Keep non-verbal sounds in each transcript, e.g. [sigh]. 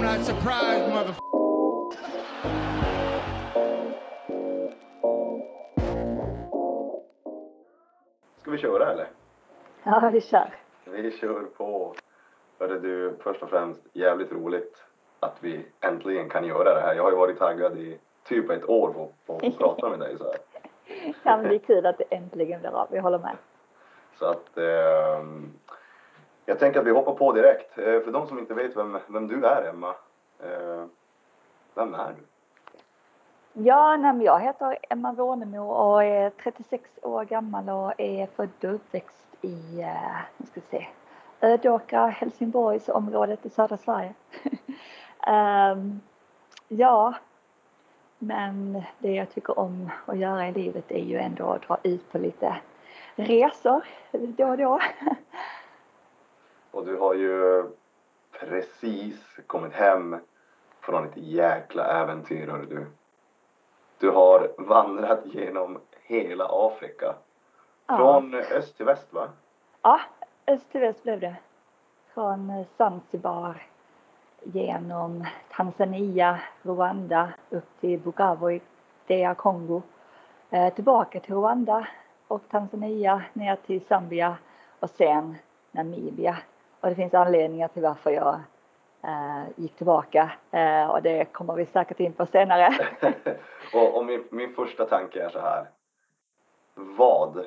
I'm not surprised, mother. Ska vi köra eller? Ja, vi kör. Vi kör på. Hörru du, först och främst jävligt roligt att vi äntligen kan göra det här. Jag har ju varit taggad i typ ett år på, på att prata med dig så här. [laughs] Ja, men det är kul att det äntligen blir av. Jag håller med. Så att eh, jag tänker att vi hoppar på direkt. Eh, för de som inte vet vem, vem du är Emma, eh, vem är du? Ja, nej, jag heter Emma Wånemo och är 36 år gammal och är född och uppväxt i, eh, nu ska vi se, Ödåkra, Helsingborgsområdet i södra Sverige. um, [laughs] ja, men det jag tycker om att göra i livet är ju ändå att dra ut på lite resor då och då. [laughs] Och du har ju precis kommit hem från ett jäkla äventyr hörru du. Du har vandrat genom hela Afrika. Ja. Från öst till väst va? Ja, öst till väst blev det. Från Zanzibar genom Tanzania, Rwanda upp till Bukavu i DR Kongo. Eh, tillbaka till Rwanda och Tanzania ner till Zambia och sen Namibia. Och det finns anledningar till varför jag eh, gick tillbaka eh, och det kommer vi säkert in på senare. [laughs] och och min, min första tanke är så här. Vad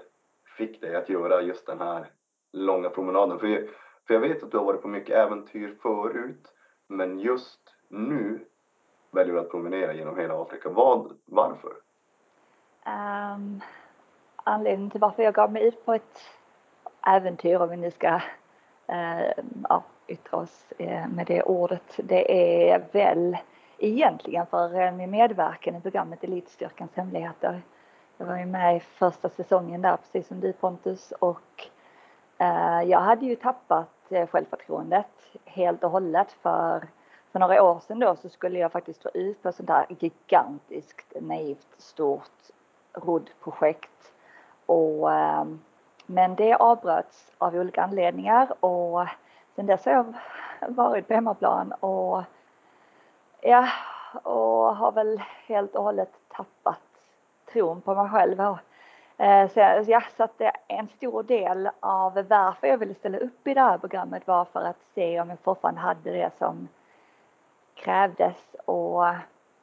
fick dig att göra just den här långa promenaden? För, jag- för jag vet att du har varit på mycket äventyr förut. Men just nu väljer du att promenera genom hela Afrika. Vad, varför? Um, anledningen till varför jag gav mig ut på ett äventyr, om vi nu ska Eh, ja, yttra oss eh, med det ordet, det är väl egentligen för eh, min medverkan i programmet Elitstyrkans hemligheter. Jag var ju med i första säsongen där, precis som du Pontus, och eh, jag hade ju tappat eh, självförtroendet helt och hållet för för några år sedan då så skulle jag faktiskt dra ut på ett sånt här gigantiskt, naivt, stort roddprojekt. Och, ehm, men det avbröts av olika anledningar och sen dess har jag varit på hemmaplan och ja, och har väl helt och hållet tappat tron på mig själv. Och, eh, så, ja, så att det är en stor del av varför jag ville ställa upp i det här programmet var för att se om jag fortfarande hade det som krävdes och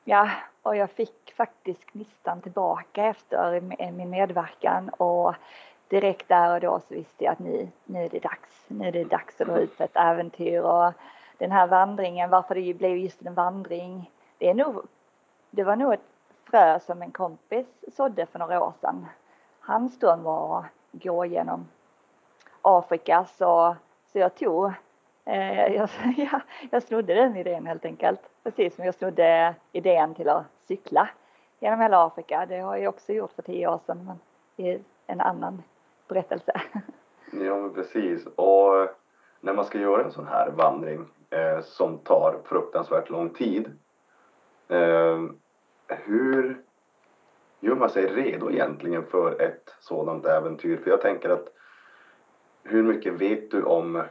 ja, och jag fick faktiskt gnistan tillbaka efter min medverkan och direkt där och då så visste jag att nu, nu är det dags. Nu är det dags att dra ut på ett äventyr och den här vandringen, varför det ju blev just en vandring, det är nog, det var nog ett frö som en kompis sådde för några år sedan. Hans dröm var att gå genom Afrika så, så jag tog Eh, jag, [laughs] ja, jag snodde den idén helt enkelt. Precis som jag snodde idén till att cykla genom hela Afrika. Det har jag också gjort för tio år sedan, men i en annan berättelse. [laughs] Ja, men precis. Och eh, när man ska göra en sån här vandring eh, som tar fruktansvärt lång tid. Eh, hur gör man sig redo egentligen för ett sådant äventyr? För jag tänker att hur mycket vet du om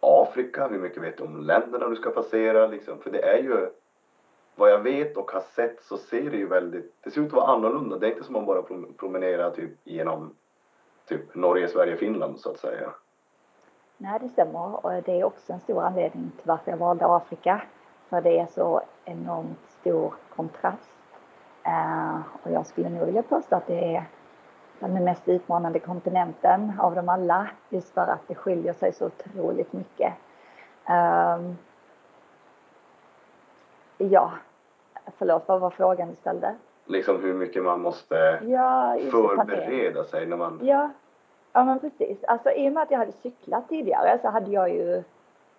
Afrika? Hur mycket vet du om länderna du ska passera? Liksom? För det är ju vad jag vet och har sett så ser det ju väldigt, det ser ut att vara annorlunda. Det är inte som att man bara promenera promenerar typ genom typ Norge, Sverige, Finland så att säga. Nej, det stämmer och det är också en stor anledning till varför jag valde Afrika. För det är så enormt stor kontrast. Eh, och jag skulle nog vilja påstå att det är den mest utmanande kontinenten av dem alla. Just för att det skiljer sig så otroligt mycket. Ehm, ja, förlåt, vad var frågan du ställde? Liksom hur mycket man måste Ja, förbereda sig när man... Ja, ja men precis. Alltså i och med att jag hade cyklat tidigare så hade jag ju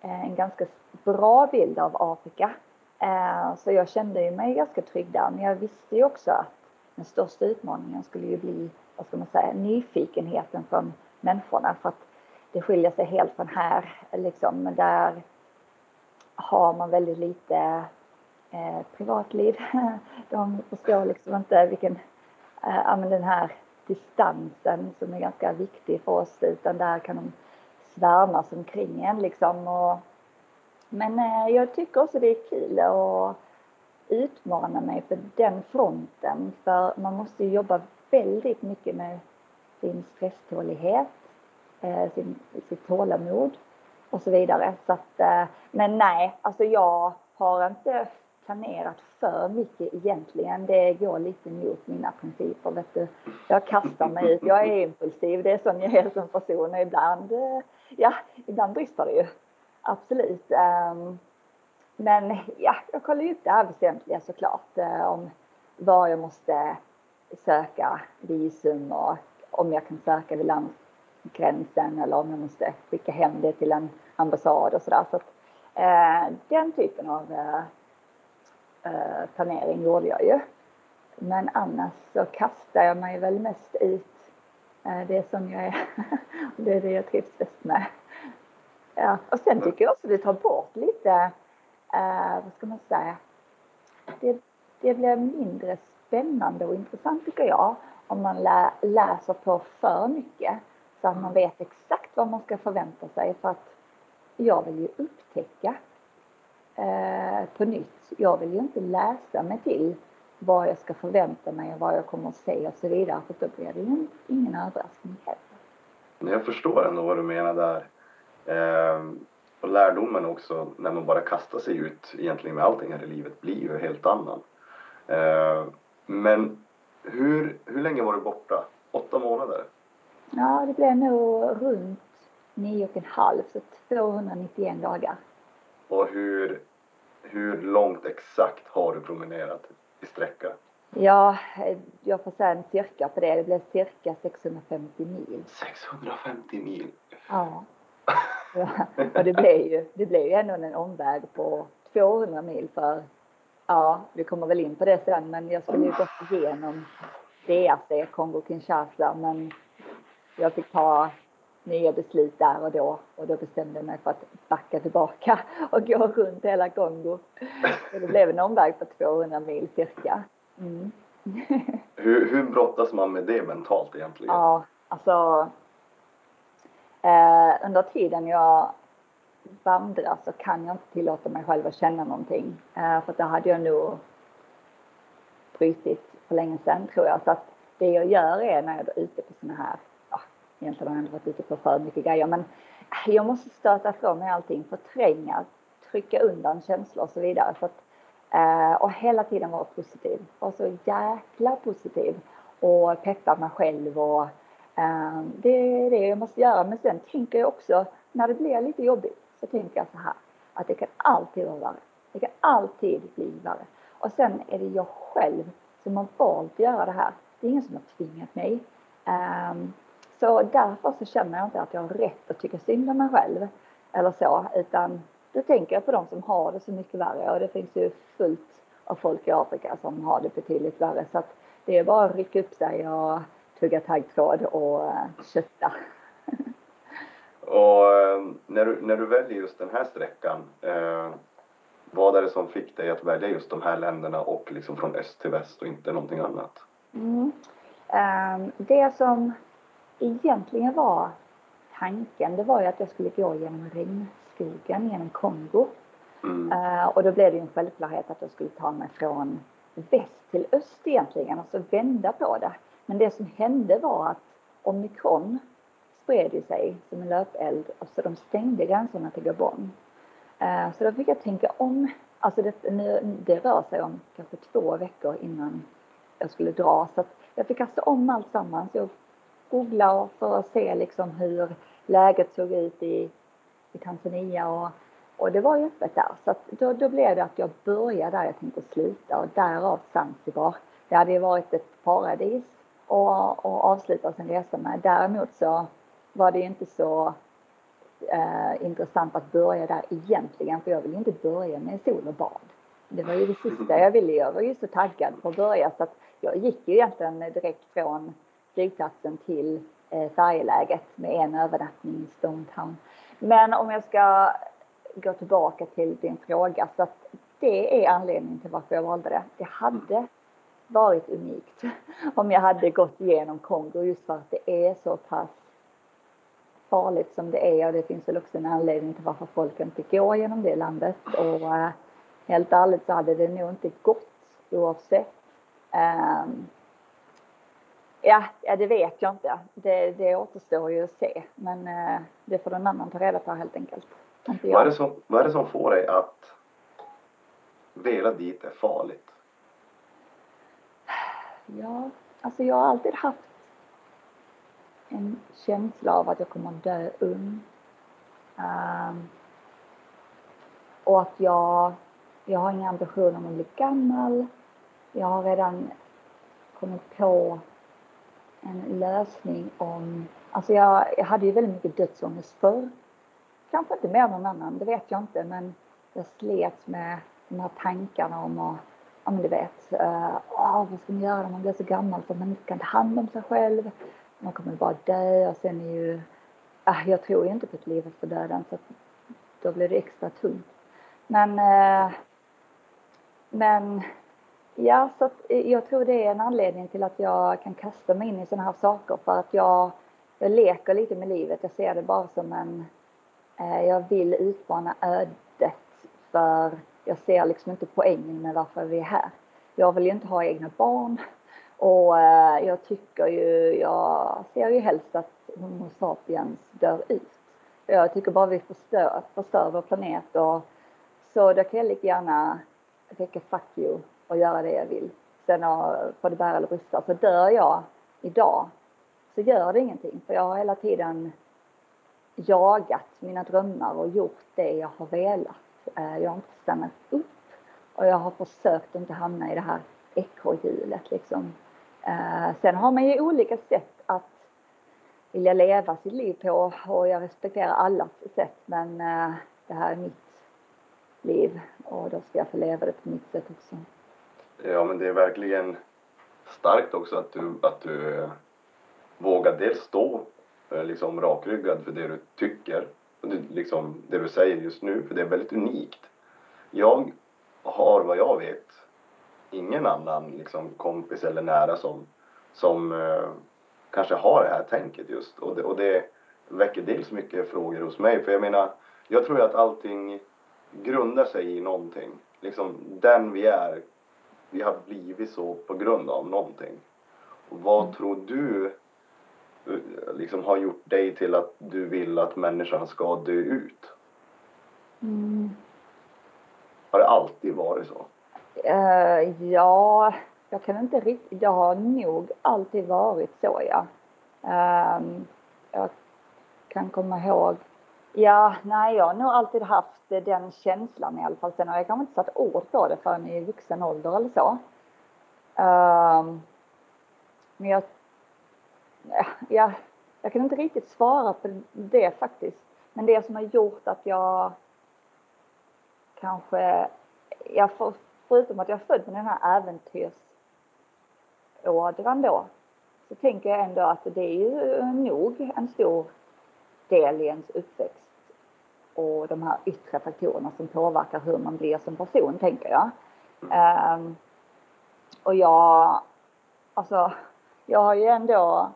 eh, en ganska bra bild av Afrika. Eh, så jag kände ju mig ganska trygg där. Men jag visste ju också att den största utmaningen skulle ju bli, vad ska man säga, nyfikenheten från människorna. För att det skiljer sig helt från här. Liksom, Men där har man väldigt lite eh, privatliv. [laughs] De förstår liksom inte vilken, eh, ja men den här distansen som är ganska viktig för oss utan där kan de svärmas omkring en liksom och Men eh, jag tycker också det är kul att utmana mig på den fronten för man måste jobba väldigt mycket med sin stresstålighet, eh, sin, sitt tålamod och så vidare. Så att, eh, men nej, alltså jag har inte planerat för mycket egentligen. Det går lite emot mina principer. Vet du. Jag kastar mig ut. Jag är impulsiv. Det är sån jag är som person. Och ibland, eh, ja, ibland brister det ju. Absolut. Ehm, men ja, jag kollar ju upp det här väsentliga såklart. Eh, om var jag måste söka visum och om jag kan söka vid landgränsen eller om jag måste skicka hem det till en ambassad och sådär. Så att, eh, den typen av eh, eh, planering gjorde jag ju. Men annars så kastar jag mig väl mest ut eh, det som jag är. [laughs] det är det jag trivs bäst med. Ja, och sen tycker jag också det tar bort lite, eh, vad ska man säga, det, det blir mindre spännande och intressant tycker jag om man lä, läser på för mycket så att man vet exakt vad man ska förvänta sig för att jag vill ju upptäcka eh, på nytt. Jag vill ju inte läsa mig till vad jag ska förvänta mig och vad jag kommer att se och så vidare för då blir det ju ingen överraskning heller. Jag förstår ändå vad du menar där. Eh, och lärdomen också när man bara kastar sig ut egentligen med allting här i livet blir ju helt annan. Eh, men hur, hur länge var du borta? Åtta månader? Ja, det blev nog runt nio och en halv, så 291 dagar. Och hur, hur långt exakt har du promenerat i sträcka? Ja, jag får säga en cirka på det. Det blev cirka 650 mil. 650 mil? Ja. ja. [laughs] Och det blev ju, det blev ju ändå en omväg på 200 mil för, ja, vi kommer väl in på det sen, men jag skulle ju gått igenom DRC, Kongo-Kinshasa, men jag fick ta nya beslut där och då och då bestämde jag mig för att backa tillbaka [laughs] och gå runt hela Kongo. Så det blev en omväg på 200 mil cirka. Mm. [laughs] hur, hur brottas man med det mentalt egentligen? Ja, alltså eh, under tiden jag vandrar så kan jag inte tillåta mig själv att känna någonting. Eh, för det hade jag nog brutit för länge sedan tror jag. Så att det jag gör är när jag är ute på sådana här egentligen har jag inte varit ute på för mycket grejer men jag måste stöta ifrån mig allting, förtränga, trycka undan känslor och så vidare. Så att, eh, och hela tiden vara positiv. Vara så jäkla positiv och peppa mig själv och eh, det är det jag måste göra. Men sen tänker jag också när det blir lite jobbigt så tänker jag så här att det kan alltid vara värre. Det kan alltid bli värre. Och sen är det jag själv som har valt att göra det här. Det är ingen som har tvingat mig. Ehm, så därför så känner jag inte att jag har rätt att tycka synd om mig själv eller så, utan då tänker jag på de som har det så mycket värre och det finns ju fullt av folk i Afrika som har det betydligt värre så att det är bara att rycka upp sig och tugga taggtråd och uh, kötta. [laughs] och uh, när, du, när du väljer just den här sträckan, uh, vad är det som fick dig att välja just de här länderna och liksom från öst till väst och inte någonting annat? Mm. Um, det som egentligen var tanken, det var ju att jag skulle gå genom regnskogen genom Kongo. Mm. Uh, och då blev det ju en självklarhet att jag skulle ta mig från väst till öst egentligen, alltså vända på det. Men det som hände var att omikron spred sig som en löpeld och så de stängde gränserna till Gabon. Uh, så då fick jag tänka om. Alltså det, nu, det rör sig om kanske två veckor innan jag skulle dra så att jag fick kasta om allt sammans. Jag googla för att se liksom hur läget såg ut i, i Tanzania och, och det var ju öppet där. Så att då, då blev det att jag började där jag tänkte sluta och därav Zanzibar. Det hade ju varit ett paradis och, och avsluta sin resa med. Däremot så var det ju inte så eh, intressant att börja där egentligen för jag ville inte börja med sol och bad. Det var ju det sista jag ville. Jag var ju så taggad på att börja så att jag gick ju egentligen direkt från flygplatsen till eh, färjeläget med en övernattning i Stone Town. Men om jag ska gå tillbaka till din fråga så att det är anledningen till varför jag valde det. Det hade varit unikt [laughs] om jag hade gått igenom Kongo just för att det är så pass farligt som det är och det finns väl också en anledning till varför folk inte går genom det landet och eh, helt ärligt så hade det nog inte gått oavsett. Um, ja, ja, det vet jag inte. Det, det återstår ju att se men uh, det får någon annan ta reda på helt enkelt. Vad är, det som, vad är det som får dig att vela dit är farligt? Ja, alltså jag har alltid haft en känsla av att jag kommer att dö ung. Um, och att jag, jag har inga ambitioner om att bli gammal. Jag har redan kommit på en lösning om, alltså jag, jag hade ju väldigt mycket dödsångest förr. Kanske inte mer än någon annan, det vet jag inte, men jag slet med de här tankarna om att ja men du vet, uh, oh, vad ska man göra när man blir så gammal så att man inte kan ta hand om sig själv. Man kommer bara dö och sen är ju, uh, jag tror ju inte på ett liv efter döden så då blir det extra tungt. Men, uh, men ja, så att eh, jag tror det är en anledning till att jag kan kasta mig in i sådana här saker för att jag, jag leker lite med livet. Jag ser det bara som en, eh, jag vill utmana ödet för jag ser liksom inte poängen med varför vi är här. Jag vill ju inte ha egna barn och eh, jag tycker ju, jag ser ju helst att Homo sapiens dör ut. Jag tycker bara vi förstör, förstör vår planet och så då kan jag lika gärna tänka fuck you och göra det jag vill. Sen får det bära eller brista. Så dör jag idag så gör det ingenting för jag har hela tiden jagat mina drömmar och gjort det jag har velat. Eh, jag har inte stannat upp och jag har försökt att inte hamna i det här ekorrhjulet liksom. Eh, sen har man ju olika sätt att vilja leva sitt liv på och jag respekterar allas sätt men eh, det här är mitt liv och då ska jag få leva det på mitt sätt också. Ja men det är verkligen starkt också att du, att du eh, vågar dels stå eh, liksom rakryggad för det du tycker liksom det du säger just nu, för det är väldigt unikt. Jag har vad jag vet ingen annan liksom kompis eller nära som, som eh, kanske har det här tänket just och det, och det väcker dels mycket frågor hos mig för jag menar jag tror att allting grundar sig i någonting. Liksom den vi är, vi har blivit så på grund av någonting. Och vad mm. tror du liksom har gjort dig till att du vill att människan ska dö ut? Mm. Har det alltid varit så? Uh, ja, jag kan inte riktigt, det har nog alltid varit så ja. Um, jag kan komma ihåg, ja, nej jag har nog alltid haft den känslan i alla fall. Sen har jag kanske inte satt ord på det förrän i vuxen ålder eller så. Um, men jag ja, jag kan inte riktigt svara på det faktiskt. Men det som har gjort att jag kanske, jag för, förutom att jag är född med den här äventyrsådran då, så tänker jag ändå att det är ju nog en stor del i ens uppväxt och de här yttre faktorerna som påverkar hur man blir som person, tänker jag. Um, och jag, alltså, jag har ju ändå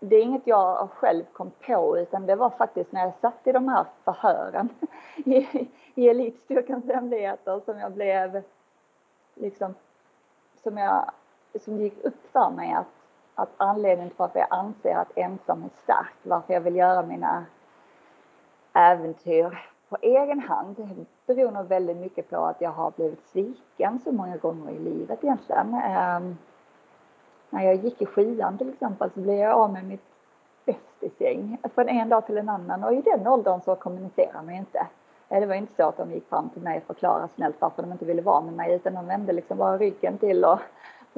det är inget jag själv kom på utan det var faktiskt när jag satt i de här förhören [laughs] i, i elitstyrkans hemligheter som jag blev liksom som jag som gick upp för mig att, att anledningen till varför jag anser att ensam är stark, varför jag vill göra mina äventyr på egen hand beror nog väldigt mycket på att jag har blivit sviken så många gånger i livet egentligen. Ehm, när jag gick i skian till exempel så blev jag av med mitt bästisgäng från en dag till en annan och i den åldern så kommunicerar man ju inte. Eh, det var inte så att de gick fram till mig och förklarade snällt varför de inte ville vara med mig utan de vände liksom bara ryggen till och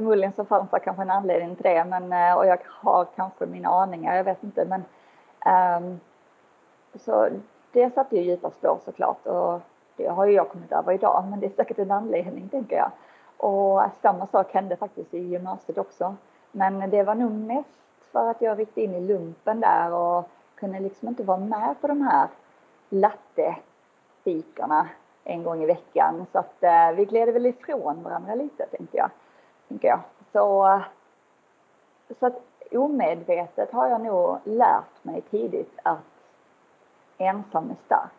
förmodligen så fanns det kanske en anledning till det men eh, och jag har kanske mina aningar, jag vet inte men um, så det satte ju djupa spår såklart och det har ju jag kommit över idag men det är säkert en anledning tänker jag. Och samma sak hände faktiskt i gymnasiet också. Men det var nog mest för att jag ryckte in i lumpen där och kunde liksom inte vara med på de här lattefikorna en gång i veckan. Så att eh, vi gled väl ifrån varandra lite, tänkte jag. Tänker jag. Så, så att omedvetet har jag nog lärt mig tidigt att ensam är stark.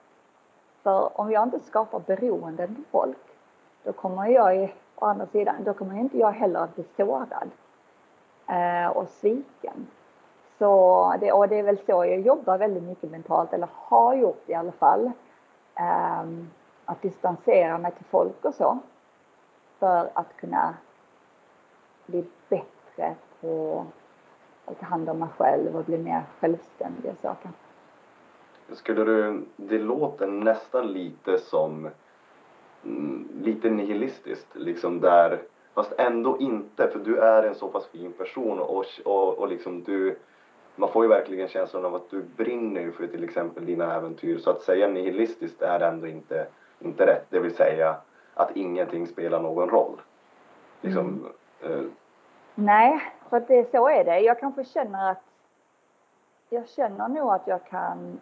För om jag inte skapar beroenden till folk, då kommer jag å andra sidan, då kommer inte jag heller att bli sårad eh, och sviken. Så det, och det är väl så jag jobbar väldigt mycket mentalt, eller har gjort i alla fall. Eh, att distansera mig till folk och så. För att kunna bli bättre på att ta hand om mig själv och bli mer självständig och så Skulle du, det låter nästan lite som mm, lite nihilistiskt liksom där fast ändå inte för du är en så pass fin person och, och, och liksom du man får ju verkligen känslan av att du brinner för till exempel dina äventyr så att säga nihilistiskt är ändå inte, inte rätt det vill säga att ingenting spelar någon roll liksom mm. Nej, för att det, så är det. Jag kanske känner att jag känner nog att jag kan,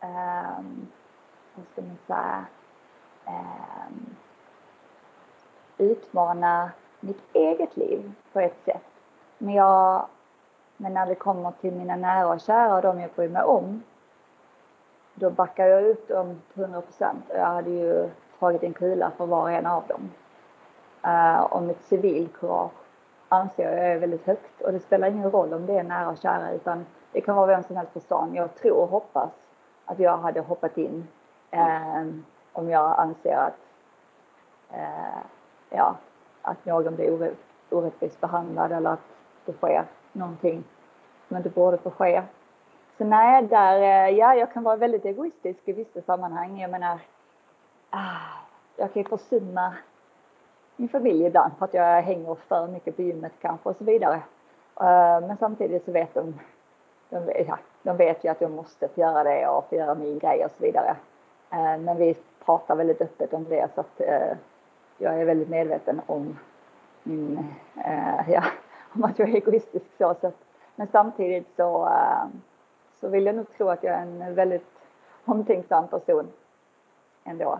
ehm, um, hur ska man säga, um, utmana mitt eget liv på ett sätt. Men, jag, men när det kommer till mina nära och kära och de jag bryr mig om, då backar jag ut dem till 100 procent. Jag hade ju tagit en kula för var och en av dem. Uh, och mitt civilkurage anser jag är väldigt högt och det spelar ingen roll om det är nära och kära utan det kan vara vem som helst på stan. Jag tror och hoppas att jag hade hoppat in eh, om jag anser att, eh, ja, att någon blir orättvist behandlad eller att det sker någonting som inte borde få ske. Så nej, där, eh, ja, jag kan vara väldigt egoistisk i vissa sammanhang. Jag menar, ah, jag kan ju försumma min familj ibland för att jag hänger för mycket på gymmet kanske och så vidare. Eh, men samtidigt så vet de, de, ja, de vet ju att jag måste få göra det och få göra min grej och så vidare. Eh, men vi pratar väldigt öppet om det så att eh, jag är väldigt medveten om min, ja, [laughs] om att jag är egoistisk så. så men samtidigt så, så vill jag nog tro att jag är en väldigt omtänksam person ändå.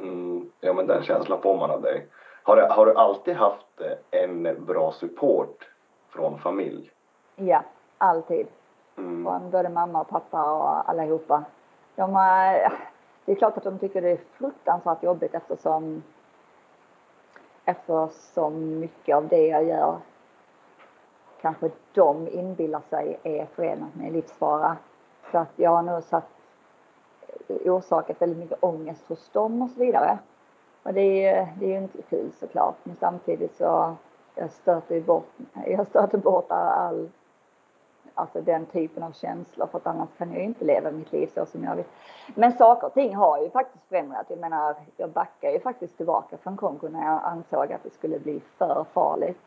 Mm, ja men den känslan får man av dig. Har du, har du alltid haft eh, en bra support från familj? Ja, alltid. Mm. Från både mamma och pappa och allihopa. De har, det är klart att de tycker det är fruktansvärt jobbigt eftersom eftersom mycket av det jag gör kanske de inbillar sig är förenat med livsfara. Så att jag har nog satt orsakat väldigt mycket ångest hos dem och så vidare. Och det är, det är ju inte kul såklart men samtidigt så jag stöter bort, [laughs] jag stöter bort all, alltså den typen av känslor för att annars kan jag inte leva mitt liv så som jag vill. Men saker och ting har ju faktiskt förändrats. Jag menar, jag backar ju faktiskt tillbaka från Kongo när jag ansåg att det skulle bli för farligt.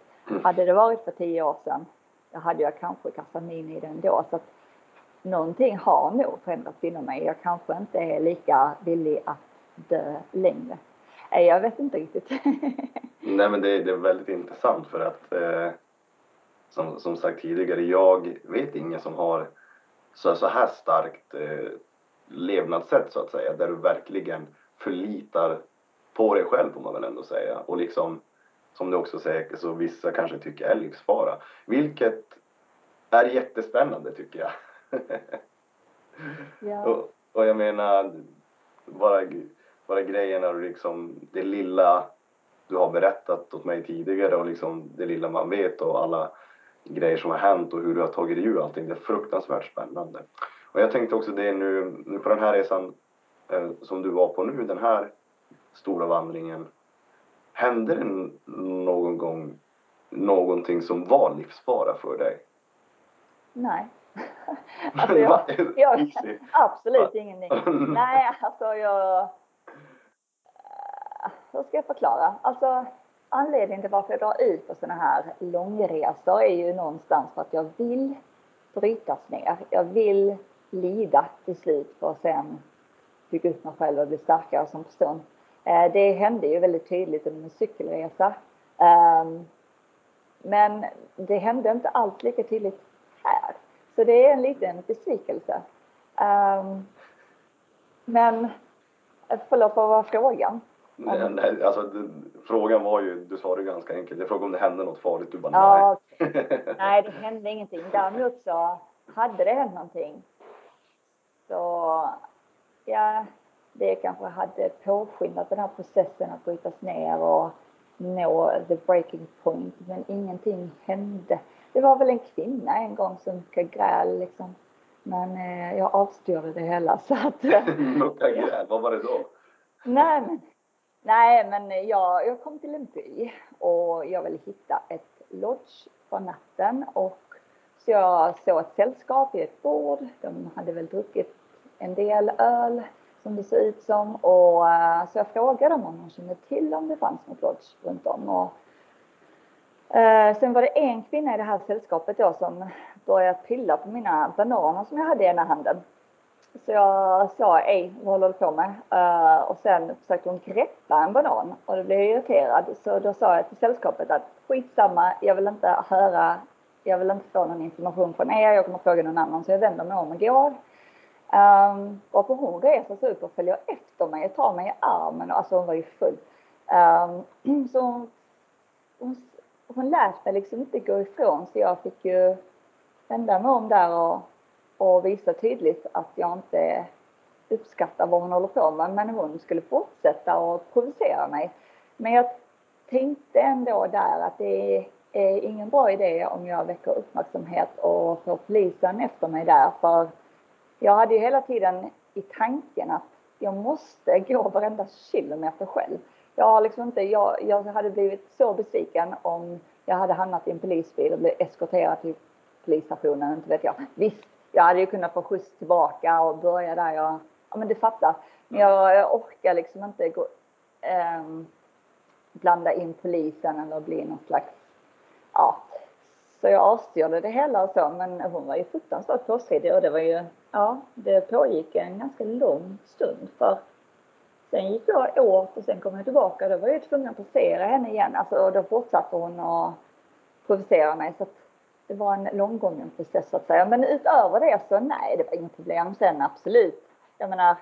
Hade det varit för tio år sedan, då hade jag kanske kastat mig in i det ändå. Så att någonting har nog förändrats inom mig. Jag kanske inte är lika villig att dö längre. Nej, jag vet inte riktigt. [laughs] Nej, men det, det, är väldigt intressant för att eh, som, som sagt tidigare, jag vet ingen som har så, så här starkt eh, levnadssätt så att säga, där du verkligen förlitar på dig själv får man väl ändå säga och liksom som du också säger, så vissa kanske tycker är livsfara. Vilket är jättespännande tycker jag. [laughs] ja. och, och jag menar, bara bara grejerna och liksom det lilla du har berättat åt mig tidigare och liksom det lilla man vet och alla grejer som har hänt och hur du har tagit dig ur allting. Det är fruktansvärt spännande. Och jag tänkte också det nu, nu på den här resan eh, som du var på nu, den här stora vandringen. Hände det någon gång någonting som var livsfara för dig? Nej. [laughs] alltså jag, jag, [laughs] absolut ingenting. Nej, alltså jag hur ska jag förklara? Alltså anledningen till varför jag drar ut på sådana här långresor är ju någonstans för att jag vill brytas ner. Jag vill lida till slut för att sen bygga upp mig själv och bli starkare som person. Eh, det hände ju väldigt tydligt under min cykelresa. Ehm, men det hände inte alls lika tydligt här. Så det är en liten besvikelse. Ehm, men eh, förlåt, vad var frågan? Nej, nej, alltså, det, frågan var ju, du svarade ganska enkelt. Jag frågade om det hände något farligt. Du bara Ja, nej. nej, det hände ingenting. Däremot så hade det hänt någonting. Så ja, det kanske hade påskyndat den här processen att brytas ner och nå the breaking point. Men ingenting hände. Det var väl en kvinna en gång som gräl liksom. Men eh, jag avstyrde det hela så att... [laughs] Mucka gräl, vad var det då? Nej men, nej, men jag, jag kom till en by och jag ville hitta ett lodge för natten och så jag såg ett sällskap i ett bord. De hade väl druckit en del öl som det såg ut som och eh, så jag frågade dem om de kände till om det fanns något lodge runt om och Eh, sen var det en kvinna i det här sällskapet då som började pilla på mina bananer som jag hade i ena handen. Så jag sa, ej, vad håller du på med? Uh, och sen försökte hon greppa en banan och då blev jag irriterad. Så då sa jag till sällskapet att skitsamma, jag vill inte höra, jag vill inte få någon information från er, jag kommer fråga någon annan. Så jag vänder mig om och går. Um, och hon reser sig upp och följer efter mig och tar mig i armen. Alltså hon var ju full. Um, [clears throat] så hon, hon hon lät mig liksom inte gå ifrån så jag fick ju vända mig om där och, och visa tydligt att jag inte uppskattar vad hon håller på med men hon skulle fortsätta och provocera mig. Men jag tänkte ändå där att det är ingen bra idé om jag väcker uppmärksamhet och får polisen efter mig där för jag hade ju hela tiden i tanken att jag måste gå varenda kilometer själv jag har liksom inte, jag, jag hade blivit så besviken om jag hade hamnat i en polisbil och blivit eskorterad till polisstationen, inte vet jag. Visst, jag hade ju kunnat få skjuts tillbaka och börja där jag, ja men du fattar. Men jag, jag orkar liksom inte gå, eh, blanda in polisen eller bli någon slags, ja. Så jag avstyrde det hela och så, men hon var ju fruktansvärt påstridig och det var ju, ja, det pågick en ganska lång stund för Sen gick jag åt och sen kom jag tillbaka. Då var jag tvungen att passera henne igen. Alltså, och då fortsatte hon att provocera mig. Så att det var en långgången process så att säga. Men utöver det så nej, det var inget problem sen absolut. Jag menar,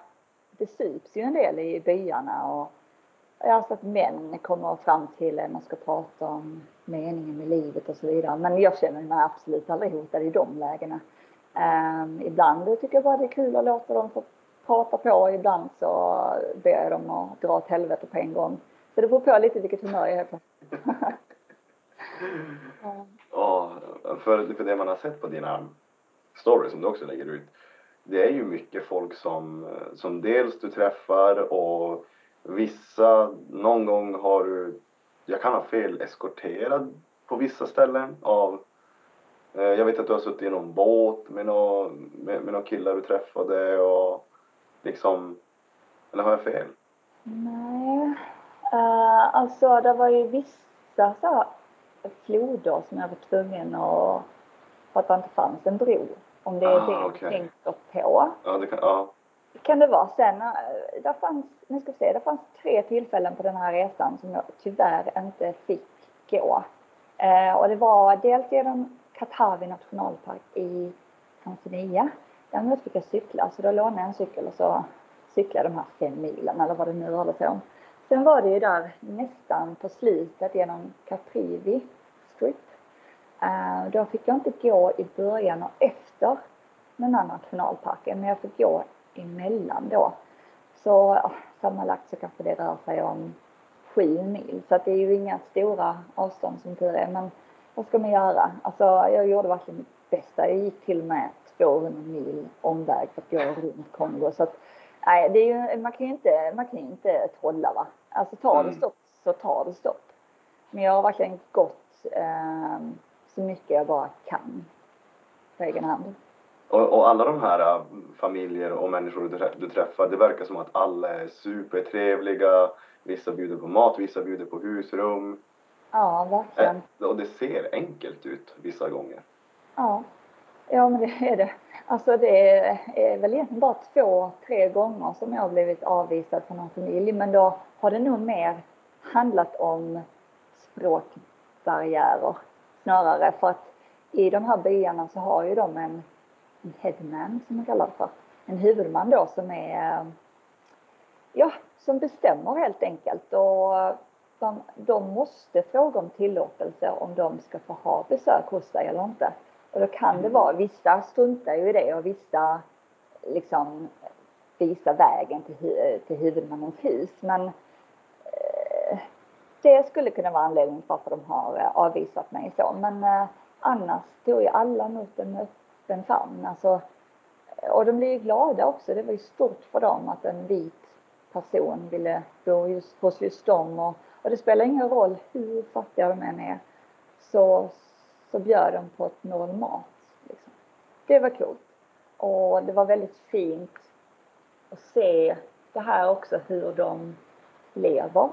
det sups ju en del i byarna och jag har sett män kommer fram till en och ska prata om meningen med livet och så vidare. Men jag känner mig absolut aldrig hotad i de lägena. Um, ibland tycker jag bara det är kul att låta dem få pratar på. Ibland så ber jag dem att dra åt helvete på en gång. Så det beror på lite vilket humör jag är på. [laughs] Ja, för, för liksom det man har sett på dina stories som du också lägger ut. Det är ju mycket folk som, som dels du träffar och vissa, någon gång har du, jag kan ha fel, eskorterad på vissa ställen av eh, jag vet att du har suttit i någon båt med några med, med några killar du träffade och liksom, eller har jag fel? Nej, uh, alltså det var ju vissa så floder som jag var tvungen att, för att det inte fanns en bro. Om det är ah, det okay. du tänker på. Ja, det kan, ja. kan det vara. Sen, eh, där fanns, nu ska vi se, det fanns tre tillfällen på den här resan som jag tyvärr inte fick gå. Uh, och det var dels genom Katavi nationalpark i Tanzania Däremot fick jag cykla, så då lånade jag en cykel och så cyklade de här fem milen eller vad det nu rörde sig om. Sen var det ju där nästan på slutet genom Caprivi Strip. Uh, då fick jag inte gå i början och efter den här nationalparken, men jag fick gå emellan då. Så uh, sammanlagt så kanske det rör sig om sju mil, så att det är ju inga stora avstånd som tur är. Men vad ska man göra? Alltså, jag gjorde verkligen mitt bästa. Jag gick till och med 200 mil omväg för att gå runt Kongo. Så att, nej, det är ju, man kan ju inte, man kan inte trolla va. Alltså tar mm. det stopp så tar det stopp. Men jag har verkligen gått eh, så mycket jag bara kan på egen hand. Och, och alla de här äh, familjer och människor du, du träffar, det verkar som att alla är supertrevliga. Vissa bjuder på mat, vissa bjuder på husrum. Ja, verkligen. Äh, och det ser enkelt ut vissa gånger. Ja, Ja, men det är det. Alltså det är väl egentligen bara två, tre gånger som jag har blivit avvisad från en familj. Men då har det nog mer handlat om språkbarriärer snarare. För att i de här byarna så har ju de en headman som man kallar det för. En huvudman då som är, ja, som bestämmer helt enkelt och de, de måste fråga om tillåtelse om de ska få ha besök hos dig eller inte. Och då kan det vara, vissa struntar ju i det och vissa liksom visar vägen till, till huvudmannens hus. Men eh, det skulle kunna vara anledningen till varför de har eh, avvisat mig så. Men eh, annars tog ju alla mot en öppen famn. Alltså, eh, och de blev ju glada också. Det var ju stort för dem att en vit person ville bo just, hos just dem. Och, och det spelar ingen roll hur fattiga de än är så, så bjöd de på ett mål mat. Liksom. Det var coolt. Och det var väldigt fint att se det här också hur de lever.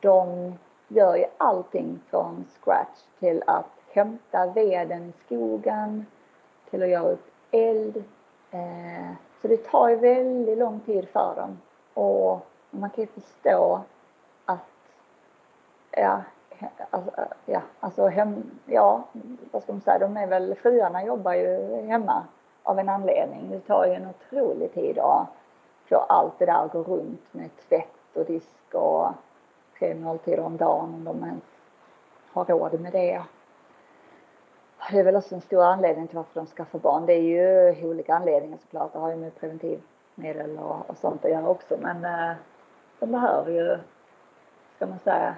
De gör ju allting från scratch till att hämta veden i skogen, till att göra upp eld. Eh, så det tar ju väldigt lång tid för dem. Och man kan ju förstå att, ja, alltså, eh, ja, alltså hem, ja, vad ska man säga, de är väl, fruarna jobbar ju hemma av en anledning. Det tar ju en otrolig tid att få allt det där att gå runt med tvätt och disk och tre måltider om dagen om de ens har råd med det. Det är väl också en stor anledning till varför de skaffar barn. Det är ju olika anledningar såklart. Det har ju med preventivmedel och, och sånt att göra också. Men eh, de behöver ju, ska man säga,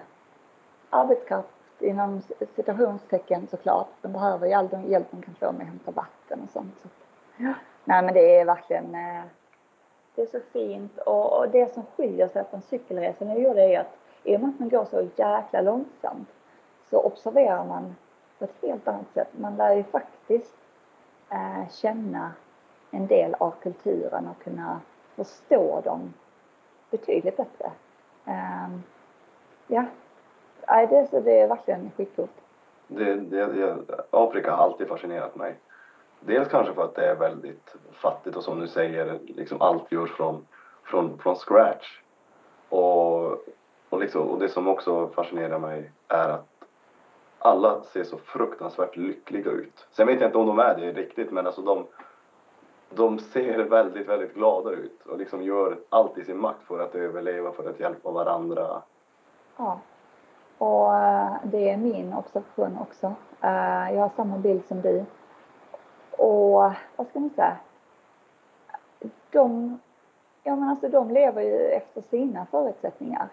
arbetskraft inom citationstecken såklart. De behöver ju all den hjälp de kan få med att hämta vatten och sånt. Så. Ja. Nej men det är verkligen, eh, det är så fint och, och det som skiljer sig från cykelresan jag gjorde är att i och med att man går så jäkla långsamt så observerar man på ett helt annat sätt. Man lär ju faktiskt eh, känna en del av kulturen och kunna förstå dem betydligt bättre. Um, ja, det, så det är verkligen skitcoolt. Det, det, det, Afrika har alltid fascinerat mig. Dels kanske för att det är väldigt fattigt och som du säger, liksom allt görs från, från, från scratch. Och, och, liksom, och det som också fascinerar mig är att alla ser så fruktansvärt lyckliga ut. Sen vet jag inte om de är det riktigt men alltså de, de ser väldigt, väldigt glada ut och liksom gör allt i sin makt för att överleva, för att hjälpa varandra. Ja, och eh, det är min observation också. Eh, jag har samma bild som du. Och vad ska man säga? De, ja men alltså de lever ju efter sina förutsättningar.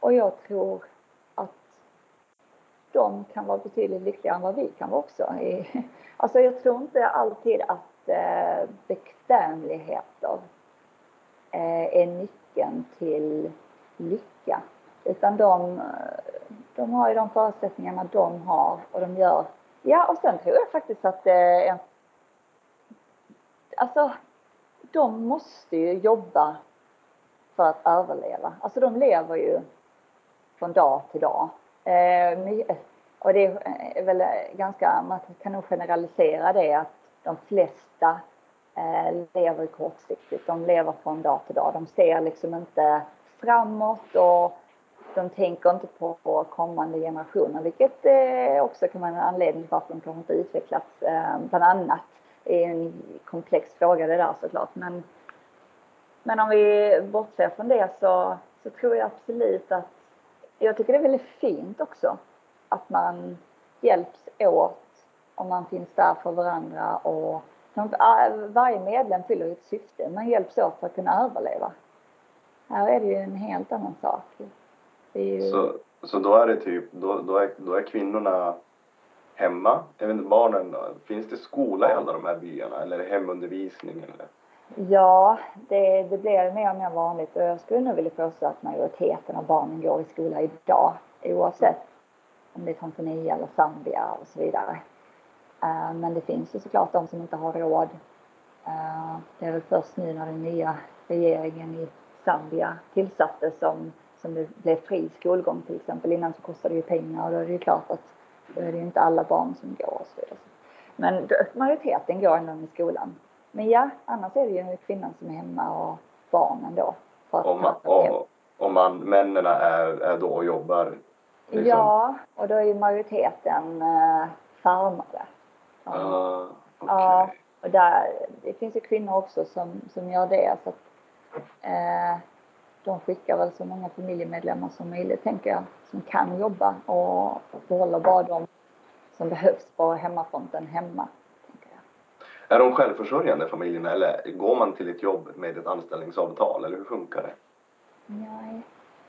Och jag tror att de kan vara betydligt lyckligare än vad vi kan vara också. [laughs] Alltså jag tror inte alltid att eh, bekvämligheter är nyckeln till lycka. Utan de, de har ju de förutsättningarna de har och de gör, ja och sen tror jag faktiskt att det är en alltså, de måste ju jobba för att överleva. Alltså de lever ju från dag till dag. Eh, och det är väl eh, ganska, man kan nog generalisera det att de flesta eh, lever kortsiktigt. De lever från dag till dag. De ser liksom inte framåt och de tänker inte på kommande generationer, vilket eh, också kan vara en anledning till varför de kanske inte utvecklats, eh, bland annat Det är en komplex fråga det där såklart. Men, men om vi bortser från det så, så tror jag absolut att jag tycker det är väldigt fint också att man hjälps åt och man finns där för varandra och eh, varje medlem fyller ett syfte. Man hjälps åt för att kunna överleva. Här är det ju en helt annan sak. Ju... Så, så då är det typ, då, då, är, då är kvinnorna hemma? Jag vet inte, barnen, finns det skola i alla de här byarna eller hemundervisning? Eller? Ja, det, det blir mer och mer vanligt och jag skulle nog vilja påstå att majoriteten av barnen går i skola idag oavsett om det är Tanzania eller Zambia och så vidare. Uh, men det finns ju såklart de som inte har råd. Uh, det är väl först nu när den nya regeringen i Zambia tillsattes som, som det blev fri skolgång till exempel. Innan så kostade det ju pengar och då är det ju klart att då är det ju inte alla barn som går och så vidare. Men majoriteten går ändå i skolan. Men ja, annars är det ju kvinnan som är hemma och barnen då. Om, man, om, om man, männen är, är då och jobbar? Liksom. Ja, och då är ju majoriteten eh, farmare. Ah, okay. Ja, och där, det finns ju kvinnor också som, som gör det. Så att, eh, de skickar väl så många familjemedlemmar som möjligt, tänker jag, som kan jobba och behåller bara de som behövs på hemmafronten hemma. Tänker jag. Är de självförsörjande familjerna eller går man till ett jobb med ett anställningsavtal eller hur funkar det? Nej.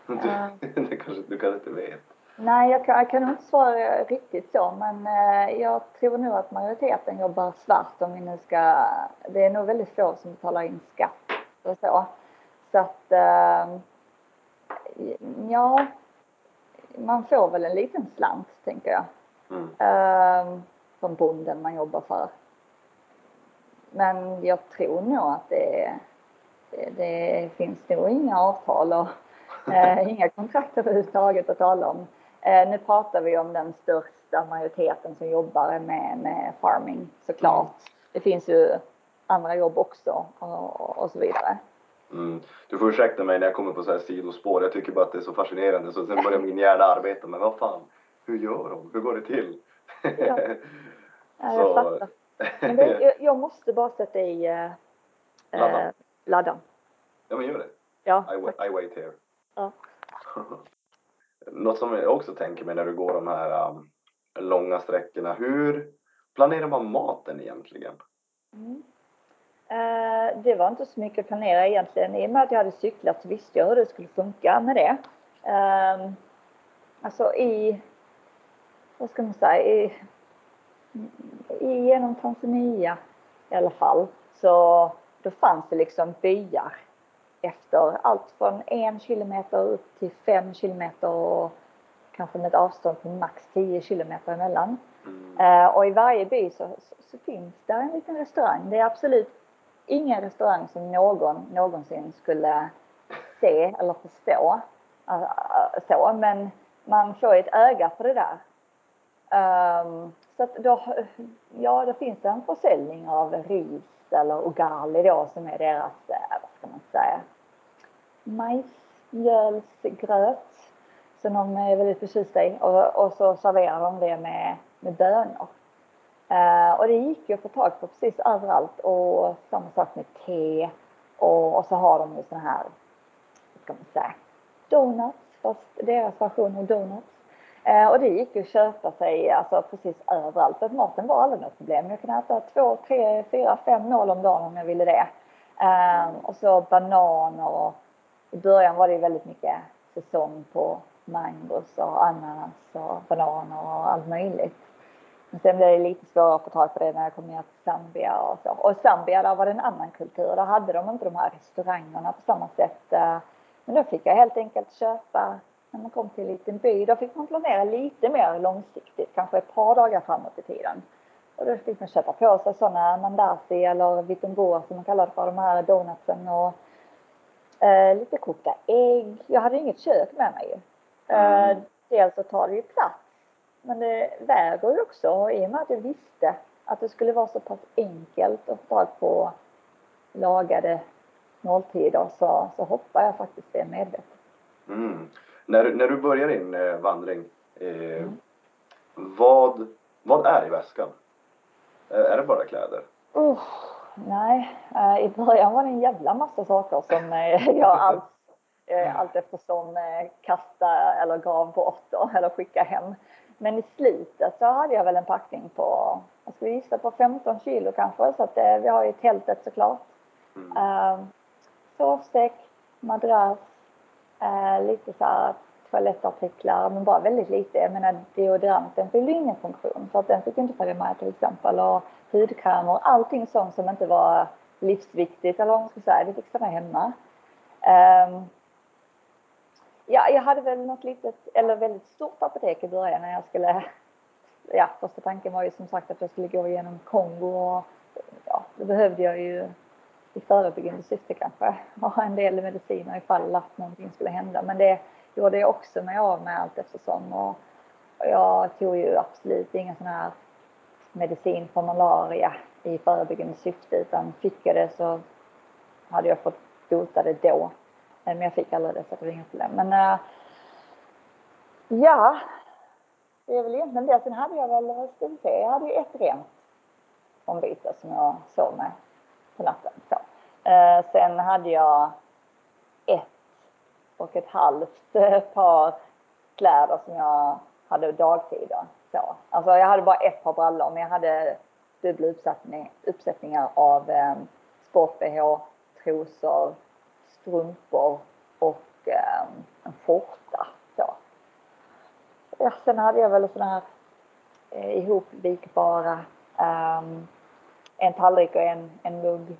[laughs] Du, [laughs] det kanske du kanske inte vet? Nej, jag kan, jag kan inte svara riktigt så, men eh, jag tror nog att majoriteten jobbar svart om vi nu ska... Det är nog väldigt få som betalar in skatt och så. Så att, eh, ja, man får väl en liten slant, tänker jag. Mm. Eh, från bonden man jobbar för. Men jag tror nog att det, det, finns nog inga avtal och [laughs] eh, inga kontrakt överhuvudtaget att tala om. Eh, nu pratar vi om den största majoriteten som jobbar med, med farming såklart. Mm. Det finns ju andra jobb också och, och så vidare. Mm. Du får ursäkta mig när jag kommer på så här sidospår. Jag tycker bara att det är så fascinerande så sen börjar min hjärna arbeta. Men vad fan, hur gör de? Hur går det till? Ja, [laughs] ja jag fattar. Men det, jag måste bara sätta i eh, Laddan. eh, laddan. Ja men gör det. Ja, I, wa- I wait here. Ja. [laughs] Något som jag också tänker mig när du går de här um, långa sträckorna. Hur planerar man maten egentligen? Mm. Eh, det var inte så mycket att planera egentligen. I och med att jag hade cyklat så visste jag hur det skulle funka med det. Eh, alltså i, vad ska man säga, i, i, genom Tanzania i alla fall så då fanns det liksom byar efter allt från en kilometer upp till fem kilometer och kanske med ett avstånd på max 10 kilometer emellan. Mm. Eh, och i varje by så, så, så, finns där en liten restaurang. Det är absolut ingen restaurang som någon någonsin skulle se eller förstå. Alltså, äh, så, men man får ett öga för det där. Um, så att då, ja, då finns det en försäljning av ris eller ugali då som är deras, äh, vad ska man säga, majsmjölsgröt som de är väldigt förtjusta i och, och så serverar de det med, med bönor. Uh, och det gick ju att få tag på precis överallt och samma sak med te och, och så har de ju såna här, vad ska man säga, donuts, fast deras version av donuts. Uh, och det gick ju att köpa sig alltså precis överallt för maten var aldrig något problem. Jag kunde äta två, tre, fyra, fem mål om dagen om jag ville det. Uh, och så bananer och i början var det ju väldigt mycket säsong på mangos och ananas och bananer och allt möjligt. Men sen blev det lite svårare att få tag på det när jag kom ner till Zambia och så. Och Zambia där var det en annan kultur. Där hade de inte de här restaurangerna på samma sätt. Men då fick jag helt enkelt köpa, när man kom till en liten by, då fick man planera lite mer långsiktigt, kanske ett par dagar framåt i tiden. Och då fick man köpa på sig sådana mandasi eller vitumbua som man kallar det för, de här donutsen och eh, lite kokta ägg. Jag hade inget kök med mig ju. Eh, Mm. dels så tar det ju plats men det väger ju också och i och med att jag visste att det skulle vara så pass enkelt att få tag på lagade måltider så, så hoppar jag faktiskt det medvetet. Mm. När, när du börjar din eh, vandring, eh, Mm. vad, vad är i väskan? Eh, är det bara kläder? Uh, nej, eh, i början var det en jävla massa saker som eh, jag [laughs] allt, eh, allt eftersom eh, kasta eller gav bort eller skicka hem. Men i slutet så hade jag väl en packning på, jag skulle gissa på 15 kilo kanske, så att eh, vi har ju tältet såklart. Mm. Uh, sovsäck, madrass, eh, lite så här toalettartiklar, men bara väldigt lite. Jag menar deodoranten fyllde ingen funktion för att den fick inte följa med till exempel. Och hudkrämer, allting sånt som inte var livsviktigt eller vad man ska säga, det fick stanna hemma. Ehm, ja, jag hade väl något litet, eller väldigt stort apotek i början när jag skulle, ja första tanken var ju som sagt att jag skulle gå igenom Kongo och ja, då behövde jag ju i förebyggande syfte kanske [laughs] ha en del mediciner ifall att någonting skulle hända. Men det gjorde jag också mig av med allt eftersom och och jag tog ju absolut ingen sån här medicin för malaria i förebyggande syfte utan fick jag det så hade jag fått bota det då. Men jag fick aldrig det så det var inga problem. Men äh, ja, det är väl egentligen det. Sen hade jag väl, vad ska vi se, jag hade ju ett rent ombyte som jag sov med på natten. Så. Eh, sen hade jag ett och ett halvt eh, par kläder som jag hade dagtid. Då. Så. Alltså jag hade bara ett par brallor men jag hade dubbla uppsättning, uppsättningar av eh, sport-bh, trosor, strumpor och eh, en skjorta. Så. Ja, sen hade jag väl sådana här eh, ihopvikbara um, en tallrik och en, en mugg.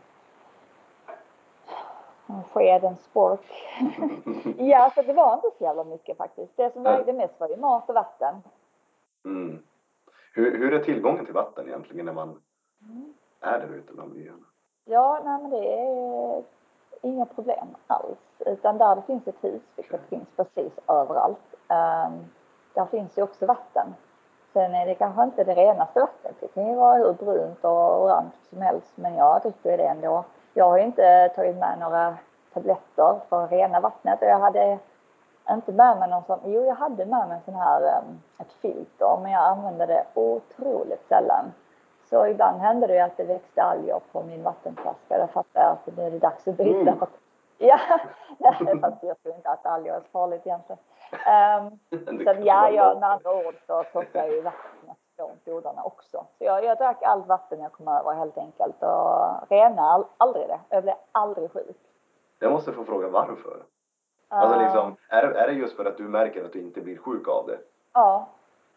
En sked, en spork. [laughs] ja, så det var inte så jävla mycket faktiskt. Det som vägde mest var ju mat och vatten. Mm. Hur, hur är tillgången till vatten egentligen när man mm. är där ute bland byarna? Ja, nej men det är inga problem alls. Utan där det finns ett hus, vilket finns precis överallt, um, där finns ju också vatten. Sen är det kanske inte det renaste vattnet. Det kan ju vara hur brunt och orange som helst, men jag dricker det ändå. Jag har inte tagit med några tabletter för att rena vattnet och jag hade inte med mig någon sån, jo jag hade med mig en sån här, um, ett filter, men jag använde det otroligt sällan. Så ibland hände det att det växte alger på min vattenflaska. Då fattade jag att nu är det dags att byta. Mm. [laughs] Ja, fast jag tror inte att alger är farligt egentligen. Um, så ja, jag, med andra ord så plockade jag ju vattnet från floderna också. Så jag, jag drack allt vatten jag kom över helt enkelt och renade aldrig det. Jag blev aldrig sjuk. Jag måste få fråga varför? Uh, alltså liksom, är, är det just för att du märker att du inte blir sjuk av det? Ja,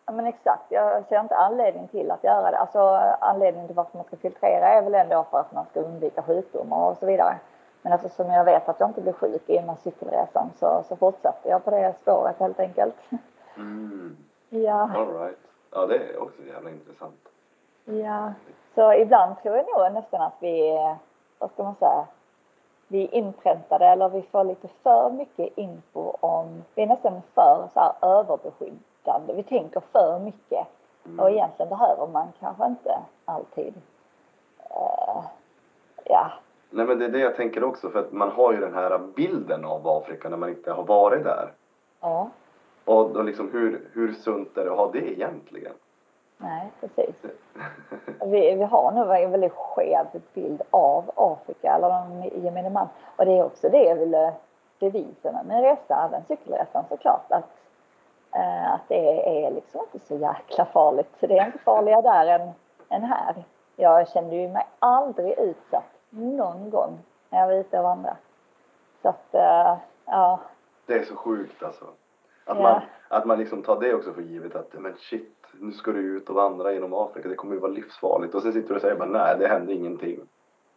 Ja men exakt. Jag ser inte anledning till att göra det. Alltså anledningen till varför man ska filtrera är väl ändå för att man ska undvika sjukdomar och så vidare. Men eftersom jag vet att jag inte blir sjuk i den här cykelresan så, så fortsätter jag på det spåret helt enkelt. Mm. Ja. All right. Ja, det är också jävla intressant. Ja. Så ibland tror jag nog nästan att vi, vad ska man säga, vi är inpräntade eller vi får lite för mycket info om, vi är nästan för så här överbeskyddande. Vi tänker för mycket. Mm. Och egentligen behöver man kanske inte alltid, uh, ja, Nej men det är det jag tänker också för att man har ju den här bilden av Afrika när man inte har varit där. Ja. Och då liksom hur, hur sunt är det att ha det egentligen? Nej, precis. vi, vi har nog en väldigt skev bild av Afrika, eller de gemene man. Och det är också det jag ville bevisa med min resa, även cykelresan såklart, att, att det är liksom inte så jäkla farligt. Så det är inte farligare där än, än här. Jag kände ju mig aldrig utsatt någon gång när jag var ute och vandrade. Så att, uh, ja. Det är så sjukt alltså. Att, ja. man, att man liksom tar det också för givet att men shit, nu ska du ut och vandra genom Afrika, det kommer ju vara livsfarligt. Och sen sitter du och säger bara nej, det hände ingenting.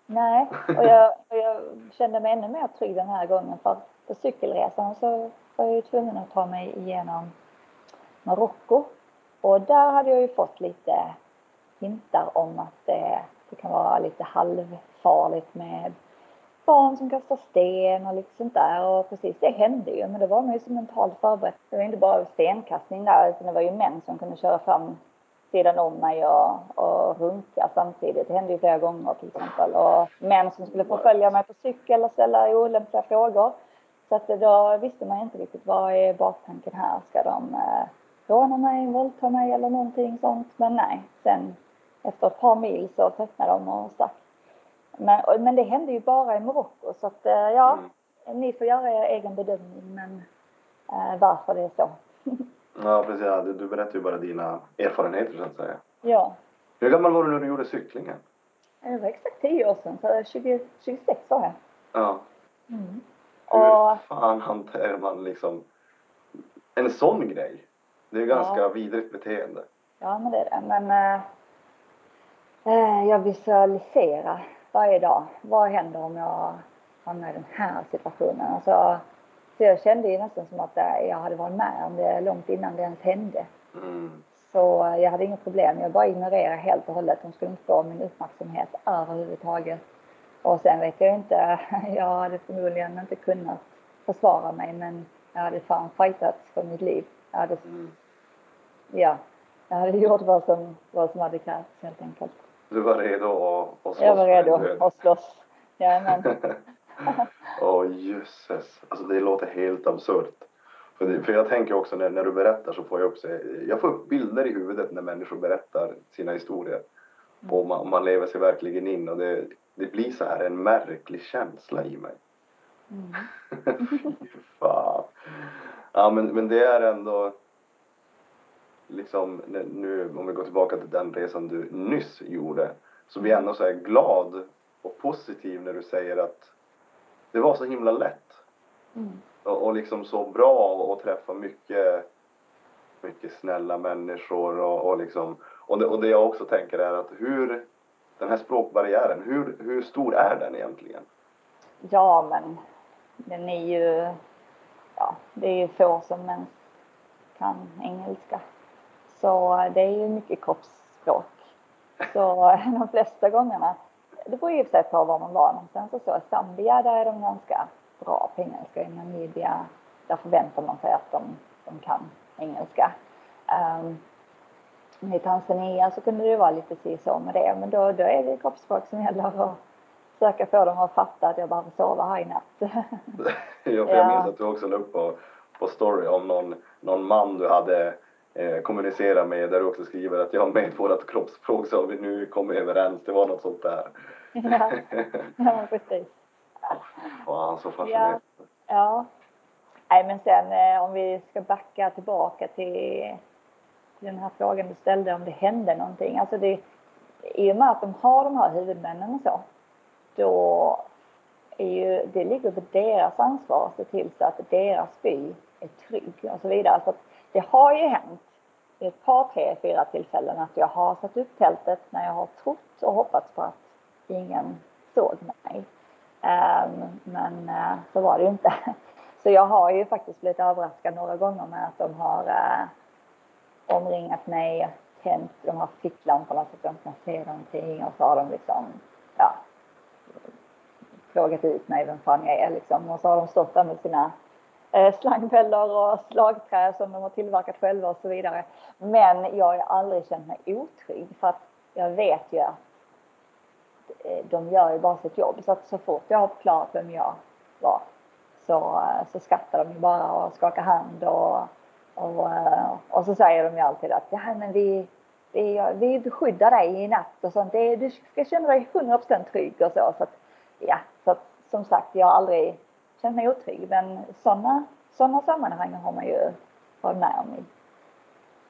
Nej, och jag, och jag kände mig ännu mer trygg den här gången för på cykelresan så var jag ju tvungen att ta mig igenom Marocko. Och där hade jag ju fått lite hintar om att det, det kan vara lite halvfarligt med barn som kastar sten och lite sånt där. Och precis det hände ju, men det var man ju så mentalt förberedd. Det var inte bara stenkastning där, utan det var ju män som kunde köra fram sidan om mig och, och runka samtidigt. Det hände ju flera gånger till exempel. Och män som skulle förfölja mig på cykel och ställa olämpliga frågor. Så att då visste man inte riktigt vad är baktanken här. Ska de eh, råna mig, våldta mig eller någonting sånt? Men nej, sen efter ett par mil så tröttnade de och stack. Men, men det hände ju bara i Marocko så att eh, ja, mm. ni får göra er egen bedömning men eh, varför det är så. [laughs] ja precis, ja, du, du berättar ju bara dina erfarenheter så att säga. Ja. Hur gammal var du när du gjorde cyklingen? Det var exakt 10 år sedan, så 20, 26 var jag. Ja. Mm. Hur och... fan hanterar man liksom en sån grej? Det är ganska ja. vidrigt beteende. Ja men det är det. Men äh, jag visualiserar varje dag. Vad händer om jag hamnar i den här situationen? Alltså, så jag kände ju nästan som att jag hade varit med om det långt innan det ens hände. Mm. Så jag hade inga problem. Jag bara ignorerade helt och hållet. De skulle inte få min uppmärksamhet överhuvudtaget. Och sen vet jag inte, [laughs] jag hade förmodligen inte kunnat försvara mig men jag hade fan fightats för mitt liv. Hade, ja, jag hade gjort vad som, vad som hade krävts helt enkelt. Du var redo att, att slåss? Jag var redo att slåss. Jajamän. [laughs] Åh oh, jösses. Alltså det låter helt absurt. För, det, för jag tänker också när, när du berättar så får jag också, jag får upp bilder i huvudet när människor berättar sina historier. Mm. Och man, man lever sig verkligen in och det, det blir så här en märklig känsla i mig. Mm. [laughs] Fan. Ja men, men det är ändå liksom nu om vi går tillbaka till den resan du nyss gjorde så blir jag ändå så här glad och positiv när du säger att det var så himla lätt Mm. och, och liksom så bra att träffa mycket mycket snälla människor och, och liksom och det, och det jag också tänker är att hur den här språkbarriären, hur, hur stor är den egentligen? Ja, men den är ju, ja, det är ju få som ens kan engelska. Så det är ju mycket kroppsspråk. Så [laughs] de flesta gångerna, det beror ju på sig på var man var någonstans och så. I Zambia, där är de ganska bra på engelska. I Namibia, där förväntar man sig att de, de kan engelska. Um, I Tanzania så kunde det vara lite si så med det, men då, då är det kroppsspråk som gäller och försöka få dem att fatta att jag behöver sova här i natt. [laughs] ja, för jag minns att du också la upp på, på story om någon, någon man du hade eh, kommunicerat med där du också skriver att ja, med vårat kroppsspråk så har vi nu kommit överens. Det var något sånt där. [laughs] ja, [laughs] ja precis. Fan, så fascinerande. Ja. ja. Nej, men sen eh, om vi ska backa tillbaka till, till den här frågan du ställde om det hände någonting. Alltså det, i och med att de har de här huvudmännen och så, då är ju, det ligger på deras ansvar att se till så att deras by är trygg och så vidare. Så det har ju hänt vid ett par, tre, fyra tillfällen att jag har satt upp tältet när jag har trott och hoppats på att ingen såg mig. Ehm, men eh, så var det ju inte. [laughs] Så jag har ju faktiskt blivit överraskad några gånger med att de har eh, omringat mig, tänt de här ficklamporna så att de kan se någonting och så har de liksom, ja, frågat ut mig vem fan jag är liksom. Och så har de stått där med sina eh, slangbällor och slagträ som de har tillverkat själva och så vidare. Men jag har aldrig känt mig otrygg för att jag vet ju att eh, de gör ju bara sitt jobb. Så att så fort jag har förklarat vem jag var så, eh, så skrattar de ju bara och skakar hand och, och, och så säger de ju alltid att ja men vi, vi, vi beskyddar dig i natt och sånt. Det, du ska känna dig 100% trygg och så. så att, ja, som sagt, jag har aldrig känt mig otrygg. Men sådana såna sammanhang har man ju varit med om i,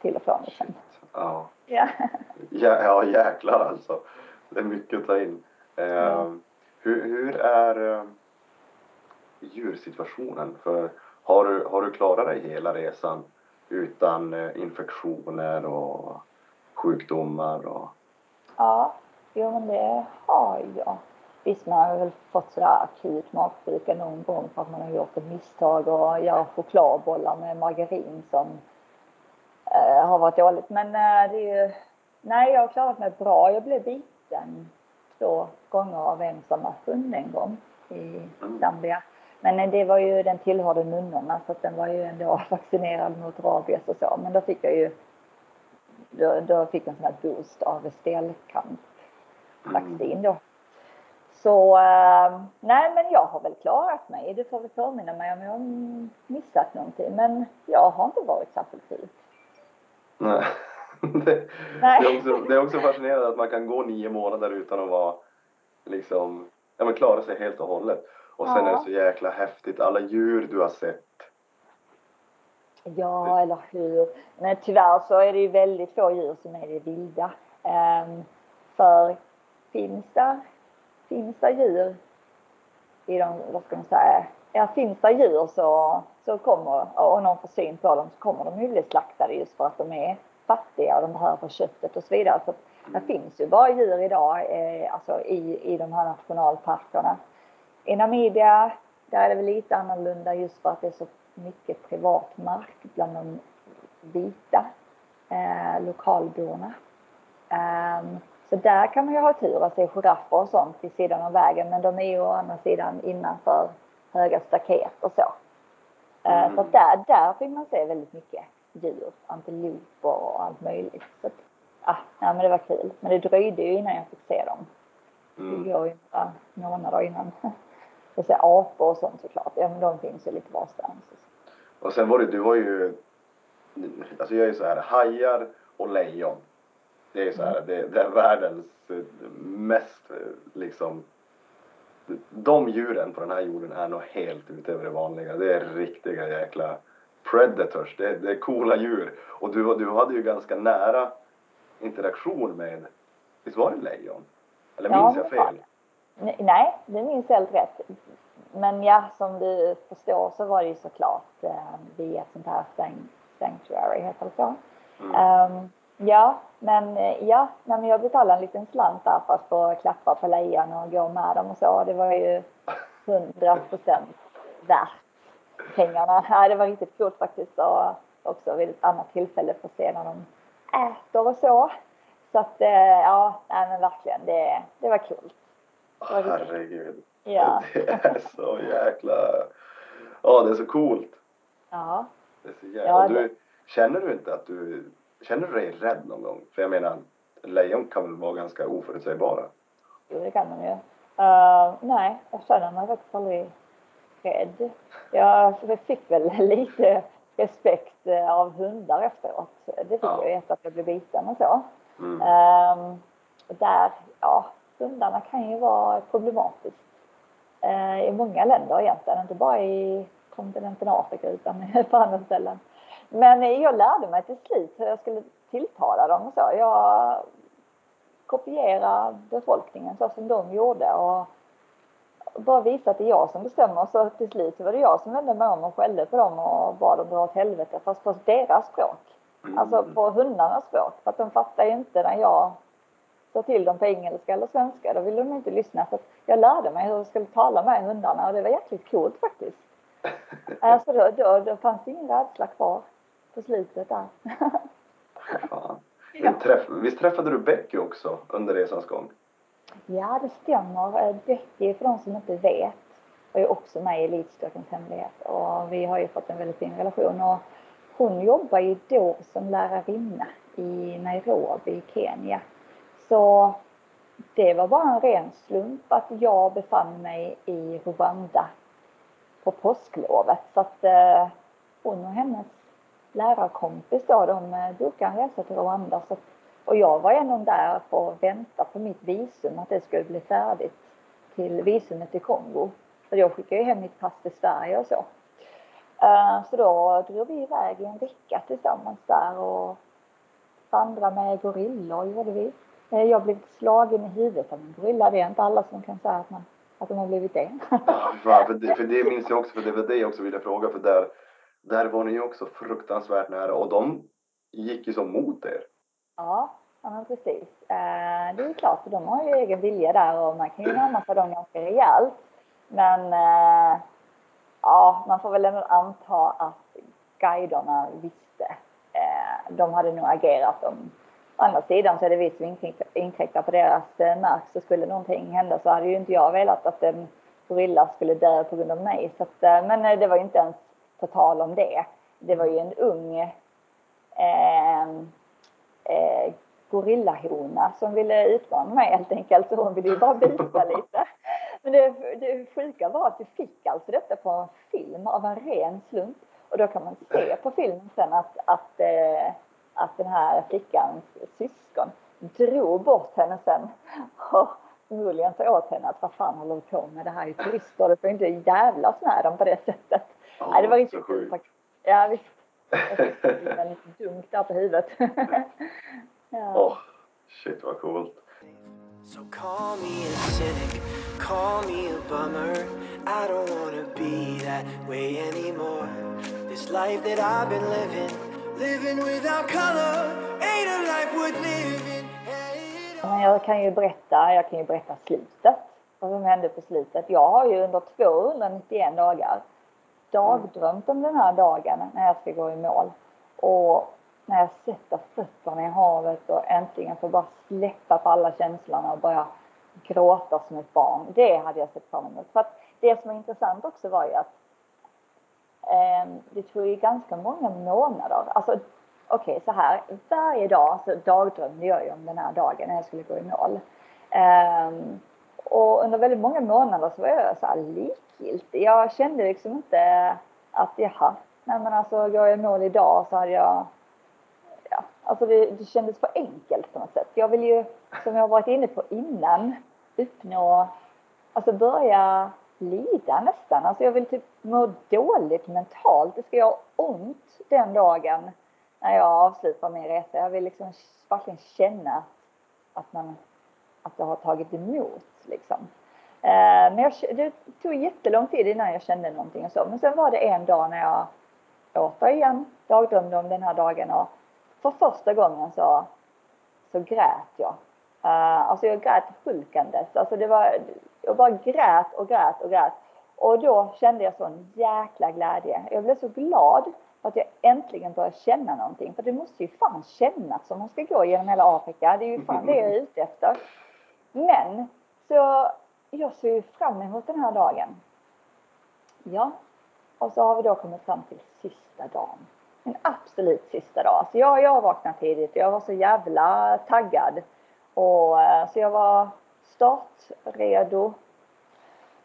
till och från. Liksom. Ja. Ja. ja. Ja, jäklar alltså. Det är mycket att ta in. Eh, mm. hur, hur är eh, djursituationen? För har du, har du klarat dig hela resan utan eh, infektioner och sjukdomar? Och... Ja, jo men det har jag. Visst, man har väl fått sådär akut magsjuka någon gång för att man har gjort ett misstag och gör chokladbollar med margarin som eh, har varit dåligt. Men eh, det är ju, nej jag har klarat mig bra. Jag blev biten två gånger av en samma hund en gång i Zambia. Men eh, det var ju, den tillhörde nunnorna så att den var ju ändå [laughs] vaccinerad mot rabies och så. Men då fick jag ju, då, då fick jag en sån här boost av stelkrampsvaccin då. Så äh, nej, men jag har väl klarat mig. Du får väl påminna mig om jag har missat någonting. Men jag har inte varit särskilt sjuk. Nej. [laughs] Det, nej. Det, är också, det är också fascinerande att man kan gå nio månader utan att vara liksom, ja men klara sig helt och hållet. Och sen ja. är det så jäkla häftigt, alla djur du har sett. Ja, eller hur. Men tyvärr så är det ju väldigt få djur som är det vilda. Um, för finns där finns det djur i de, vad ska man säga, ja finns det djur så, så kommer, och någon får syn på dem så kommer de ju bli slaktade just för att de är fattiga och de behöver köttet och så vidare. Så det finns ju bara djur idag eh, alltså i, i de här nationalparkerna. I Namibia, där är det väl lite annorlunda just för att det är så mycket privat mark bland de vita eh, lokalborna. Um, så där kan man ju ha tur att se giraffer och sånt vid sidan av vägen men de är ju å andra sidan innanför höga staket och så. Eh, mm. Så där, där fick man se väldigt mycket djur, antiloper och allt möjligt. Så ah, ja, men det var kul. Men det dröjde ju innan jag fick se dem. Mm. Det går ju några månader innan. [laughs] Jag ser apor och sånt såklart. Ja men de finns ju lite varstans. Och sen var det, du var ju, alltså jag är ju så här, hajar och lejon det är så här, det, det är världens mest liksom de djuren på den här jorden är nog helt utöver det vanliga. Det är riktiga jäkla predators. Det, är, det är coola djur. Och du, du hade ju ganska nära interaktion med, visst var det lejon? Eller minns Ja, jag fel? Nej, det minns helt rätt. Men ja, som du förstår så var det ju såklart eh, via ett sånt här sanct- sanctuary, heter det så? Mm. Ehm, ja, men eh, ja, men jag betalade en liten slant där för att få klappa på lejon och gå med dem och så. Det var ju hundra procent värt pengarna. Ja, det var riktigt coolt faktiskt och också vid ett annat tillfälle få se när de äter och så. Så att eh, ja, nej men verkligen det, det var kul. Herregud. Ja. [laughs] Det är så jäkla... Ja, det är så coolt. Ja. Det är så jävla... Ja, och du, känner du inte att du... Känner du dig rädd någon gång? För jag menar, lejon kan väl vara ganska oförutsägbara? Jo, det kan de ju. Eh, nej, jag känner mig faktiskt aldrig rädd. Jag, jag fick väl [laughs] lite respekt eh, av hundar efteråt. Det fick Ja. jag efter att jag blev biten och så. Mm. Och där, ja, hundarna kan ju vara problematiskt. Eh, I många länder egentligen, inte bara i kontinenten Afrika utan [laughs] på andra ställen. Men jag lärde mig till slut hur jag skulle tilltala dem och så. Jag kopierade befolkningen så som de gjorde och bara visa att det är jag som bestämmer. Så till slut var det jag som vände mig om och skällde på dem och bad dem dra åt helvete fast på deras språk. Mm. Alltså på hundarnas språk. För att de fattar ju inte när jag sa till dem på engelska eller svenska. Då ville de inte lyssna. Så jag lärde mig hur jag skulle tala med hundarna och det var jäkligt coolt faktiskt. [laughs] Alltså då, då, då fanns det ingen rädsla kvar på slutet där. Fan. [laughs] Ja. Träff, visst träffade du Becky också under resans gång? Ja, det stämmer. Eh, Becky, för de som inte vet, var ju också med i Elitstyrkans hemlighet och vi har ju fått en väldigt fin relation. Och hon jobbar ju då som lärarinna i Nairobi i Kenya. Så det var bara en ren slump att jag befann mig i Rwanda på påsklovet. Så att eh, hon och hennes lärarkompis då, de eh, bokade en resa till Rwanda. Så och jag var ändå där för att vänta på mitt visum, att det skulle bli färdigt till visumet till Kongo. För jag skickade ju hem mitt pass till Sverige och så. Eh, så då drog vi iväg i en vecka tillsammans där och vandrade med gorillor gjorde vi. Eh, jag blev slagen i huvudet av en gorilla. Det är inte alla som kan säga att, man, att de har blivit det. Ja, för, det, för det minns jag också, för det var det jag också ville fråga, för där, där var ni ju också fruktansvärt nära och de gick ju som mot er. Ja, ja men precis. Eh, det är klart, för de har ju egen vilja där och man kan ju närma sig dem ganska rejält. Men eh, ja, man får väl ändå anta att guiderna visste. Eh, de hade nog agerat om Å andra sidan så är det vi som inkräktar- på deras mark. Så skulle någonting hända så hade ju inte jag velat att en gorilla skulle dö på grund av mig. Så att, men det var ju inte ens på tal om det. Det var ju en ung eh, eh, gorillahona som ville utmana mig helt enkelt. Så hon ville ju bara bita [laughs] lite. Men det, det sjuka var att vi fick alltså detta på en film av en ren slump. Och då kan man se på filmen sen att, att, eh, att den här flickans syskon drog bort henne sen. Och förmodligen sa åt henne att vad fan håller du på med? Det här är turister, du får inte jävlas med dem på det sättet. Ja, Nej, det var så riktigt kul sjukt. faktiskt. Ja, visst. [laughs] Jag fick en dunk där på huvudet. [laughs] ja. Åh, shit vad coolt. So call me a cynic, call me a bummer. I don't wanna be that way anymore. This life that I've been living, living without color, ain't a life worth living. Men jag kan ju berätta, jag kan ju berätta slutet. Vad som hände på slutet. Jag har ju under 291 dagar dagdrömt om den här dagen när jag ska gå i mål. Och när jag sätter fötterna i havet och äntligen får bara släppa på alla känslorna och börja gråta som ett barn. Det hade jag sett fram emot. För att det som är intressant också var ju att eh, det tog ju ganska många månader. Alltså okej så här, varje dag så dagdrömde jag ju om den här dagen när jag skulle gå i mål. Eh, och under väldigt många månader så var jag så här likgiltig. Jag kände liksom inte att jaha, nej men alltså går jag i mål idag så hade jag Ja, alltså det, det kändes för enkelt på något sätt. Jag vill ju, som jag har varit inne på innan, uppnå alltså börja lida nästan. Alltså jag vill typ må dåligt mentalt. Det ska göra ont den dagen när jag avslutar min resa. Jag vill liksom verkligen känna att man att det har tagit emot liksom. Eh, men jag, det tog jättelång tid innan jag kände någonting och så. Men sen var det en dag när jag återigen dagdrömde om den här dagen och för första gången så, så grät jag. Eh, alltså jag grät hulkandes. Alltså det var, jag bara grät och grät och grät. Och då kände jag sån jäkla glädje. Jag blev så glad att jag äntligen började känna någonting. För det måste ju fan kännas om man ska gå genom hela Afrika. Det är ju fan det jag är ute efter. Men så jag ser ju fram emot den här dagen. Ja, och så har vi då kommit fram till sista dagen. En absolut sista dag. Så jag, jag vaknade tidigt och jag var så jävla taggad. Och, eh, så jag var startredo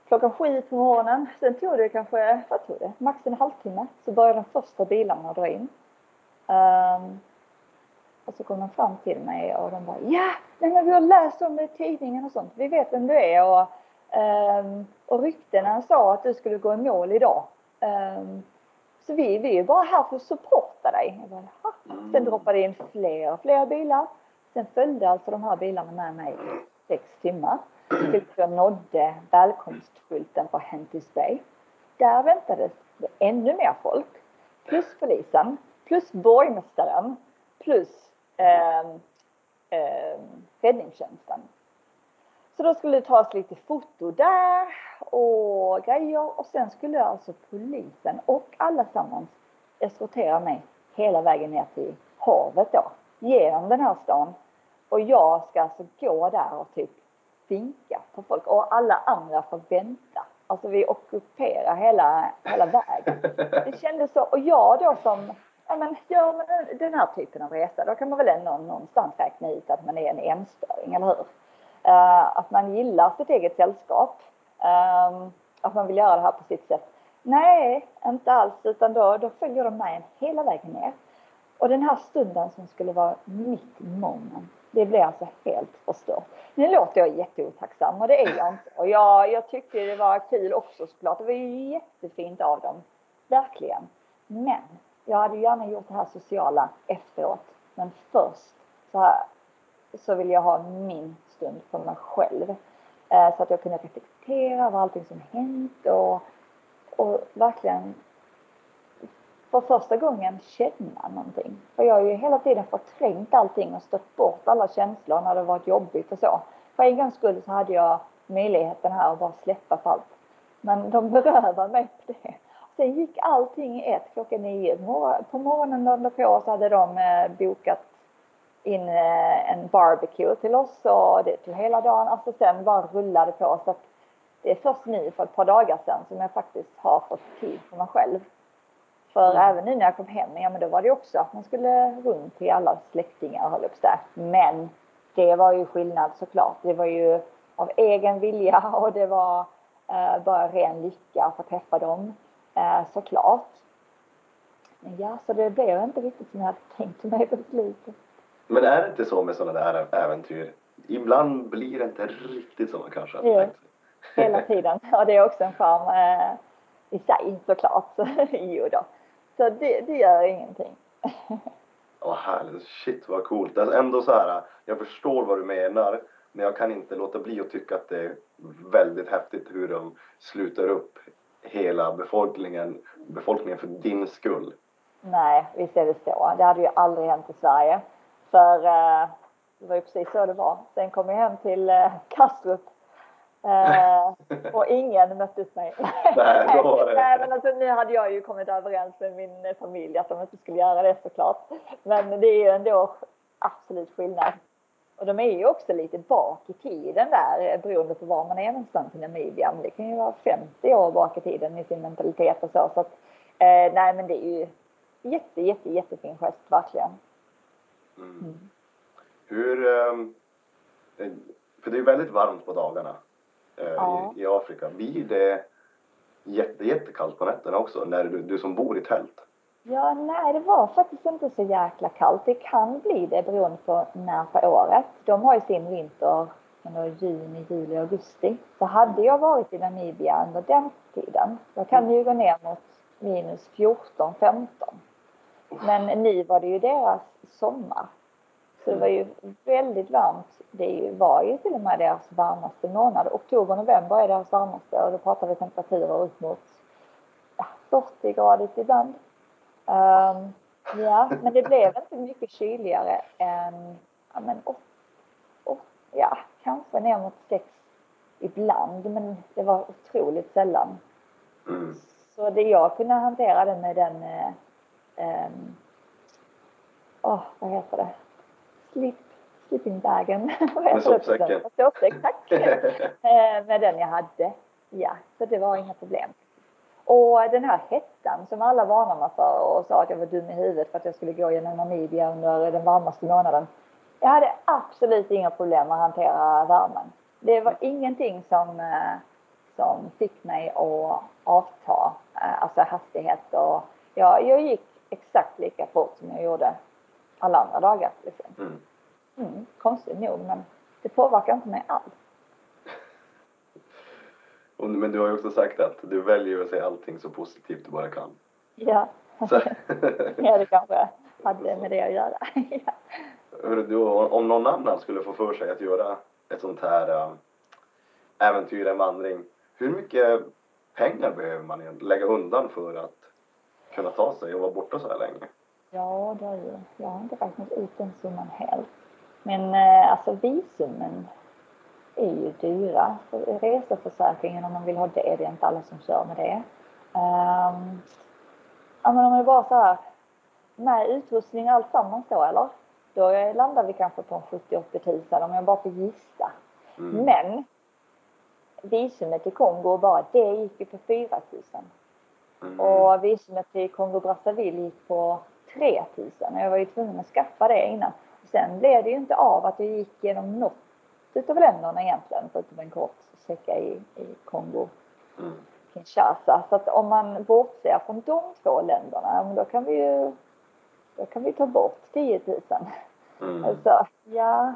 klockan sju på morgonen. Sen tog det kanske, vad tog det, max en halvtimme. Så började de första bilarna dra in. Um, och så kom de fram till mig och de bara ja, nej men vi har läst om det i tidningen och sånt. Vi vet vem du är och, um, och ryktena sa att du skulle gå i mål idag. Um, så vi, vi är bara här för att supporta dig. Jag bara, Sen mm. droppade in fler och fler bilar. Sen följde alltså de här bilarna med mig sex timmar tills jag nådde välkomstskylten på Hentis Bay. Där väntades det ännu mer folk. Plus polisen, plus borgmästaren, plus eh, eh, räddningstjänsten. Så då skulle det tas lite foto där och grejer och sen skulle alltså polisen och allesammans eskortera mig hela vägen ner till havet då, genom den här stan. Och jag ska alltså gå där och typ vinka på folk och alla andra får vänta. Alltså vi ockuperar hela, hela vägen. Det kändes så, och jag då som ja men gör man eh, den här typen av resa då kan man väl ändå någonstans räkna ut att man är en enstöring, eller hur? Uh, att man gillar sitt eget sällskap. Um, att man vill göra det här på sitt sätt. Nej, inte alls utan då, då följer de med en hela vägen ner. Och den här stunden som skulle vara mitt moment, det blev alltså helt förstört. Nu låter jag jätteotacksam och det är jag inte. Och jag, jag tyckte det var kul också såklart. Det var ju jättefint av dem. Verkligen. Men jag hade gärna gjort det här sociala efteråt. Men först så, här, så vill jag ha min stund för mig själv. Eh, så att jag kunde reflektera över allting som hänt och, och verkligen för första gången känna någonting. För jag har ju hela tiden förträngt allting och stött bort alla känslor när det varit jobbigt och så. För en gångs skull så hade jag möjligheten här att bara släppa på allt. Men de berövar mig på det. Sen gick allting i ett klockan nio. På morgonen dagen på så hade de eh, bokat in eh, en barbecue till oss och det tog hela dagen. Alltså sen bara rullade på. Så att det är först nu för ett par dagar sedan som jag faktiskt har fått tid för mig själv. För mm. även nu när jag kom hem, ja men då var det också att man skulle runt till alla släktingar höll upp där. Men det var ju skillnad såklart. Det var ju av egen vilja och det var eh, bara ren lycka att få träffa dem såklart. Men ja, så det blev inte riktigt som jag hade tänkt mig på slutet. Men är det inte så med sådana där äventyr? Ibland blir det inte riktigt som man kanske hade jo, tänkt sig. [laughs] hela tiden. Och det är också en charm eh, i sig såklart. [laughs] jo då. Så det, det gör ingenting. Åh härligt, shit vad coolt. Alltså ändå så här, jag förstår vad du menar men jag kan inte låta bli att tycka att det är väldigt häftigt hur de slutar upp hela befolkningen, befolkningen för din skull. Nej, visst är det så. Det hade ju aldrig hänt i Sverige. För eh, det var ju precis så det var. Sen kom jag hem till eh, Kastrup eh, och ingen mötte mig. [laughs] Nej, då var det. Nej, men alltså, nu hade jag ju kommit överens med min familj att de inte skulle göra det såklart. Men det är ju ändå absolut skillnad. Och de är ju också lite bak i tiden där beroende på var man är någonstans i Namibia. Men det kan ju vara 50 år bak i tiden i sin mentalitet och så. så att, eh, nej men det är ju jätte, jätte, jättefin gest verkligen. Mm. Mm. Hur, ehm, eh, för det är väldigt varmt på dagarna eh, ja. i, i, Afrika. Blir det jätte, jättekallt på nätterna också när du, du som bor i tält? Ja, nej, det var faktiskt inte så jäkla kallt. Det kan bli det beroende på när på året. De har ju sin vinter under juni, juli, augusti. Så hade jag varit i Namibia under den tiden, då kan det ju gå ner mot minus 14, 15. Men nu var det ju deras sommar. Så det var ju väldigt varmt. Det var ju till och med deras varmaste månad. Oktober, november är deras varmaste och då pratar vi temperaturer upp mot 40 gradigt ibland. Um, ja, men det blev inte mycket kyligare än ja, men, åt, åt, ja, kanske ner mot 6 ibland, men det var otroligt sällan. Mm. Så det jag kunde hantera det med den, eh, um, oh, vad heter det, slip, sleepingbagen. Med [laughs] sovsäcken? Sovsäck, tack. [laughs] Eh, med den jag hade. Ja, så det var inga problem. Och den här hettan som alla varnade mig för och sa att jag var dum i huvudet för att jag skulle gå genom Namibia under den varmaste månaden. Jag hade absolut inga problem att hantera värmen. Det var ingenting som, eh, som fick mig att avta, eh, alltså hastighet och jag, jag gick exakt lika fort som jag gjorde alla andra dagar. Liksom. Mm. Mm, konstigt nog, men det påverkar inte mig alls. Men du har ju också sagt att du väljer att se allting så positivt du bara kan. Ja, [laughs] ja det kanske hade med det att göra. [laughs] ja. Du, om någon annan skulle få för sig att göra ett sånt här äh, äventyr, en vandring, hur mycket pengar behöver man lägga undan för att kunna ta sig och vara borta så här länge? Ja, det är ju, jag har inte räknat ut den summan helt. Men äh, alltså visumen är ju dyra. Reseförsäkringen om man vill ha det, det är inte alla som kör med det. Um, ja men om vi bara så här med utrustning och alltsammans då eller? Då landar vi kanske på 70-80 tusen om jag bara får gissa. Mm. Men visumet till Kongo bara det gick ju på 4 tusen. Mm. Och visumet till Kongo Brazzaville gick på 3 tusen. Jag var ju tvungen att skaffa det innan. Sen blev det ju inte av att jag gick genom något utav länderna egentligen, förutom en kort sträcka i, i Kongo. Mm. Kinshasa. Så att om man bortser från de två länderna, då kan vi ju då kan vi ta bort 10 000. Mm. Alltså, ja,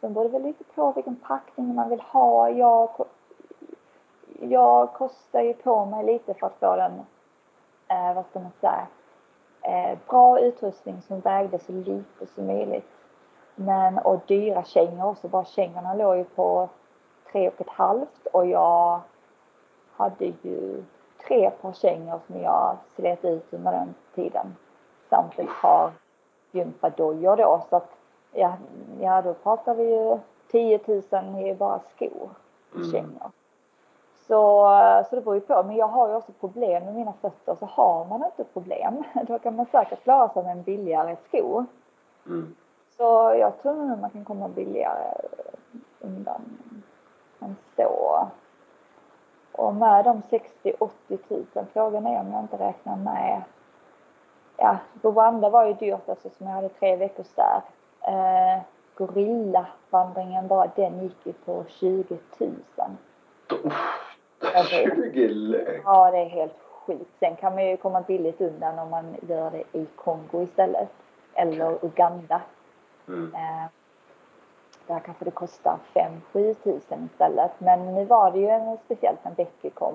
sen beror det väl lite på vilken packning man vill ha. Jag, jag kostar ju på mig lite för att få den, eh, vad ska man säga, eh, bra utrustning som vägde så lite som möjligt. Men, och dyra kängor också. Bara kängorna låg ju på tre och ett halvt och jag hade ju tre par kängor som jag slet ut under den tiden. Samt ett par gympadojor då. Så att, ja, ja, då pratar vi ju 10 000 i bara skor. Mm. Kängor. Så, så det beror ju på. Men jag har ju också problem med mina fötter. Så har man inte problem, [laughs] då kan man säkert klara sig med en billigare sko. Mm. Så jag tror nog man kan komma billigare undan än så. Och med de 60-80 000, frågan är om jag inte räknar med Ja, Rwanda var ju dyrt eftersom jag hade tre veckors där. Eh, Gorillavandringen bara den gick ju på 20 000. 20 lök? Ja, det är helt skit. Sen kan man ju komma billigt undan om man gör det i Kongo istället. Eller Uganda. Mm. Eh, där kanske det kostar 5-7 tusen istället. Men nu var det ju en, speciellt när Becky kom.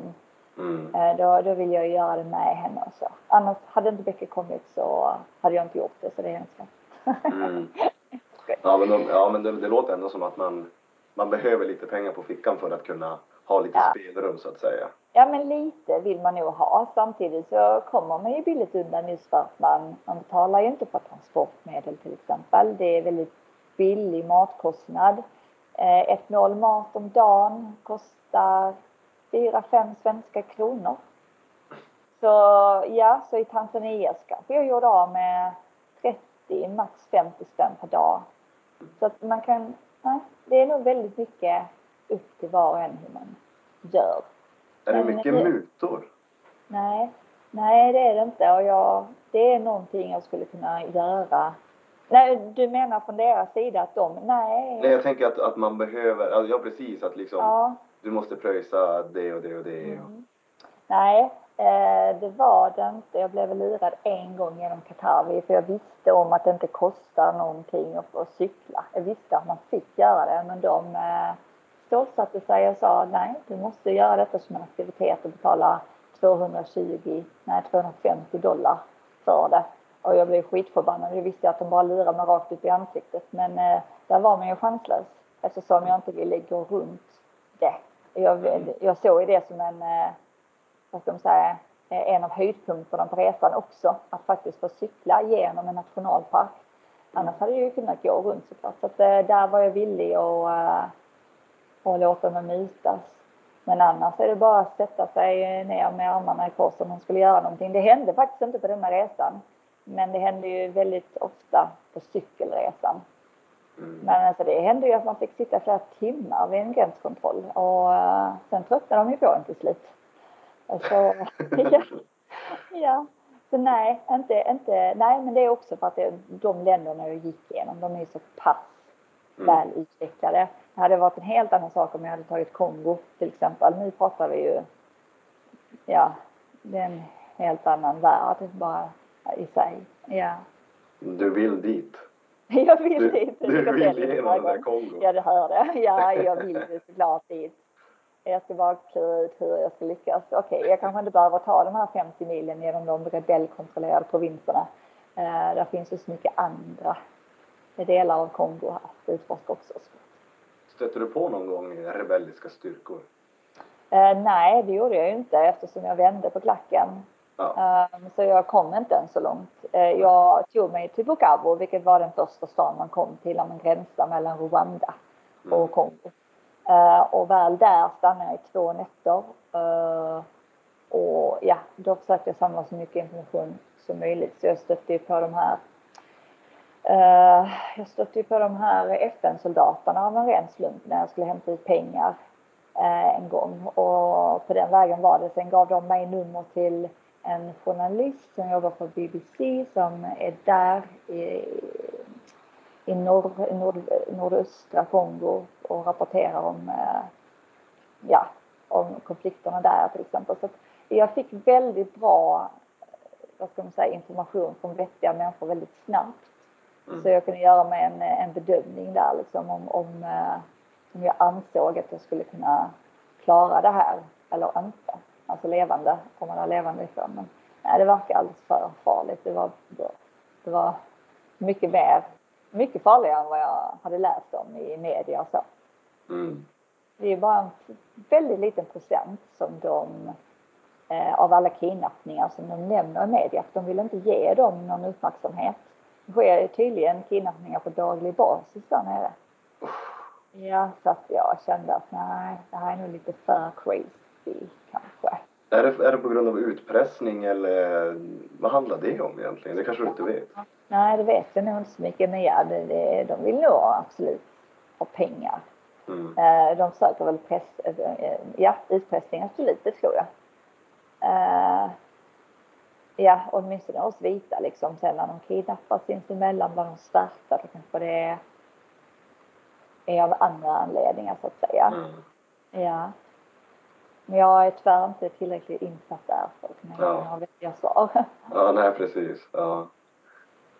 Mm. Eh, då, då vill jag göra det med henne också. Annars hade inte Becky kommit så hade jag inte gjort det så det är hemskt. mm. [laughs] Ja men, de, ja, men det, det, låter ändå som att man, man behöver lite pengar på fickan för att kunna ha lite ja. spelrum så att säga. Ja men lite vill man nog ha. Samtidigt så kommer man ju billigt undan just för att man, man betalar ju inte för transportmedel till exempel. Det är väldigt billig matkostnad. Eh, ett mål mat om dagen kostar 4-5 svenska kronor. Så ja, så i Tanzania kanske jag gjorde av med 30, max 50 spänn per dag. Så att man kan, nej, det är nog väldigt mycket upp till var och en hur man gör. Är det mycket det, mutor? Nej, nej det är det inte och jag, det är någonting jag skulle kunna göra. Nej, du menar från deras sida att de, nej. Nej, jag tänker att, att man behöver, alltså, ja precis att liksom, ja. du måste pröjsa det och det och det. Mm. Nej, eh, det var det inte. Jag blev lurad en gång genom Katavi för jag visste om att det inte kostar någonting att få cykla. Jag visste att man fick göra det men de, eh, stålsatte sig och sa nej, du måste göra detta som en aktivitet och betala 220, nej 250 dollar för det. Och jag blev skitförbannad. Jag visste att de bara lurade mig rakt upp i ansiktet. Men eh, där var man ju chanslös eftersom jag inte ville gå runt det. Jag, jag såg det som en, eh, vad ska man säga, eh, en av höjdpunkterna på resan också. Att faktiskt få cykla genom en nationalpark. Annars hade jag ju kunnat gå runt såklart. Så att, eh, där var jag villig att och låta mig mytas. Men annars är det bara att sätta sig ner med armarna i kors om man skulle göra någonting. Det hände faktiskt inte på denna resan. Men det hände ju väldigt ofta på cykelresan. Mm. Men alltså det hände ju att man fick sitta flera timmar vid en gränskontroll och uh, sen tröttnade de ju på en till slut. Så, [laughs] ja, ja. Så nej, inte, inte, nej men det är också för att det, de länderna jag gick igenom, de är så pass mm. väl utvecklade. Det hade varit en helt annan sak om jag hade tagit Kongo till exempel. Nu pratar vi ju, ja, det är en helt annan värld bara i sig. Ja. Du vill dit? [laughs] Jag vill du, dit. Du vill igenom den där Kongo? Ja, det hör det. Ja, [laughs] jag vill såklart dit. Jag ska bara klura ut hur jag ska lyckas. Okej, okay, jag kanske inte behöver ta de här 50 milen genom de rebellkontrollerade provinserna. Uh, där finns ju så mycket andra delar av Kongo att utforska också. Stötte du på någon gång rebelliska styrkor? Uh, nej, det gjorde jag ju inte eftersom jag vände på klacken. Ja. Um, så jag kom inte än så långt. Uh, jag tog mig till Bukavu, vilket var den första stan man kom till om man gränsar mellan Rwanda och mm. Kongo. Uh, och väl där stannade jag i två nätter. och ja, då försökte jag samla så mycket information som möjligt. Så jag stötte ju på de här Eh, jag stötte ju på de här FN-soldaterna av en ren slump när jag skulle hämta ut pengar eh, en gång och på den vägen var det. Sen gav de mig nummer till en journalist som jobbar på BBC som är där i, i norr, nord, nordöstra Kongo och rapporterar om, eh, ja, om konflikterna där till exempel. Så jag fick väldigt bra vad ska man säga, information från vettiga människor väldigt snabbt. Mm. Så jag kunde göra mig en, en bedömning där liksom om, om, eh, om jag ansåg att jag skulle kunna klara det här eller inte. Alltså levande, komma där levande ifrån. Men nej, det verkar alldeles för farligt. Det var, det var mycket mer, mycket farligare än vad jag hade läst om i media och så. Mm. Det är bara en väldigt liten procent som de eh, av alla kidnappningar som de nämner i media, för de vill inte ge dem någon uppmärksamhet. Det sker tydligen kidnappningar på daglig basis där nere. Ja, så att jag kände att nej, det här är nog lite för crazy kanske. Är det, är det på grund av utpressning eller vad handlar det om egentligen? Det kanske du inte vet? Nej, det vet jag nog inte så mycket. Men ja, det, det, de vill nog absolut ha pengar. Mm. Eh, de söker väl press, eh, ja, utpressning absolut, det tror jag. Ja, åtminstone hos vita liksom. Sen när de kidnappar sinsemellan, vad de startar, då kanske det är, är av andra anledningar så att säga. Mm. Ja. Men jag är tyvärr inte tillräckligt insatt där för att kunna ja. ha vettiga svar. [laughs] Ja, nej precis. Ja.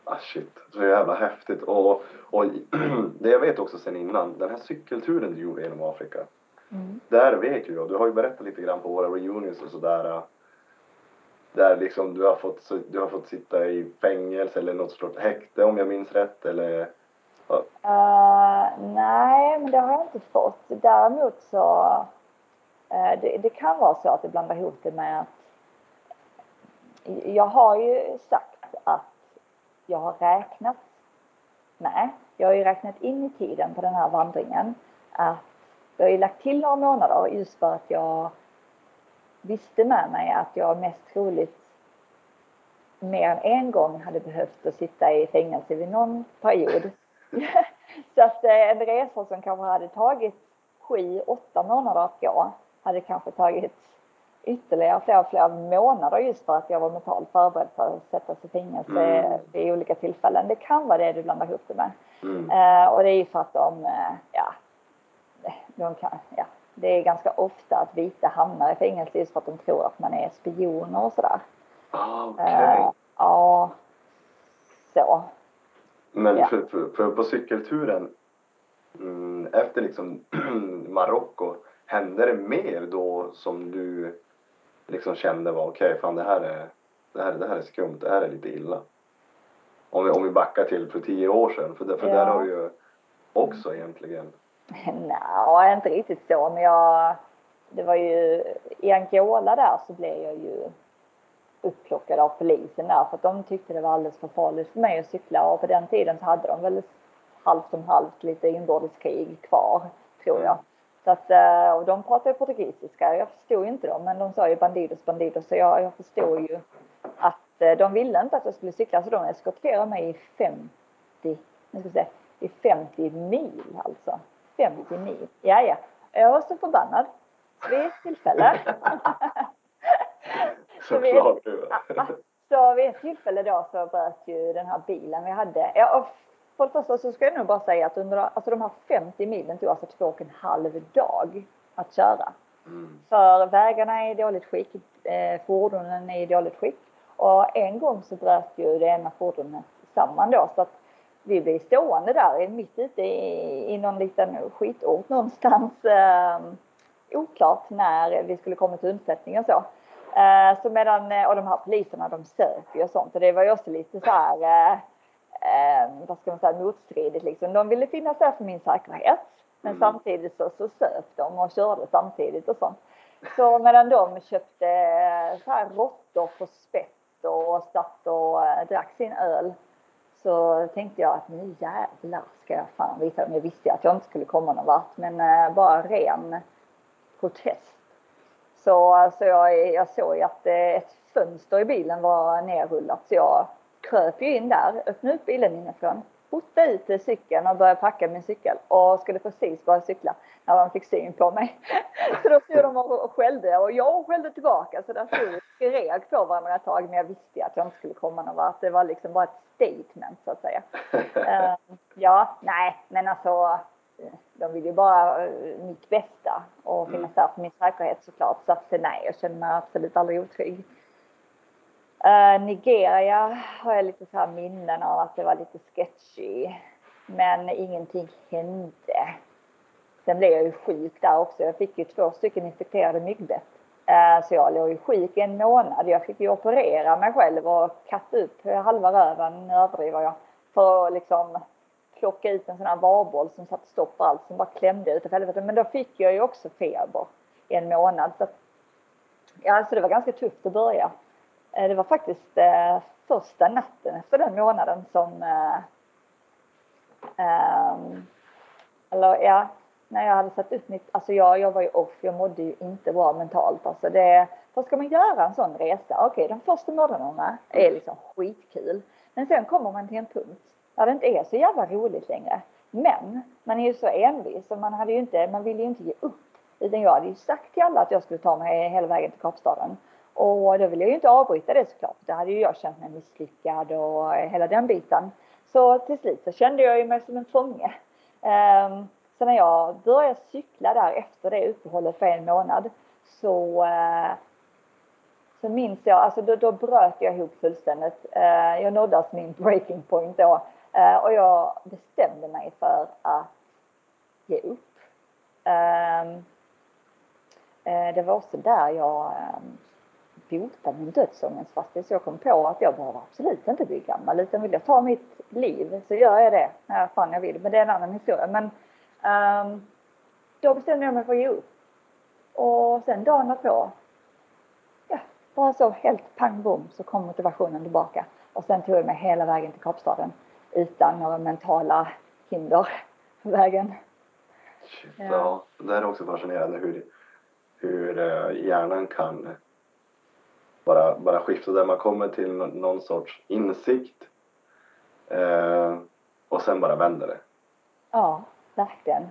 Ah, shit, så jävla häftigt. Och, och [clears throat] det jag vet också sen innan, den här cykelturen du gjorde genom Afrika. Mm. Där vet ju jag, du har ju berättat lite grann på våra reunions och sådär. Där liksom du har fått, du har fått sitta i fängelse eller något sorts häkte om jag minns rätt eller? Ja. Uh, nej, men det har jag inte fått. Däremot så Uh, det, det, kan vara så att det blandar ihop det med att jag har ju sagt att jag har räknat med, jag har ju räknat in i tiden på den här vandringen att jag har ju lagt till några månader just för att jag visste med mig att jag mest troligt mer än en gång hade behövt att sitta i fängelse vid någon period. [laughs] så att eh, en resa som kanske hade tagit sju, åtta månader att gå hade kanske tagit ytterligare flera, flera månader just för att jag var mentalt förberedd för att sättas i fängelse mm. vid olika tillfällen. Det kan vara det du blandar ihop det med. Mm. Uh, och det är ju för att de, uh, ja, de kan, ja, det är ganska ofta att vita hamnar i fängelse just för att de tror att man är spioner och sådär. Ah, okay. uh, ja, så. Men ja. för, för, för, på cykelturen, mm, efter liksom [clears throat] Marocko, hände det mer då som du liksom kände var okej, okay, fan det här är, det här, det här är skumt, det här är lite illa? Om vi, om vi backar till för tio år sedan, för, det, för ja. där har vi ju också egentligen. Nej, inte riktigt så, men jag, det var ju, i Angola där så blev jag ju upplockad av polisen där för att de tyckte det var alldeles för farligt för mig att cykla och på den tiden så hade de väl halvt om halvt lite inbördeskrig kvar, tror jag. Så att, eh, och de pratade portugisiska, jag förstod ju inte dem men de sa ju bandidos, bandidos så jag, jag förstod ju att eh, de ville inte att jag skulle cykla så de eskorterade mig i 50, nu ska vi se, i 50 mil alltså. 50 mil, ja ja. Jag var så förbannad vid tillfälle. [laughs] Såklart du [laughs] Så vid ett tillfälle då så bröt ju den här bilen vi hade. Ja, för det första så ska jag nog bara säga att under alltså de här 50 milen tog alltså två och en halv dag att köra. Mm. För vägarna är i dåligt skick, eh, fordonen är i dåligt skick. Och en gång så bröt ju det ena fordonet samman då så att vi blev stående där mitt ute i, i någon liten skitort någonstans. Eh, oklart när vi skulle komma till undsättning och så. Eh, så medan, och de här poliserna de söp ju och sånt och det var ju också lite så här eh, eh, vad ska man säga, motstridigt liksom. De ville finnas där för min säkerhet. Men mm. samtidigt så, så söp de och körde samtidigt och sånt. Så medan de köpte eh, så här råttor på spett och satt och äh, drack sin öl så tänkte jag att nu jävlar ska jag fan visa dem. Jag visste att jag inte skulle komma någon vart men eh, bara ren protest. Så, så jag, jag såg ju att eh, ett fönster i bilen var nerrullat så jag kröp ju in där, öppnade upp bilen inifrån, fotade ut cykeln och började packa min cykel och skulle precis börja cykla när de fick syn på mig. [laughs] Så då stod de och skällde och jag skällde tillbaka så där stod skrek på varandra ett tag men jag visste att jag inte skulle komma någon vart. Det var liksom bara ett statement så att säga. Uh, [laughs] ja, nej, men alltså de vill ju bara uh, mitt bästa och finnas där för min säkerhet såklart. Så att nej, jag känner mig absolut aldrig otrygg. Uh, Nigeria har jag lite så här minnen av att det var lite sketchy. Men ingenting hände. Sen blev jag ju sjuk där också. Jag fick ju två stycken infekterade myggbett. Eh, så jag låg ju sjuk i en månad. Jag fick ju operera mig själv och katta upp halva röven, nu överdriver jag, för att liksom plocka ut en sån här varboll som satte stopp på allt som bara klämde utav helvete. Men då fick jag ju också feber i en månad. Så att, ja, så det var ganska tufft att börja. Eh, det var faktiskt eh, första natten efter den månaden som eh, eh, eller ja, när jag hade satt upp mitt, alltså jag, jag var ju off, jag mådde ju inte bra mentalt. Alltså det, vad ska man göra en sån resa? Okej, de första månaderna är liksom skitkul. Men sen kommer man till en punkt där det inte är så jävla roligt längre. Men man är ju så envis och man hade ju inte, man ville ju inte ge upp. Utan jag hade ju sagt till alla att jag skulle ta mig hela vägen till Kapstaden. Och då ville jag ju inte avbryta det såklart. Då hade ju jag känt mig misslyckad och hela den biten. Så till slut så kände jag ju mig som en fånge. Um, så när jag började cykla där efter det uppehållet för en månad så, eh, så minns jag, alltså då, då bröt jag ihop fullständigt. Eh, jag nådde alltså min breaking point då eh, och jag bestämde mig för att ge upp. Ehm, det var också där jag ehm, botade bota min dödsångest faktiskt. Jag kom på att jag behöver absolut inte bli gammal utan vill jag ta mitt liv så gör jag det när fan jag vill. Men det är en annan historia. Men um, då bestämde jag mig för att ge upp. Och sen dagen på, ja, bara så helt pang bom så kom motivationen tillbaka. Och sen tog jag mig hela vägen till Kapstaden utan några mentala hinder på vägen. Shit, ja. ja, det är också fascinerande hur, hur eh, hjärnan kan bara, bara skifta där man kommer till någon sorts insikt eh, och sen bara vänder det. Ja, verkligen.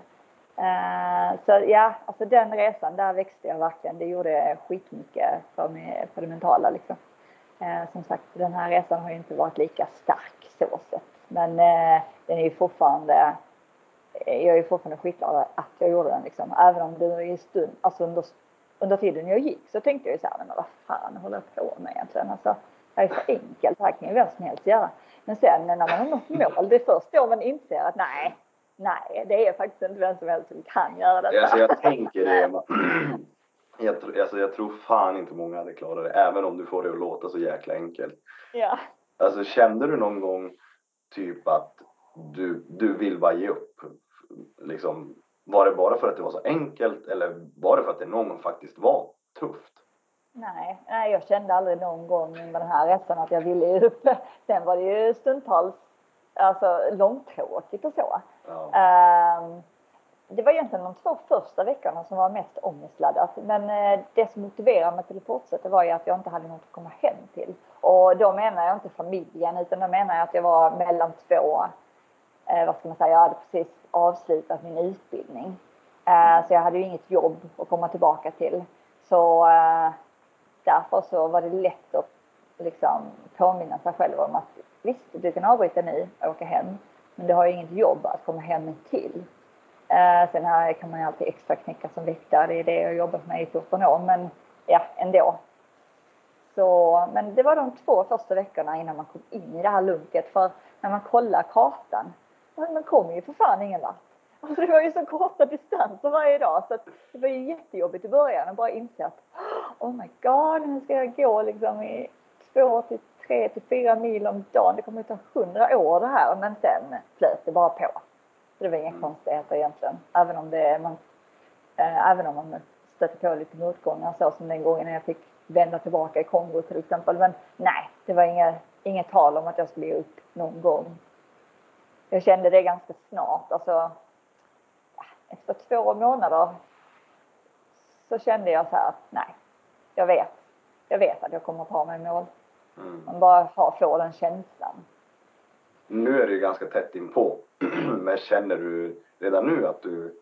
Uh, så ja, alltså den resan, där växte jag verkligen. Det gjorde skitmycket för, mig, för det mentala liksom. Uh, som sagt, den här resan har ju inte varit lika stark så sett. Men uh, den är ju fortfarande jag är ju fortfarande skitglad att jag gjorde den liksom. Även om det i stund, alltså under under tiden jag gick så tänkte jag ju så här, men vad fan håller jag på med egentligen? Alltså, det här är så enkelt, det här kan ju vem som helst göra. Men sen när man har nått mål, det är först då man inser att nej, Nej, det är faktiskt inte vem som helst som kan göra detta. Alltså jag tänker det. [clears throat] Jag, tr- alltså jag tror fan inte många hade klarat det, även om du får det att låta så jäkla enkelt. Ja. Alltså kände du någon gång typ att du, du vill bara ge upp? Liksom, var det bara för att det var så enkelt eller var det för att det någon gång faktiskt var tufft? Nej, nej, jag kände aldrig någon gång under den här resan att jag ville ge upp. Sen var det ju stundtals alltså, långtråkigt och så. Ja. Ehm, det var egentligen de två första veckorna som var mest ångestladdat. Men eh, det som motiverade mig till att fortsätta var ju att jag inte hade något att komma hem till. Och då menar jag inte familjen utan då menar jag att jag var mellan två, eh, vad ska man säga, jag hade precis avslutat min utbildning. Eh, så jag hade ju inget jobb att komma tillbaka till. Så eh, därför så var det lätt att liksom påminna sig själv om att visst, du kan avbryta nu och åka hem. Men du har ju inget jobb att komma hem till. Eh, sen här kan man ju alltid extra knäcka som väktare, det är det jag har jobbat med i 14 år. Men ja, ändå. Så, men det var de två första veckorna innan man kom in i det här lunket. För när man kollar kartan, man kommer ju för fan ingen vart. Alltså det var ju så korta distanser varje dag så det var ju jättejobbigt i början att bara inse att oh my god, nu ska jag gå liksom i två till tre till fyra mil om dagen. Det kommer att ta hundra år det här. Men sen flöt det bara på. Så det var inga konstigheter egentligen. Även om, det, man, eh, även om man stötte på lite motgångar så som den gången när jag fick vända tillbaka i Kongo till exempel. Men nej, det var inget, inget tal om att jag skulle ge upp någon gång. Jag kände det ganska snart. Alltså, efter två månader så kände jag så här att nej, jag vet. Jag vet att jag kommer att ta mig mål. Mm. Man bara har, får den känslan. Nu är det ju ganska tätt inpå. [clears throat] Men känner du redan nu att du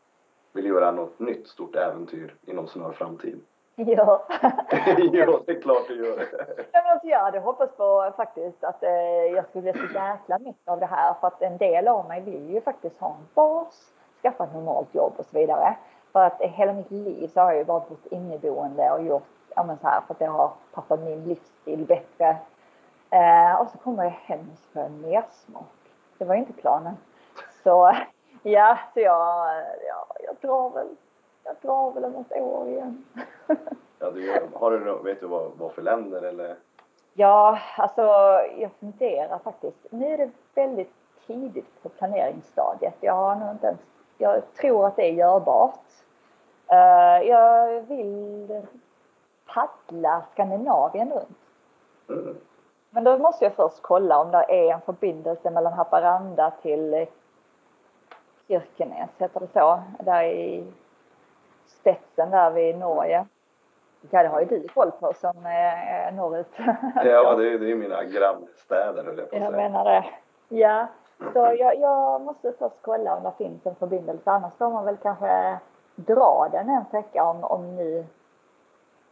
vill göra något nytt stort äventyr inom snar framtid? [laughs] Ja. [laughs] jo, det är klart du gör det. [laughs] Ja, men alltså, jag hade hoppats på faktiskt att eh, jag skulle bli så jäkla mycket av det här för att en del av mig vill ju faktiskt ha en bas, skaffa ett normalt jobb och så vidare. För att hela mitt liv så har jag ju bara bott inneboende och gjort ja, men så här för att det har passat min livsstil bättre. Eh, och så kommer jag hem och så får jag mersmak. Det var inte planen. Så [laughs] ja, så jag, ja, jag drar väl, jag drar väl om ett år igen. [laughs] Ja, du har du, vet du vad, vad för länder eller? Ja, alltså jag funderar faktiskt. Nu är det väldigt tidigt på planeringsstadiet. Jag har nog inte ens, jag tror att det är görbart. Eh, jag vill paddla Skandinavien runt. Mm. Men då måste jag först kolla om det är en förbindelse mellan Haparanda till eh, Kirkenes, heter det så? Där i spetsen där vid Norge. Ja, det har ju du koll på som är norrut. [laughs] Ja, det är, är mina grannstäder höll jag på att Jag säga. menar det. Ja, så jag, jag måste först kolla om det finns en förbindelse. Annars får man väl kanske dra den en sträcka om, om nu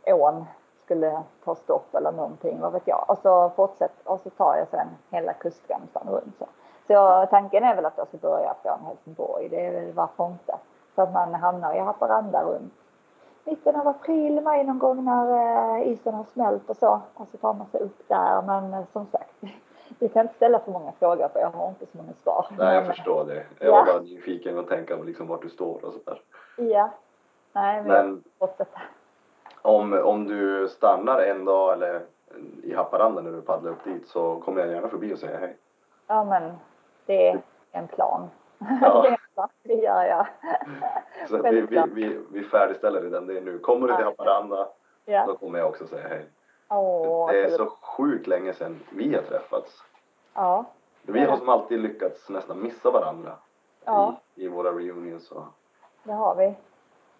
ån skulle ta stopp eller någonting, vad vet jag. Och så fortsätter och så tar jag sen hela kustremsan runt så. Så tanken är väl att jag ska börja från Helsingborg, det är väl varför inte. Så att man hamnar i Haparanda runt mitten av april, maj någon gång när eh, isen har smält och så. Och så tar man sig upp där. Men eh, som sagt, [laughs] vi kan inte ställa för många frågor för jag har inte så många svar. Nej, jag förstår det. Jag Ja. var bara nyfiken och tänka på liksom vart du står och sådär. Ja. Nej, men, jag Men fortsätter. Om, om du stannar en dag eller i Haparanda när du paddlar upp dit så kommer jag gärna förbi och säger hej. Ja, men det är en plan. Ja. [laughs] det, gör jag. Så vi, vi, vi, vi färdigställer redan det nu. Kommer du till. Haparanda Ja. då kommer jag också säga hej. Åh, Det är så sjukt länge sedan vi har träffats. Ja. Vi har som alltid lyckats nästan missa varandra Ja. i, i våra reunions. Och, Det har vi.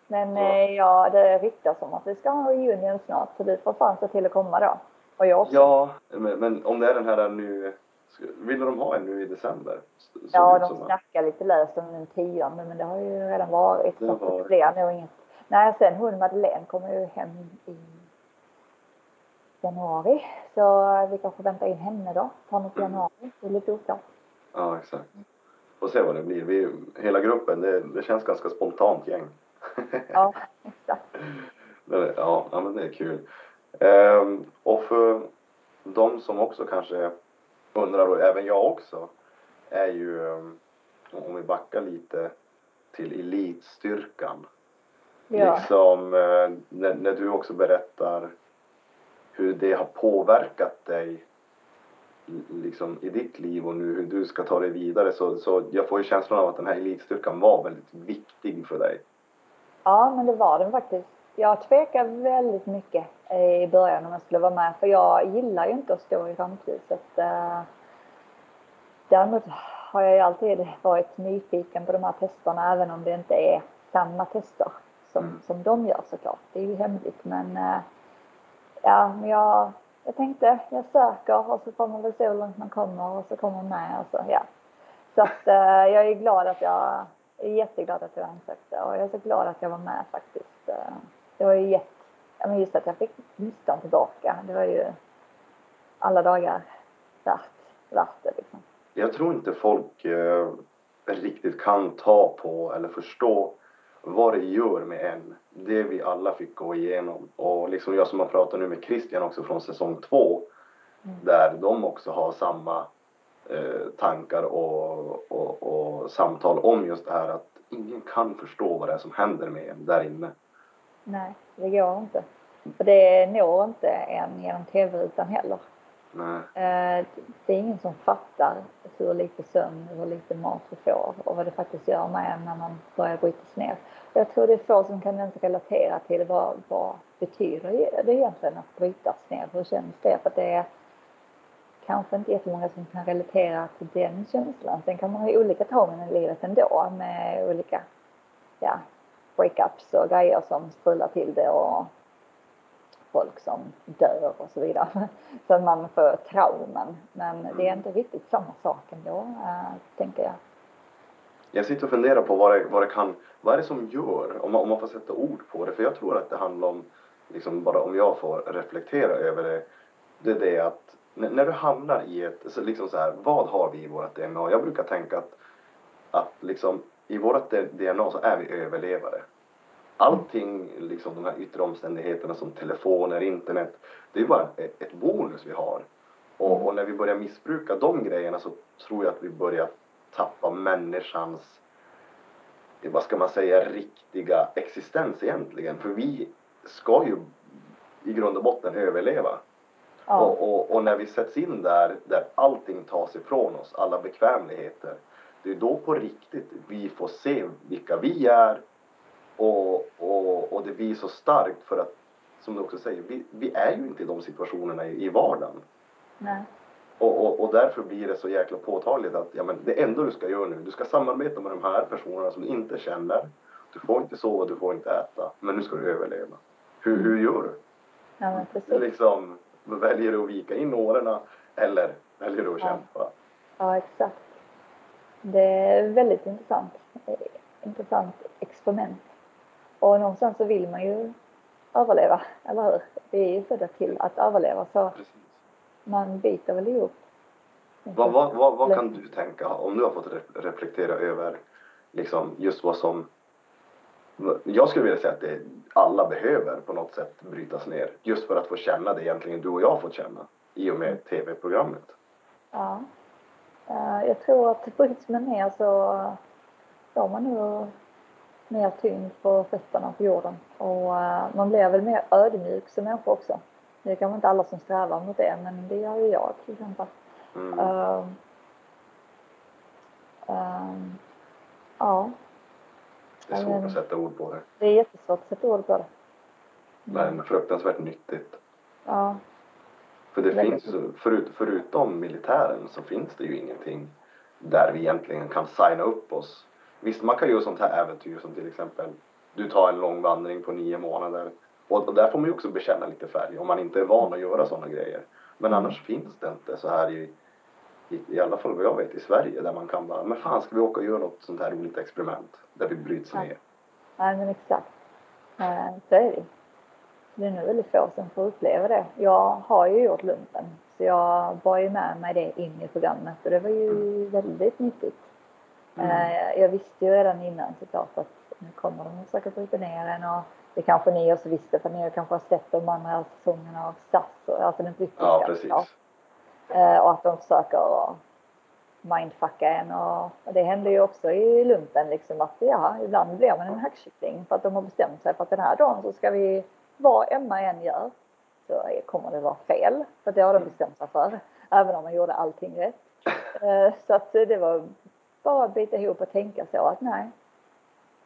Men Ja. eh, ja, det ryktas om att vi ska ha reunion snart så du får fan se till att komma då. Och jag också. ja, men, men om det är den här nu, vill de ha en nu i december? Det Ja, de snackar lite löst om den tionde men det har ju redan varit. Det Så har det blir nog inget. Nej, sen hon Madeleine kommer ju hem i januari. Så vi kanske väntar in henne då. Ta något Mm. januari. Det är lite oklart. Ja, exakt. Får se vad det blir. Vi, hela gruppen, det, det känns ganska spontant gäng. Ja, [laughs] exakt. Ja, men det är kul. Ehm, och för de som också kanske undrar, och även jag också, är ju ehm, om vi backar lite till elitstyrkan. Ja. Liksom, eh, när, när du också berättar hur det har påverkat dig liksom i ditt liv och nu hur du ska ta dig vidare så, så jag får ju känslan av att den här elitstyrkan var väldigt viktig för dig. Ja, men det var den faktiskt. Jag tvekade väldigt mycket i början om jag skulle vara med för jag gillar ju inte att stå i rampljuset. Eh, däremot har jag ju alltid varit nyfiken på de här testerna även om det inte är samma tester som, mm. som de gör såklart. Det är ju hemligt men eh, ja, men jag, jag tänkte jag söker och så får man väl se hur långt man kommer och så kommer man med och så ja. Så att eh, jag är glad att jag är jätteglad att jag ansökte och jag är så glad att jag var med faktiskt. Eh, det var ju jätte, men just att jag fick listan tillbaka, det var ju alla dagar värt, värt det liksom. Jag tror inte folk eh, riktigt kan ta på eller förstå vad det gör med en. Det vi alla fick gå igenom. Och liksom jag som har pratat nu med Christian också från säsong två. Mm. Där de också har samma tankar och, och, och, samtal om just det här att ingen kan förstå vad det är som händer med en där inne. Nej, det går inte. För det når inte en genom tv-rutan heller. Nej. Eh, det är ingen som fattar hur lite sömn, hur lite mat vi får och vad det faktiskt gör med en när man börjar brytas ner. Jag tror det är få som kan ens relatera till vad, vad betyder det egentligen att brytas ner? Hur känns det? För det är kanske inte jättemånga som kan relatera till den känslan. Sen kan man ha olika tågen i livet ändå med olika ja, breakups och grejer som strular till det och folk som dör och så vidare. [laughs] Så att man får trauman. Men det är inte riktigt samma sak ändå, äh, tänker jag. Jag sitter och funderar på vad det, vad det kan, vad är det som gör, om man, om man får sätta ord på det, för jag tror att det handlar om, liksom bara om jag får reflektera över det, det är det att när du hamnar i ett, så liksom så här, vad har vi i vårt DNA? Jag brukar tänka att, att liksom i vårt DNA så är vi överlevare allting, liksom de här yttre omständigheterna som telefoner, internet, det är bara e-, ett, bonus vi har. Och, och, när vi börjar missbruka de grejerna så tror jag att vi börjar tappa människans, vad ska man säga, riktiga existens egentligen. För vi ska ju i grund och botten överleva. Ja. Och, och, och, när vi sätts in där, där allting tas ifrån oss, alla bekvämligheter, det är då på riktigt vi får se vilka vi är, och, och, och det blir så starkt för att, som du också säger, vi, vi är ju inte i de situationerna i, i vardagen. Nej. Och, och, och därför blir det så jäkla påtagligt att ja, men det enda du ska göra nu, du ska samarbeta med de här personerna som du inte känner. Du får inte sova, du får inte äta, men nu ska du överleva. Hur, hur gör du? Ja, precis. Liksom, väljer du att vika in åren eller väljer du att ja. kämpa? Ja, exakt. Det är väldigt intressant. Intressant experiment. Och någonstans så vill man ju överleva, eller hur? Vi är ju födda till att överleva så Precis. man biter väl ihop. Vad, vad, vad, vad kan du tänka om du har fått reflektera över liksom just vad som jag skulle vilja säga att det, alla behöver på något sätt brytas ner just för att få känna det egentligen du och jag fått känna i och med tv-programmet. Ja. Uh, jag tror att bryts man ner så får man nog mer tyngd på fötterna på jorden och uh, man blir väl mer ödmjuk som människa också. Det är kanske inte alla som strävar mot det men det gör ju jag till exempel. Mm. Uh, um, ja. Det är svårt att sätta ord på det. Det är jättesvårt att sätta ord på det. Men fruktansvärt nyttigt. Ja. För det finns ju, förut, förutom militären så finns det ju ingenting där vi egentligen kan signa upp oss Visst, man kan göra sånt här äventyr som till exempel du tar en lång vandring på nio månader. Och, och där får man ju också bekänna lite färg om man inte är van att göra sådana grejer. Men mm. annars finns det inte så här i, i, alla fall vad jag vet i Sverige där man kan bara, men fan ska vi åka och göra något sånt här roligt experiment där vi bryts ner. Nej men exakt. Så är det. Det är nog väldigt få som får uppleva det. Jag har ju gjort lumpen så jag bar ju med mig det in i programmet och det var ju mm. väldigt nyttigt. Mm. Eh, jag visste ju redan innan såklart att nu kommer de att försöka bryta ner en och det kanske ni också visste för ni kanske har sett de andra säsongerna av SAS, alltså den brittiska. Ja, precis. Ja. Eh, och att de försöker mindfucka en och, det hände ju också i lumpen liksom att ja, ibland blir man en hackkyckling för att de har bestämt sig för att den här dagen så ska vi, vad Emma än gör, så kommer det vara fel. För det har de bestämt sig för. Även om man gjorde allting rätt. Eh, så att det var bara att bita ihop och tänka så att nej,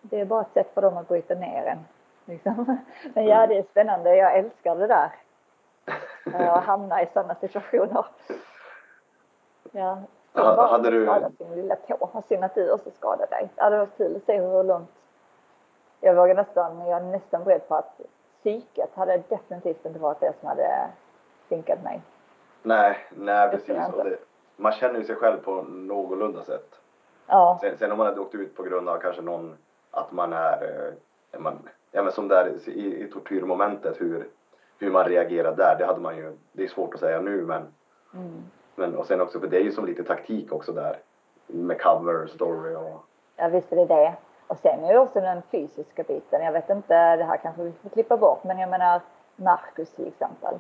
det är bara ett sätt för dem att bryta ner en. Liksom. [laughs] Men ja, det är spännande. Jag älskar det där. Eh, att hamna i sådana situationer. Ja. Hade du- skadat sin lilla tå. Har synd att du också skadade dig. Ja, det var kul att se hur långt. Jag vågar nästan, jag är nästan beredd på att psyket hade definitivt inte varit det som hade sinkat mig. Nej, nej precis. Och det, man känner ju sig själv på någorlunda sätt. Ja, Sen, sen om man hade åkt ut på grund av kanske någon, att man är, eh, är man, ja men som där i, i tortyrmomentet, hur, hur man reagerar där, det hade man ju, det är svårt att säga nu men, mm. men och sen också, för det är ju som lite taktik också där, med cover, story och, ja visst är det det. Och sen är det också den fysiska biten. Jag vet inte, det här kanske vi får klippa bort, men jag menar Marcus till exempel.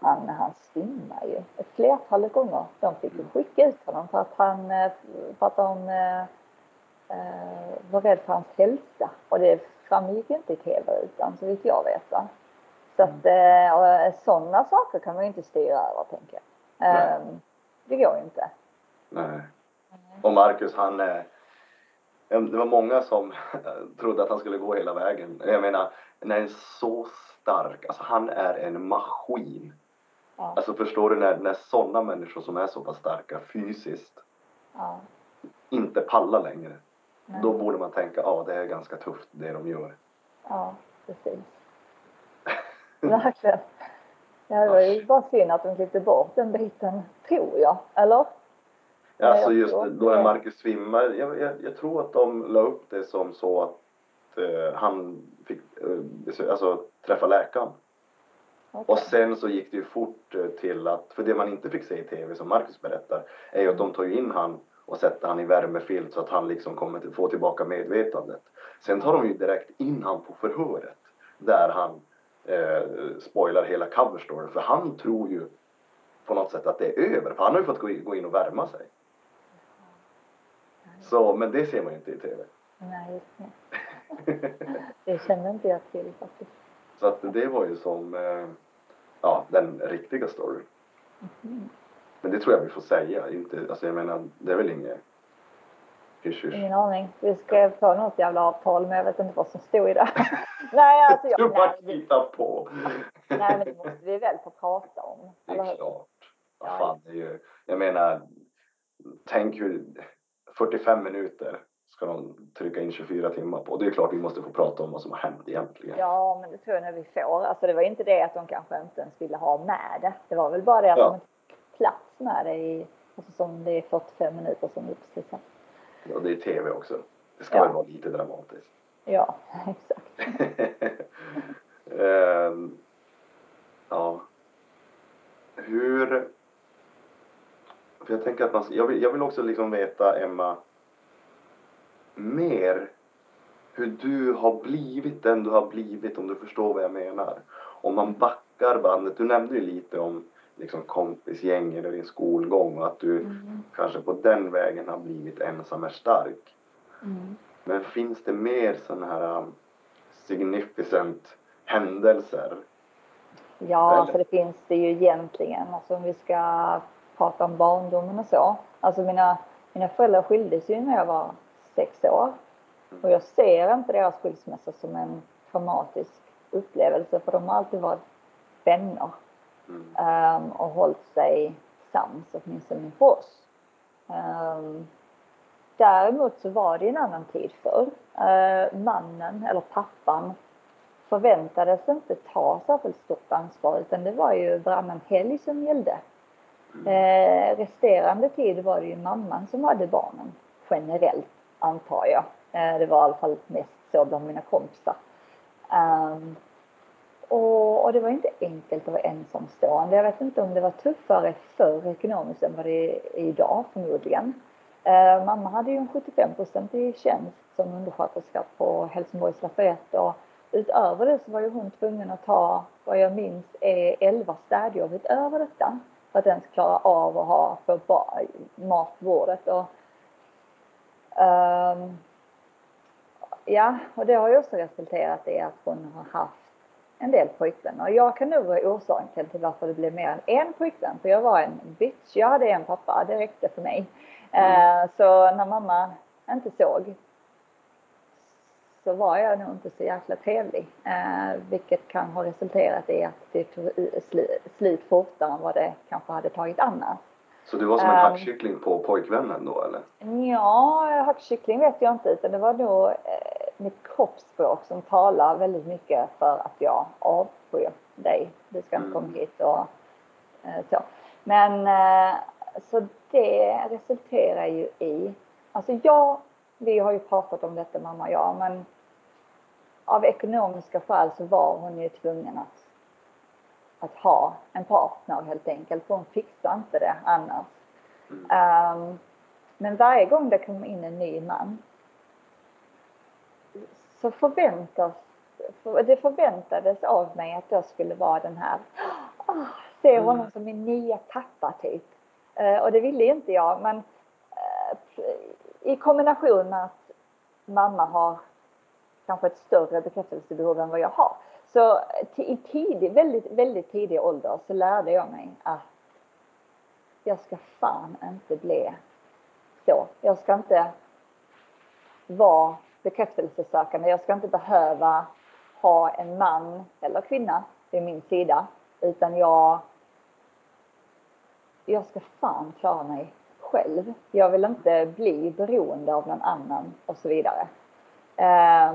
Han, han svimmar ju ett flertal gånger. De fick ju skicka ut honom för att han, för att de eh, var rädd för hans hälsa. Och det framgick inte i tv utan så vitt jag vet. Va? Så att och sådana saker kan man ju inte styra över tänker jag. Nej. Eh, det går ju inte. nej. Och Marcus han, eh, det var många som [laughs] trodde att han skulle gå hela vägen. Jag menar, när en så stark, alltså han är en maskin. Ja, Alltså förstår du när, när sådana människor som är så pass starka fysiskt ja, inte pallar längre. nej. Då borde man tänka, ja det är ganska tufft det de gör. Ja, precis. Verkligen. Ja, det var ju bara synd att de klippte bort den biten, tror jag. Eller? Nej, Alltså just då det. Marcus svimmar, jag, jag, jag tror att de la upp det som så att eh, han fick eh, alltså, träffa läkaren. Okej. Och sen så gick det ju fort eh, till att, för det man inte fick se i tv som Marcus berättar, är ju att de tar in han och sätter han i värmefilt så att han liksom kommer till, få tillbaka medvetandet. Sen tar de ju direkt in han på förhöret där han eh, spoilar hela cover story för han tror ju på något sätt att det är över för han har ju fått gå in, och värma sig. Så, men det ser man ju inte i tv. Nej, just det. [laughs] Det kände inte jag till faktiskt. Så att det var ju som, eh, ja, den riktiga storyn. Mm. Men det tror jag vi får säga. Inte, alltså jag menar, det är väl inget hysch. Ingen aning. Vi skrev på något jävla avtal, men jag vet inte vad som stod i det. [laughs] nej, alltså Du jag, bara nej, det- hittar på. nej, men det måste vi väl få prata om. Det är klart. Ja. fan, det är ju, jag menar, tänk hur 45 minuter ska de trycka in 24 timmar på. Det är klart vi måste få prata om vad som har hänt egentligen. Ja, men det tror jag nog vi får. Alltså det var inte det att de kanske inte ens ville ha med det. Det var väl bara det att Ja. de inte plats med det i, alltså som det är 45 minuter som du precis sa. Och det är tv också. Det ska Ja. väl vara lite dramatiskt. Ja, [laughs] exakt. [laughs] Ehm, ja. Hur... För jag tänker att man... Jag vill, jag vill också liksom veta, Emma, mer hur du har blivit den du har blivit, om du förstår vad jag menar. Om man backar bandet, du nämnde ju lite om liksom kompisgäng eller din skolgång och att du Mm. kanske på den vägen har blivit ensam är stark. Mm. Men finns det mer sådana här um, significant händelser? Ja, Eller? alltså det finns det ju egentligen. Alltså om vi ska prata om barndomen och så. Alltså mina, mina föräldrar skildes ju när jag var sex år. Och jag ser inte deras skilsmässa som en traumatisk upplevelse för de har alltid varit vänner. Mm. ehm, och hållit sig sams, åtminstone för oss. Ehm, däremot så var det en annan tid förr. Uh, mannen, eller pappan, förväntades inte ta särskilt stort ansvar utan det var ju varannan helg som gällde. Eh, resterande tid var det ju mamman som hade barnen, generellt antar jag. Eh, det var i alla fall mest så bland mina kompisar. Ehm, och, och det var inte enkelt att vara ensamstående. Jag vet inte om det var tuffare förr ekonomiskt än vad det är idag förmodligen. Eh, mamma hade ju en 75 i tjänst som undersköterska på Helsingborgs lasarett och utöver det så var ju hon tvungen att ta, vad jag minns, eh, är 11 städjobb utöver detta. För att ens klara av att ha för mat på bordet. Och, eh, ja, och det har ju också resulterat i att hon har haft en del pojkvänner. Och jag kan nog vara orsaken till varför det blev mer än en pojkvän. För jag var en bitch. Jag hade en pappa, det räckte för mig. Mm. Uh, så när mamma inte såg så var jag nog inte så jäkla trevlig. Eh, vilket kan ha resulterat i att det tog slut fortare än vad det kanske hade tagit annars. Så du var som en um, hackkyckling på pojkvännen då eller? Ja, hackkyckling vet jag inte utan det var nog eh, mitt kroppsspråk som talar väldigt mycket för att jag avskyr dig. Du ska inte mm. komma hit och eh, så. Men eh, så det resulterar ju i, alltså jag vi har ju pratat om detta mamma och jag, men av ekonomiska skäl så var hon ju tvungen att, att ha en partner helt enkelt, för hon fixade inte det annars. Um, men varje gång det kom in en ny man så förväntas, det förväntades av mig att jag skulle vara den här, oh, se honom mm. som min nya pappa typ. Uh, och det ville inte jag, men uh, i kombination med att mamma har kanske ett större bekräftelsebehov än vad jag har. Så i tidig, väldigt, väldigt tidig ålder så lärde jag mig att jag ska fan inte bli så. Jag ska inte vara bekräftelsesökande. Jag ska inte behöva ha en man eller kvinna vid min sida. Utan jag, jag ska fan klara mig själv. Jag vill inte bli beroende av någon annan och så vidare. Eh,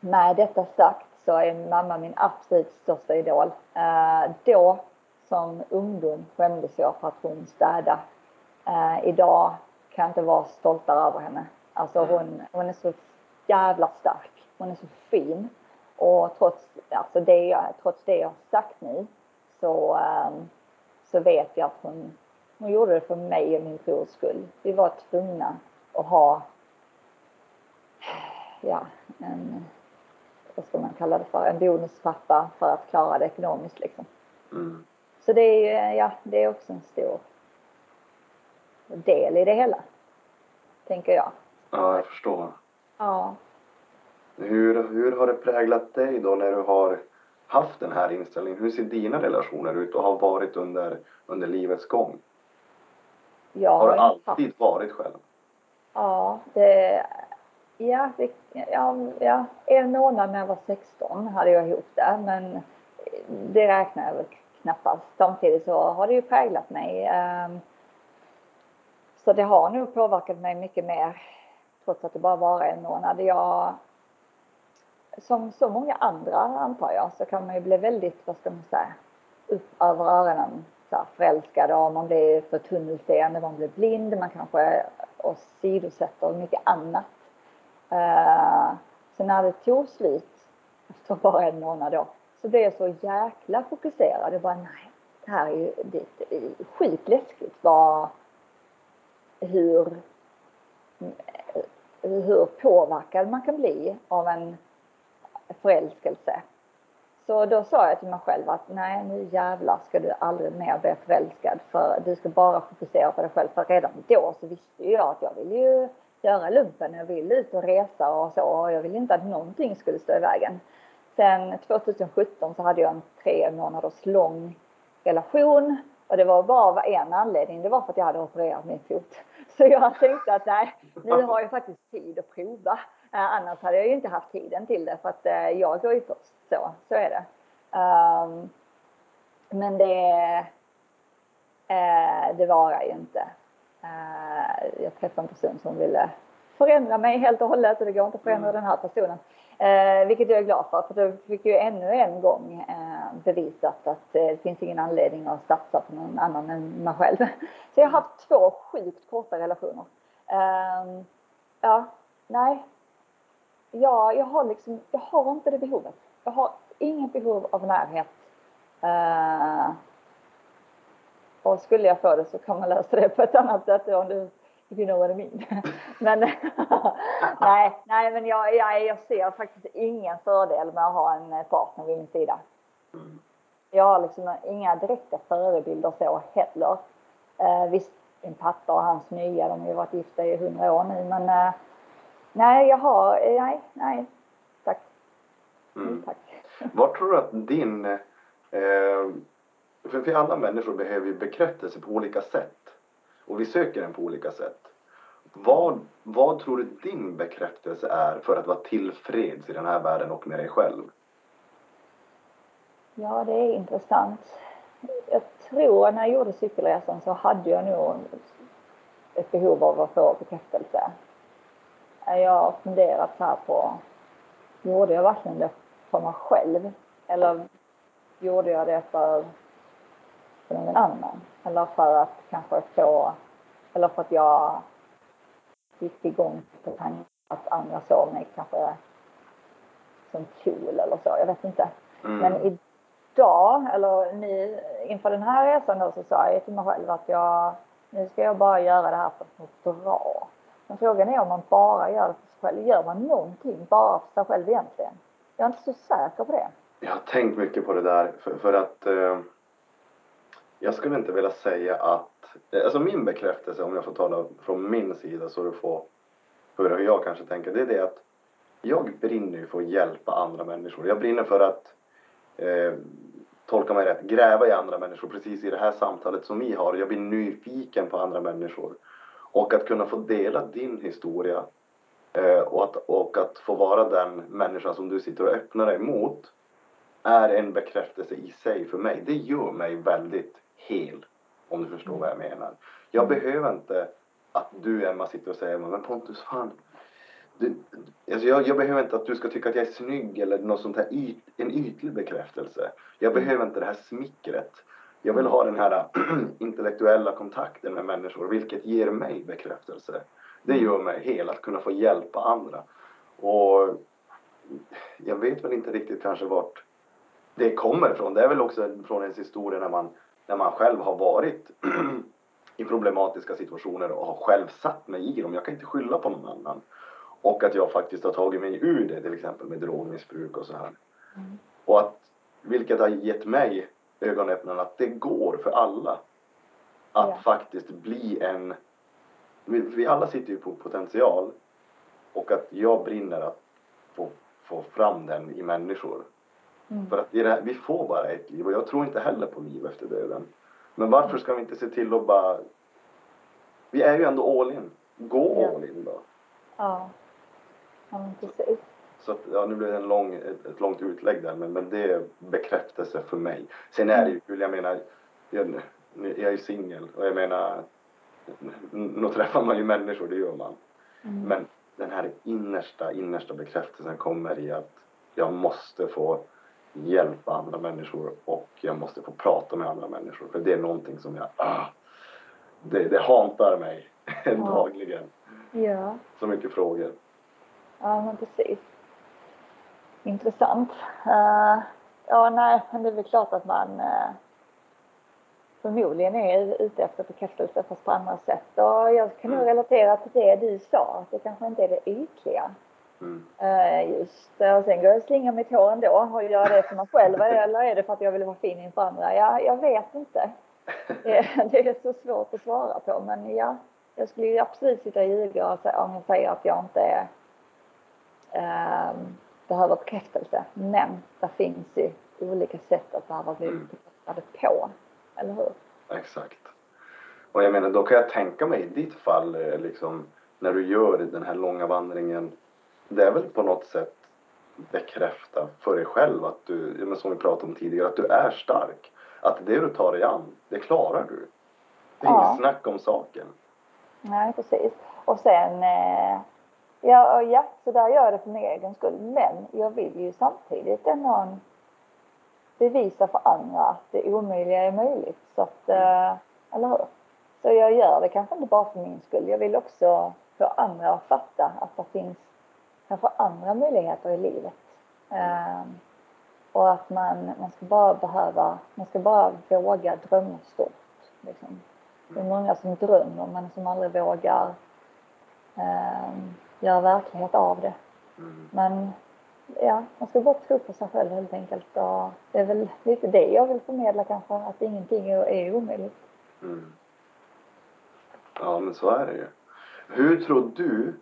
med detta sagt så är mamma min absolut största idol. Eh, då som ungdom skämdes jag för att hon städade. Eh, idag kan jag inte vara stoltare över henne. Alltså hon, hon är så jävla stark. Hon är så fin. Och trots, alltså det, jag, trots det jag har sagt nu så, um, så vet jag att hon hon gjorde det för mig och min brors skull. Vi var tvungna att ha, ja, en, vad ska man kalla det för, en bonuspappa för att klara det ekonomiskt liksom. Mm. Så det är, ja, det är också en stor del i det hela, tänker jag. Ja, jag förstår. Ja. Hur, hur har det präglat dig då när du har haft den här inställningen? Hur ser dina relationer ut och har varit under, under livets gång? Jag har du alltid varit själv? Ja, det, ja, det, ja, ja, en månad när jag var 16 hade jag ihop det, men det räknar jag väl knappast. Samtidigt så har det ju präglat mig. Ehm, så det har nog påverkat mig mycket mer, trots att det bara var en månad. Jag, som så många andra antar jag, så kan man ju bli väldigt, vad ska man säga, upp över öronen så förälskad och man blir för tunnelseende, man blir blind, man kanske åsidosätter mycket annat. Uh, så när det tog slut efter bara en månad då så blev jag så jäkla fokuserad. Jag bara nej, det här är ju det, är sjukt läskigt vad hur Eh, hur påverkad man kan bli av en förälskelse. Så då sa jag till mig själv att nej nu jävlar ska du aldrig mer bli förälskad för du ska bara fokusera på dig själv. För redan då så visste ju jag att jag ville ju göra lumpen, jag ville ut och resa och så och jag ville inte att någonting skulle stå i vägen. Sen 2017 så hade jag en tre månaders lång relation och det var bara av en anledning, det var för att jag hade opererat min fot. Så jag tänkte att nej, nu har jag faktiskt tid att prova. Eh, annars hade jag ju inte haft tiden till det för att eh, jag går ju först. Så, så är det. Um, men det, uh, det varar ju inte. Jag träffade en person som ville förändra mig helt och hållet och det går inte att förändra mm. den här personen. Uh, vilket jag är glad för, för då fick ju ännu en gång bevisat att eh, det finns ingen anledning att satsa på någon annan än mig själv. [laughs] Så jag har haft två sjukt korta relationer. Ehm, ja, nej. Ja, jag har liksom, jag har inte det behovet. Jag har inget behov av närhet. Eh, och skulle jag få det så kan man lösa det på ett annat sätt. Om du if you know what I mean. [laughs] men [laughs] nej, nej, men jag, jag, jag ser faktiskt ingen fördel med att ha en partner vid min sida. Mm. Jag har liksom inga direkta förebilder så heller. Eh, visst, min pappa och hans nya, de har ju varit gifta i hundra år nu, men eh, nej, jag har, nej, nej, tack. Mm. mm tack. Vad tror du att din, eh, för, för alla människor behöver ju bekräftelse på olika sätt och vi söker den på olika sätt. Vad, vad tror du din bekräftelse är för att vara tillfreds i den här världen och med dig själv? Ja, det är intressant. Jag tror när jag gjorde cykelresan så hade jag nog ett behov av att få bekräftelse. Jag har funderat så här på, gjorde jag verkligen det för mig själv? Eller gjorde jag det för, för någon annan? Eller för att kanske få, eller för att jag gick igång på tanken att andra såg mig kanske som cool eller så, jag vet inte. Mm. Men idag, eller nu inför den här resan då, så sa jag till mig själv att jag, nu ska jag bara göra det här för att må bra. Men frågan är om man bara gör det för sig själv. Gör man någonting bara för sig själv egentligen? Jag är inte så säker på det. Jag har tänkt mycket på det där för, för att eh, jag skulle inte vilja säga att, eh, alltså min bekräftelse om jag får tala från min sida så du får höra hur jag kanske tänker, det är det att jag brinner ju för att hjälpa andra människor. Jag brinner för att eh, tolka mig rätt, gräva i andra människor precis i det här samtalet som vi har. Jag blir nyfiken på andra människor. Och att kunna få dela din historia eh, och, att, och att få vara den människan som du sitter och öppnar dig mot är en bekräftelse i sig för mig. Det gör mig väldigt hel. Om du förstår vad jag menar. Jag mm. behöver inte att du Emma sitter och säger men Pontus fan alltså jag, jag, behöver inte att du ska tycka att jag är snygg eller något sånt här yt, en ytlig bekräftelse. Jag mm. behöver inte det här smickret. Jag vill ha den här [clears throat] intellektuella kontakten med människor, vilket ger mig bekräftelse. Det mm. gör mig hel, att kunna få hjälpa andra. Och jag vet väl inte riktigt kanske vart det kommer ifrån. Det är väl också från ens historia när man, när man själv har varit [clears throat] i problematiska situationer och har själv satt mig i dem. Jag kan inte skylla på någon annan. Och att jag faktiskt har tagit mig ur det till exempel med drogmissbruk och så här. Mm. Och att, vilket har gett mig ögonöppnarna att det går för alla. Att ja. faktiskt bli en, vi, vi, alla sitter ju på potential och att jag brinner att få, få fram den i människor. Mm. För att här, vi får bara ett liv och jag tror inte heller på liv efter döden. Men varför ska vi inte se till att bara, vi är ju ändå all in. Gå ja. all in då. Ja. Ja, precis. Så att, ja, nu blev det en lång, ett, ett, långt utlägg där, men, men det är bekräftelse för mig. Sen är det ju kul, jag menar, jag, jag är ju singel och jag menar, nu träffar man ju människor, det gör man. Mm. Men den här innersta, innersta bekräftelsen kommer i att jag måste få hjälpa andra människor och jag måste få prata med andra människor. För det är någonting som jag, ah, det, det hantar mig [laughs] ja. dagligen. Ja. Så mycket frågor. Ja, men precis. Intressant. Uh, ja, nej, men det är väl klart att man uh, förmodligen är ute efter bekräftelse fast på andra sätt. Och jag kan nog mm. relatera till det du sa, att det kanske inte är det ytliga. Mm. Uh, just och sen går jag och slingar mitt hår ändå och gör det för mig själv eller är det för att jag vill vara fin inför andra? Ja, jag vet inte. Det, [laughs] det är så svårt att svara på men ja, jag skulle ju absolut sitta och ljuga om jag säger att jag inte är behöver bekräftelse. Men det finns ju olika sätt att behöva bli mm. bekräftade på. Eller hur? Exakt. Och jag menar, då kan jag tänka mig i ditt fall, eh, liksom, när du gör den här långa vandringen, det är väl på något sätt bekräfta för dig själv att du, som vi pratade om tidigare, att du är stark. Att det du tar dig an, det klarar du. Det är ja. inget snack om saken. Nej, precis. Och sen eh, Ja, ja, så där gör jag det för min egen skull. Men jag vill ju samtidigt ändå bevisa för andra att det omöjliga är möjligt. Så att, eh, eller hur? Så jag gör det kanske inte bara för min skull. Jag vill också få andra att fatta att det finns kanske andra möjligheter i livet. Um, och att man, man ska bara behöva, man ska bara våga drömma stort. Liksom. Det är många som drömmer men som aldrig vågar eh, göra verklighet av det. Mm. Men ja, man ska bara tro på sig själv helt enkelt. Och det är väl lite det jag vill förmedla kanske, att ingenting är, är omöjligt. Mm. Ja, men så är det ju. Hur tror du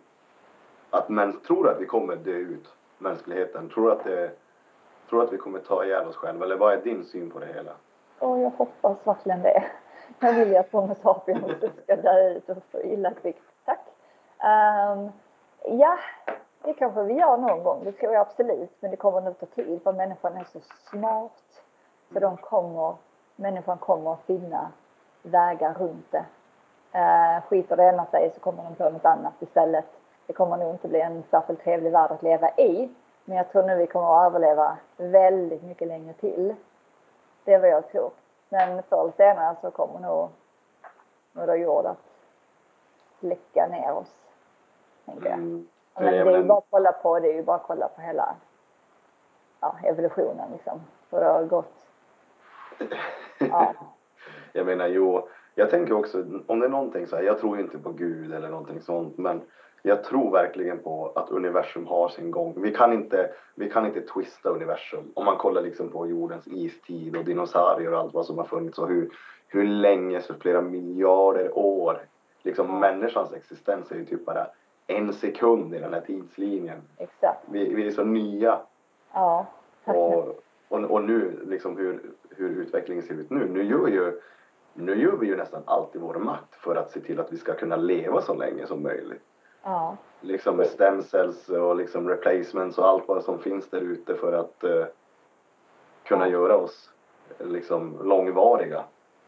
att män tror att vi kommer dö ut, mänskligheten? Tror att, det, tror att vi kommer ta ihjäl oss själva? Eller vad är din syn på det hela? Och jag hoppas verkligen det. Jag vill ju att Homo sapiens ska dö ut och så illa kvickt. Tack. Um, ja, det kanske vi gör någon gång. Det tror jag absolut. Men det kommer nog ta tid för människan är så smart. Så de kommer, människan kommer att finna vägar runt det. Eh, skiter det ena sig så kommer de på något annat istället. Det kommer nog inte bli en särskilt trevlig värld att leva i. Men jag tror nu vi kommer att överleva väldigt mycket längre till. Det är vad jag tror. Men förr eller senare så kommer nog Moder Jord att släcka ner oss. Tänker jag. Mm. Men det är ju bara att kolla på, det är ju bara att kolla på hela ja, evolutionen liksom. För det har gått, ja, [laughs] Jag menar, jo, jag tänker också, om det är någonting så här, jag tror inte på Gud eller någonting sånt, men jag tror verkligen på att universum har sin gång. Vi kan inte, vi kan inte twista universum. Om man kollar liksom på jordens istid och dinosaurier och allt vad som har funnits och hur, hur länge, så flera miljarder år, liksom människans existens är ju typ bara en sekund i den här tidslinjen. exakt. Vi, vi är så nya Ja, och, och, och nu, liksom hur, hur utvecklingen ser ut nu. Nu gör, ju, nu gör vi ju nästan allt i vår makt för att se till att vi ska kunna leva så länge som möjligt. Ja, Liksom med stem cells och liksom replacements och allt vad som finns där ute för att eh, kunna Ja. göra oss liksom långvariga.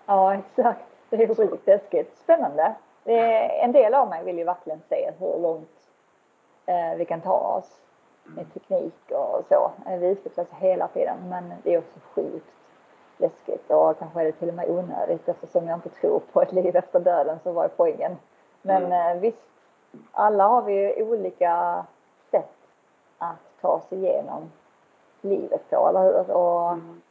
ja, exakt. Det är sjukt läskigt. Spännande. Är, en del av mig vill ju verkligen se hur långt eh, vi kan ta oss med teknik och så. Eh, Vi utvecklas hela tiden men det är också sjukt läskigt och kanske är det till och med onödigt eftersom jag inte tror på ett liv efter döden så var är poängen. Men Mm. eh, visst, alla har vi ju olika sätt att ta sig igenom livet på, eller hur? Och Mm.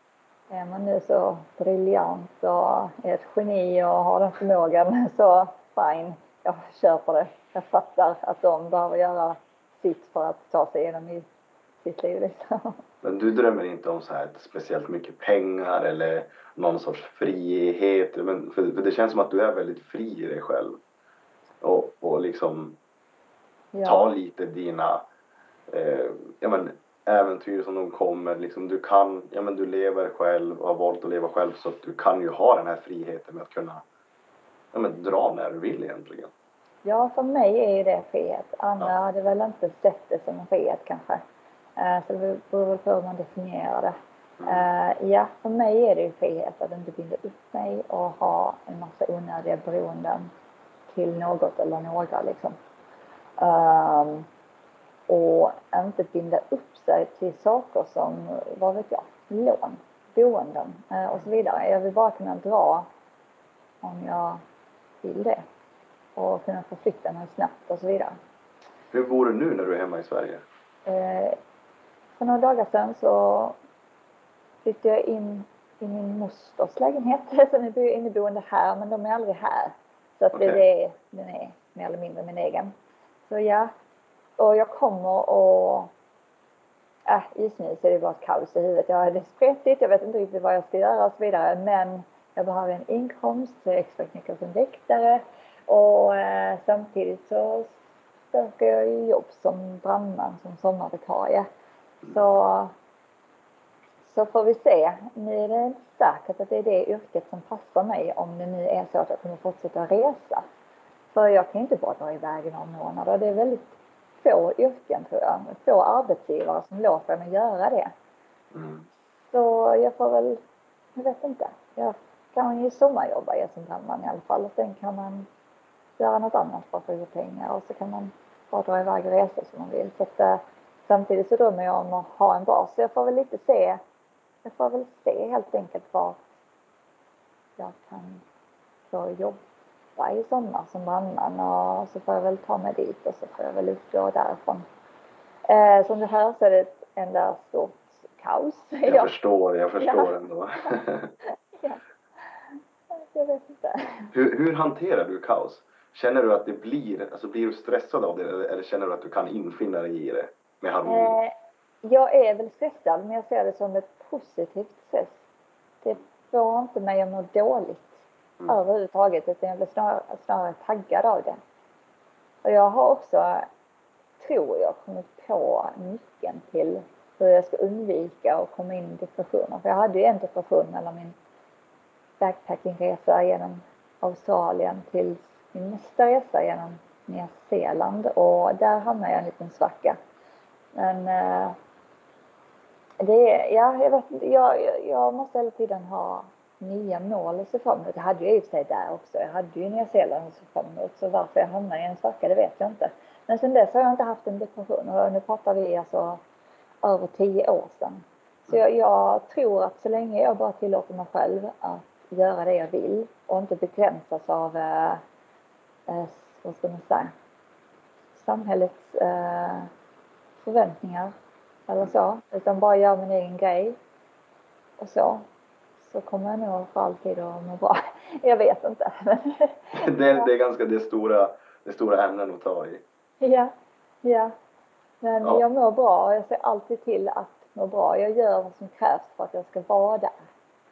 är man nu så briljant och är ett geni och har den förmågan [laughs] så fine, jag köper det. Jag fattar att de behöver göra sitt för att ta sig igenom i sitt liv liksom. [laughs] Men du drömmer inte om så här speciellt mycket pengar eller någon sorts frihet. Men, för, för det känns som att du är väldigt fri i dig själv. Och, och liksom ta Ja, lite dina eh, ja, men, äventyr som de kommer. Liksom, du kan, ja men du lever själv och har valt att leva själv så att du kan ju ha den här friheten med att kunna ja, men, dra när du vill egentligen. ja, för mig är ju det frihet. Andra Ja. hade väl inte sett det som en frihet kanske. Eh, Så det beror väl på hur man definierar det. Eh, Ja, för mig är det ju frihet att inte binda upp mig och ha en massa onödiga beroenden till något eller några liksom. Ehm, och inte binda upp sig till saker som, vad vet jag, lån, boenden eh, och så vidare. Jag vill bara kunna dra om jag vill det och kunna förflytta mig snabbt och så vidare. Hur bor du nu när du är hemma i Sverige? Eh, för några dagar sedan så flyttade jag in i min mosters lägenhet. [laughs] Så nu bor jag inneboende här, men de är aldrig här. Så att det, Okej. det är, den är mer eller mindre min egen. Så ja, och jag kommer och äh, just nu så är det bara ett kaos i huvudet. Jag är spretigt, jag vet inte riktigt vad jag ska göra och så vidare. Men jag behöver en inkomst, så jag är extraknäckare som väktare. Och eh, samtidigt så söker jag ju jobb som brandman, som sommarvikarie. Så, så får vi se. Nu är det inte säkert att det är det yrket som passar mig om det nu är så att jag kommer fortsätta resa. För jag kan inte bara dra iväg i några månader. Det är väldigt få yrken tror jag, få arbetsgivare som låter mig göra det. Mm. Så jag får väl, jag vet inte. Jag kan ju sommarjobba i som brandman i alla fall och sen kan man göra något annat för att få ihop pengar och så kan man bara dra iväg och resa som man vill. Så att, eh, samtidigt så drömmer jag om att ha en bas. Så jag får väl lite se, jag får väl se helt enkelt var jag kan få jobba i sommar som brandman och så får jag väl ta mig dit och så får jag väl utgå därifrån. Eh, som du hör så är det ett enda stort kaos. Jag [laughs] Ja. förstår, jag förstår Ja. ändå. [laughs] Ja. Jag vet inte. Hur, hur hanterar du kaos? Känner du att det blir, alltså blir du stressad av det eller, eller känner du att du kan infinna dig i det med harmoni? Eh, jag är väl stressad men jag ser det som ett positivt stress. Det får inte mig att må dåligt Mm. överhuvudtaget utan jag blir snarare, snarare taggad av det. Och jag har också, tror jag, kommit på nyckeln till hur jag ska undvika att komma in i depressioner. För jag hade ju en depression mellan min backpackingresa genom Australien till min nästa resa genom Nya Zeeland och där hamnade jag i en liten svacka. Men eh, det är, ja, jag vet inte, jag, jag- måste hela tiden ha nya mål att se fram emot. Det hade jag i och för sig där också. Jag hade ju Nya Zeeland att se fram emot. Så varför jag hamnade i en svacka, det vet jag inte. Men sen dess har jag inte haft en depression och nu pratar vi alltså över tio år sedan. Så jag, jag tror att så länge jag bara tillåter mig själv att göra det jag vill och inte begränsas av, eh, eh, vad ska man säga, samhällets eh, förväntningar eller så, utan bara göra min egen grej och så, så kommer jag nog för alltid att må bra. [laughs] Jag vet inte. [laughs] Det, är- det är ganska det stora, det stora ämnen att ta i. ja, ja. Men Ja. jag mår bra och jag ser alltid till att må bra. Jag gör vad som krävs för att jag ska vara där.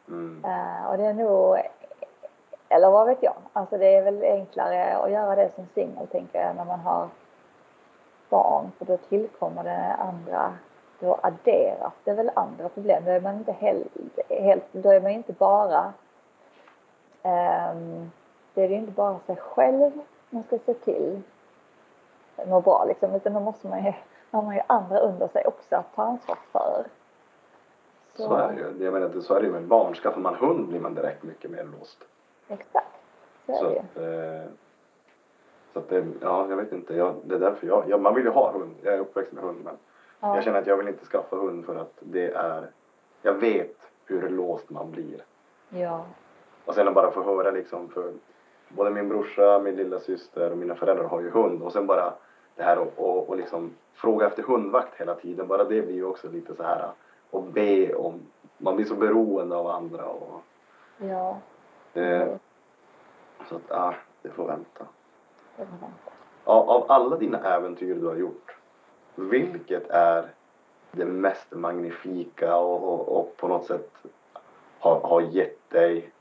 Mm. Eh, och det är nog, eller vad vet jag, alltså det är väl enklare att göra det som singel tänker jag när man har barn för då tillkommer det andra, då adderas det väl andra problem. Då är man inte helt, helt då är man inte bara, um, det är ju inte bara sig själv man ska se till må bra liksom, utan då måste man ju, har man ju andra under sig också att ta ansvar för. Så är det ju. Jag menar, det- så är det ju med barn. Skaffar man hund blir man direkt mycket mer låst. Exakt, så är Så det att, eh, så att det, ja, jag vet inte. Jag, det är därför jag, jag, man vill ju ha hund. Jag är uppväxt med hund men Ja. jag känner att jag vill inte skaffa hund för att det är, jag vet hur låst man blir. Ja, Och sen att bara få höra liksom för både min brorsa, min lilla syster och mina föräldrar har ju hund och sen bara det här och, och, och liksom fråga efter hundvakt hela tiden. Bara det blir ju också lite så här och be om, man blir så beroende av andra och ja. eh, så att ja, det får vänta. det var vänta. Av, av alla dina äventyr du har gjort, vilket är det mest magnifika och, och, och på något sätt har, har gett dig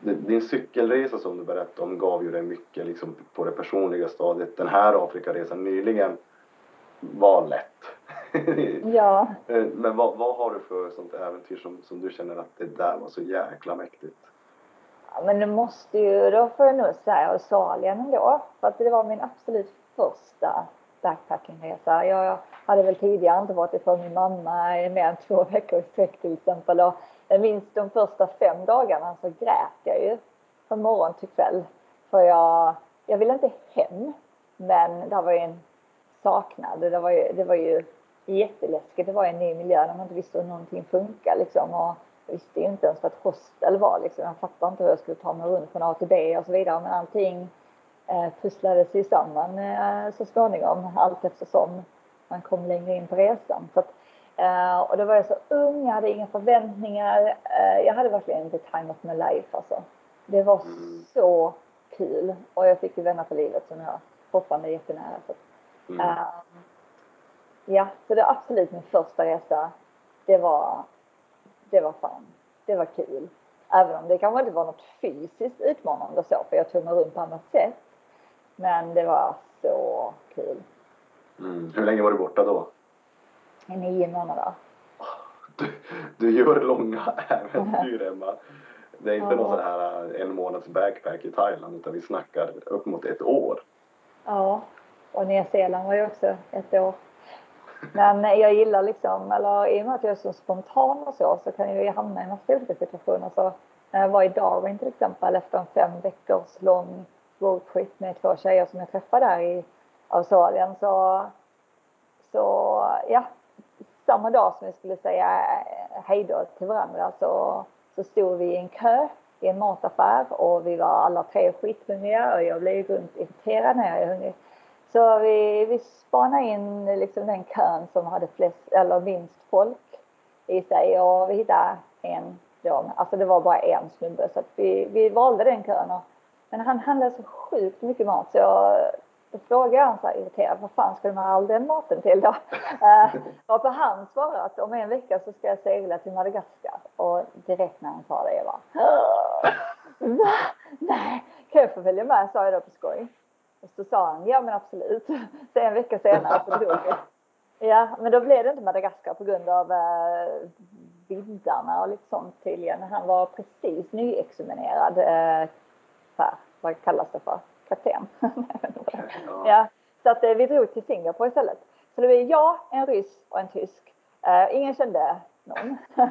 din cykelresa som du berättade om gav ju dig mycket liksom på det personliga stadiet. Den här Afrikaresan nyligen var lätt. [laughs] Ja, Eh, Men vad, vad har du för sånt äventyr som, som du känner att det där var så jäkla mäktigt? Ja, men det måste ju, då får jag nog säga Australien ändå. För att det var min absolut första backpackingresa. Jag hade väl tidigare inte varit ifrån min mamma i mer än två veckor i sträck till exempel. Och jag minns de första fem dagarna så grät jag ju från morgon till kväll. För jag, jag ville inte hem. Men det var ju en saknad. Det var ju, det var ju jätteläskigt. Det var en ny miljö där man inte visste hur någonting funkar liksom. Och jag visste ju inte ens vad ett hostel var liksom. Jag fattade inte hur jag skulle ta mig runt från A till B och så vidare. Men allting eh, pusslades ju samman eh, så småningom allt eftersom man kom längre in på resan. Så att, eh, och då var jag så ung, jag hade inga förväntningar. Eh, jag hade verkligen the time of my life alltså. Det var Mm. så kul och jag fick ju vänner för livet som jag fortfarande är jättenära. Så. att, Mm. Ja, så det är absolut min första resa. Det var, det var fan, det var kul. Även om det kanske inte var något fysiskt utmanande så, för jag tog mig runt på annat sätt. Men det var så kul. Mm. Hur länge var du borta då? I nio månader. Du, du gör långa äventyr Emma. Det är inte Ja. någon sån här eh, en månads backpack i Thailand utan vi snackar upp mot ett år. Ja, och Nya Zeeland var ju också ett år. Men jag gillar liksom, eller i och med att jag är så spontan och så, så kan jag ju hamna i en massa olika situationer. Så eh, när jag var i Darwin till exempel efter en fem veckors lång roadtrip med två tjejer som jag träffade där i Australien så, så ja, samma dag som vi skulle säga eh, hej då till varandra så, så stod vi i en kö i en mataffär och vi var alla tre skithungriga och jag blev runt irriterad när jag är hungrig. Så vi, vi spanade in liksom den kön som hade flest, eller minst folk i sig och vi hittade en då. Alltså det var bara en snubbe så vi, vi valde den kön. Och, men han handlade så sjukt mycket mat så jag, då frågade han så här irriterad, vad fan ska du med all den maten till då? [laughs] varpå han svarade att om en vecka så ska jag segla till Madagaskar. Och direkt när han sa det, jag bara Va? Nej, kan jag få följa med? sa jag då på skoj. Och så sa han, ja men absolut. [laughs] Så en vecka senare så drog vi. Ja, men då blev det inte Madagaskar på grund av eh, vindarna och lite sånt tydligen. Han var precis nyexaminerad, eh, här, vad kallas det för? Kapten? [laughs] ja. Så att eh, vi drog till Singapore istället. Så det blev jag, en ryss och en tysk. Eh, ingen kände någon. [laughs]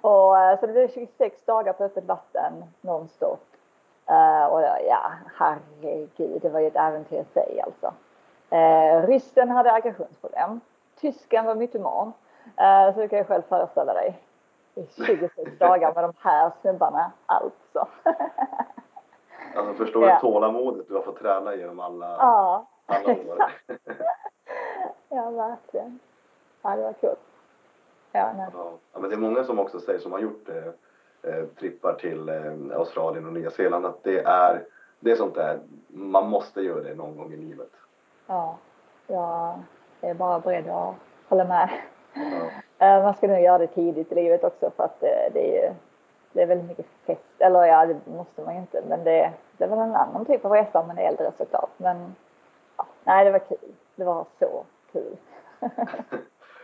och, eh, så det blev 26 dagar på öppet vatten nonstop. Uh, och ja, herregud, det var ju ett äventyr i sig alltså. Uh, ryssen hade aggressionsproblem. Tysken var mytoman. Uh, så du kan ju själv föreställa dig. 26 [laughs] dagar med de här snubbarna alltså. [laughs] alltså förstår du ja. tålamodet du har fått träna genom alla, ja, alla år? ja, verkligen. Ja, det var kul. Ja, ja, men det är många som också säger som har gjort det eh, trippar till eh, Australien och Nya Zeeland att det är, det är sånt där, man måste göra det någon gång i livet. Ja, jag är bara beredd att hålla med. Ja. [laughs] Eh, man ska nog göra det tidigt i livet också för att det, är det är väldigt mycket fest, eller ja det måste man ju inte men det, det är väl en annan typ av resa om man är äldre såklart men ja, nej det var kul, det var så kul. [laughs]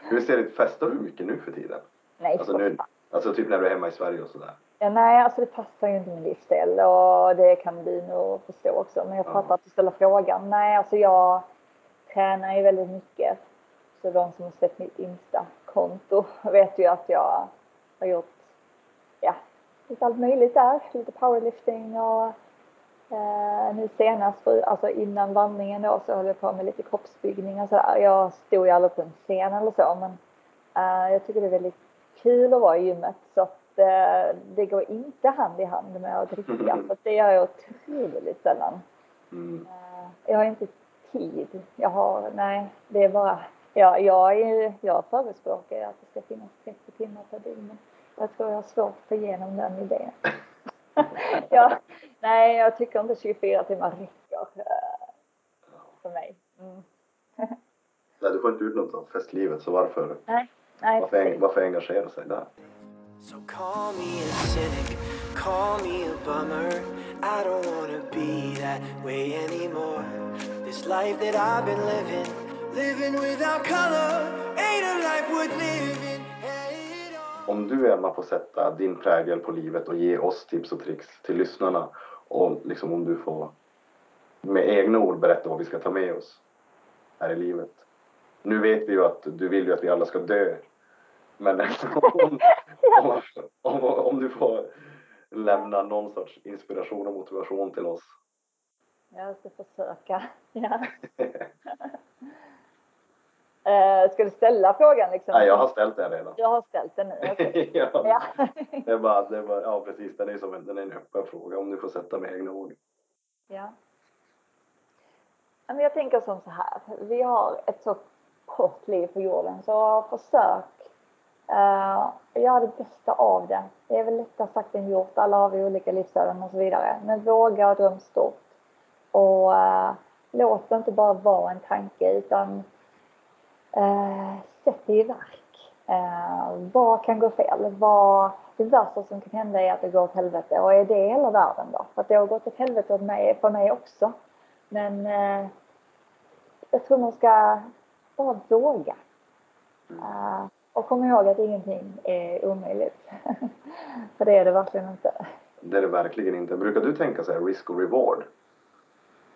Hur ser det, festar du mycket nu för tiden? Nej, alltså, nu, alltså typ när du är hemma i Sverige och sådär? Ja, nej, alltså det passar ju inte min livsstil och det kan du nog förstå också. Men jag fattar att du ställer frågan. Nej, alltså jag tränar ju väldigt mycket. Så de som har sett mitt Insta-konto [laughs] vet ju att jag har gjort, ja, lite allt möjligt där. Lite powerlifting och eh, nu senast, för, alltså innan vandringen då, så höll jag på med lite kroppsbyggning och sådär. Jag stod ju aldrig på en scen eller så, men eh, jag tycker det är väldigt kul att vara i gymmet. Så att eh, det går inte hand i hand med att dricka. [laughs] För det gör jag otroligt sällan. Mm. Eh, jag har inte tid. Jag har, nej, det är bara, ja, jag, är, jag förespråkar att det ska finnas 30 timmar per dygn. Jag tror jag har svårt att få igenom den idén. [laughs] ja, nej, jag tycker inte 24 timmar räcker eh, för mig. Mm. [laughs] nej, du får inte ut något av festlivet, så varför, nej, nej, varför, varför engagera sig där? So call me a cynic, call me a bummer. I don't wanna be that way anymore. This life that I've been living, living without color, ain't a life worth living. Om du Emma får sätta din prägel på livet och ge oss tips och tricks till lyssnarna och liksom om du får med egna ord berätta vad vi ska ta med oss här i livet. Nu vet vi ju att du vill ju att vi alla ska dö. Men [laughs] om, om, om, om, du får lämna någon sorts inspiration och motivation till oss. Jag ska försöka, ja. Uh, [laughs] ska du ställa frågan liksom? Nej, jag har ställt den redan. Du har ställt den nu? [laughs] Okay. ja. ja. det är bara, det är bara, ja precis, den är som en, den är en öppen fråga om du får sätta med egna ord. Ja. Men jag tänker som så här, vi har ett så kort liv på jorden så försök Uh, göra det bästa av det. Det är väl lättare sagt än gjort. Alla har vi olika livsöden och så vidare. Men våga och dröm stort. Och uh, låt det inte bara vara en tanke utan uh, sätt det i verk. Uh, vad kan gå fel? Vad, det värsta som kan hända är att det går åt helvete. Och är det hela världen då? För att det har gått åt helvete åt mig, för mig också. Men jag tror man ska bara våga. Uh, och kom ihåg att ingenting är omöjligt. [laughs] För det är det verkligen inte. Det är det verkligen inte. Brukar du tänka så här risk och reward?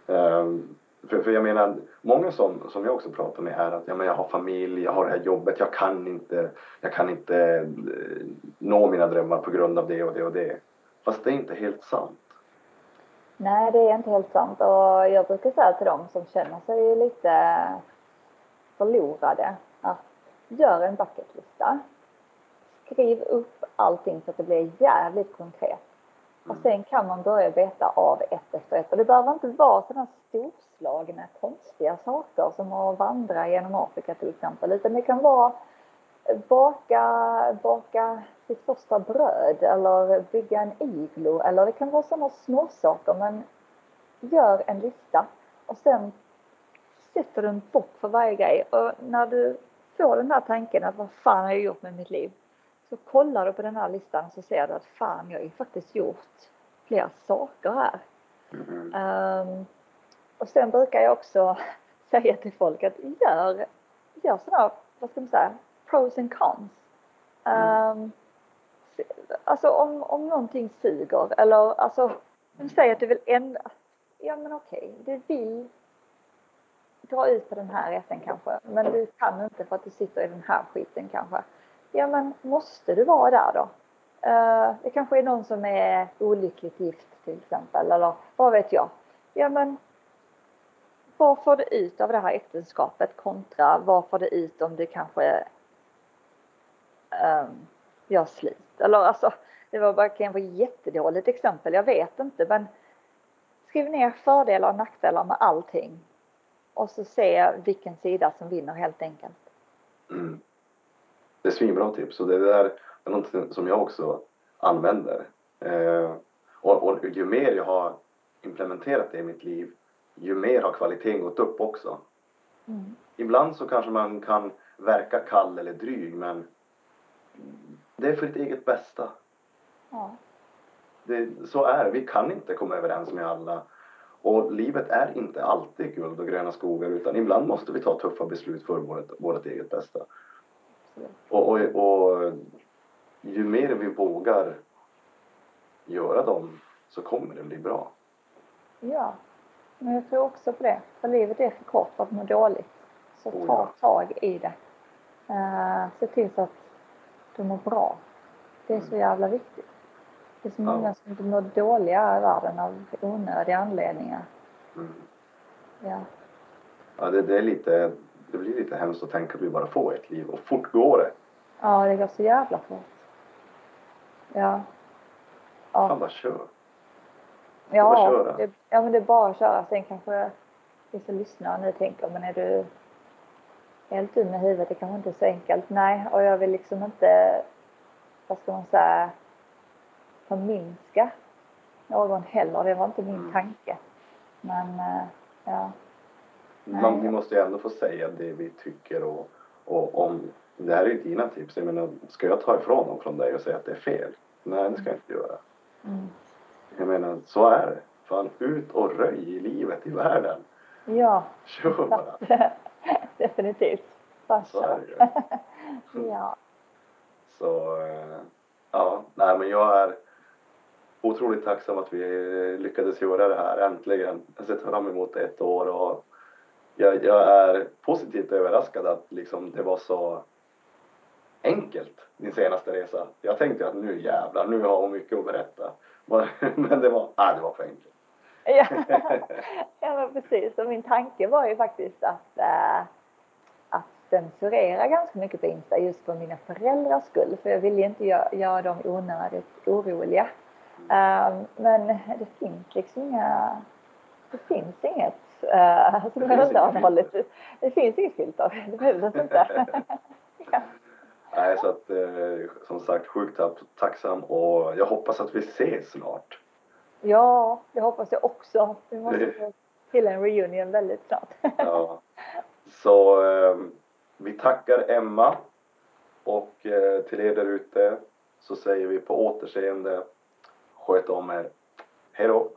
Um, för, för jag menar, många som, som jag också pratar med är att ja, men jag har familj, jag har det här jobbet, jag kan inte, jag kan inte eh, nå mina drömmar på grund av det och det och det. Fast det är inte helt sant. Nej, det är inte helt sant och jag brukar säga till dem som känner sig lite förlorade att gör en bucketlista. Skriv upp allting så att det blir jävligt konkret. Och mm. sen kan man börja beta av ett efter ett. Och det behöver inte vara sådana storslagna konstiga saker som att vandra genom Afrika till exempel. Utan det kan vara baka, baka sitt första bröd eller bygga en iglo eller det kan vara sådana små saker men gör en lista och sen sätter du en bock för varje grej och när du får den här tanken att vad fan har jag gjort med mitt liv? Så kollar du på den här listan så ser du att fan jag har ju faktiskt gjort flera saker här. Mm. Um, och sen brukar jag också [laughs] säga till folk att gör, gör sådana, vad ska man säga, pros and cons. Um, alltså om, om någonting suger eller alltså, säger att du vill ändra, ja men okej, du vill dra ut på den här rätten kanske, men du kan inte för att du sitter i den här skiten kanske. Ja men måste du vara där då? Eh, det kanske är någon som är olyckligt gift till exempel eller vad vet jag. Ja men vad får du ut av det här äktenskapet kontra vad får du ut om du kanske um, gör slut? Eller alltså, det var bara kanske ett jättedåligt exempel, jag vet inte men skriv ner fördelar och nackdelar med allting och så se vilken sida som vinner helt enkelt. Mm. Det är svinbra tips och det där är något som jag också använder. Eh, och, och ju mer jag har implementerat det i mitt liv ju mer har kvaliteten gått upp också. Mm. Ibland så kanske man kan verka kall eller dryg men det är för ditt eget bästa. Ja. Det, så är det. Vi kan inte komma överens med alla. Och livet är inte alltid guld och gröna skogar utan ibland måste vi ta tuffa beslut för vårt, vårt eget bästa. Och, och, och ju mer vi vågar göra dem så kommer det bli bra. Ja, men jag tror också på det. För livet är för kort för att må dåligt. Så Oh, ta tag i det. Uh, se till så att du mår bra. Det är så jävla viktigt. Det är så Ja. många som mår dåliga i världen av onödiga anledningar. Mm. Ja. Ja, det, det är lite, det blir lite hemskt att tänka att vi bara får ett liv och fort går det. ja, det går så jävla fort. Ja. Fan Ja, bara kör. bara ja, köra. det, ja men det är bara att köra. Sen kanske vissa lyssnare nu tänker, men är du helt dum i huvudet? Det kanske inte är så enkelt. Nej, och jag vill liksom inte, vad ska man säga, förminska någon heller. Det var inte min Mm. tanke. Men, eh, ja. Man, vi måste ju ändå få säga det vi tycker och, och om det här är ju dina tips. Jag menar, ska jag ta ifrån dem från dig och säga att det är fel? Nej, det ska jag inte göra. Mm. Jag menar, så är det. Fan, ut och röj i livet, i världen. Ja, Kör bara. [laughs] definitivt. Bara Så är det ju. [laughs] Ja. Så, eh, ja, nej men jag är otroligt tacksam att vi lyckades göra det här äntligen. Jag har sett fram emot ett år och jag, jag är positivt överraskad att liksom det var så enkelt, din senaste resa. Jag tänkte att nu jävlar, nu har hon mycket att berätta. [laughs] Men det var, nej, det var för enkelt. Ja. [laughs] ja, precis. Och min tanke var ju faktiskt att, äh, att censurera ganska mycket på Insta just för mina föräldrars skull. För jag ville inte göra, göra dem onödigt oroliga. Ähm, men det finns liksom inga, det finns inget uh, som finns inget undanhållet. Det finns inget filter, det behövs inte. [laughs] ja. Nej, så att eh, som sagt sjukt tack- tacksam och jag hoppas att vi ses snart. ja, det hoppas jag också. Vi måste få till en reunion väldigt snart. [laughs] Ja. Så eh, vi tackar Emma och eh, till er där ute så säger vi på återseende. Sköt om er. Hej då!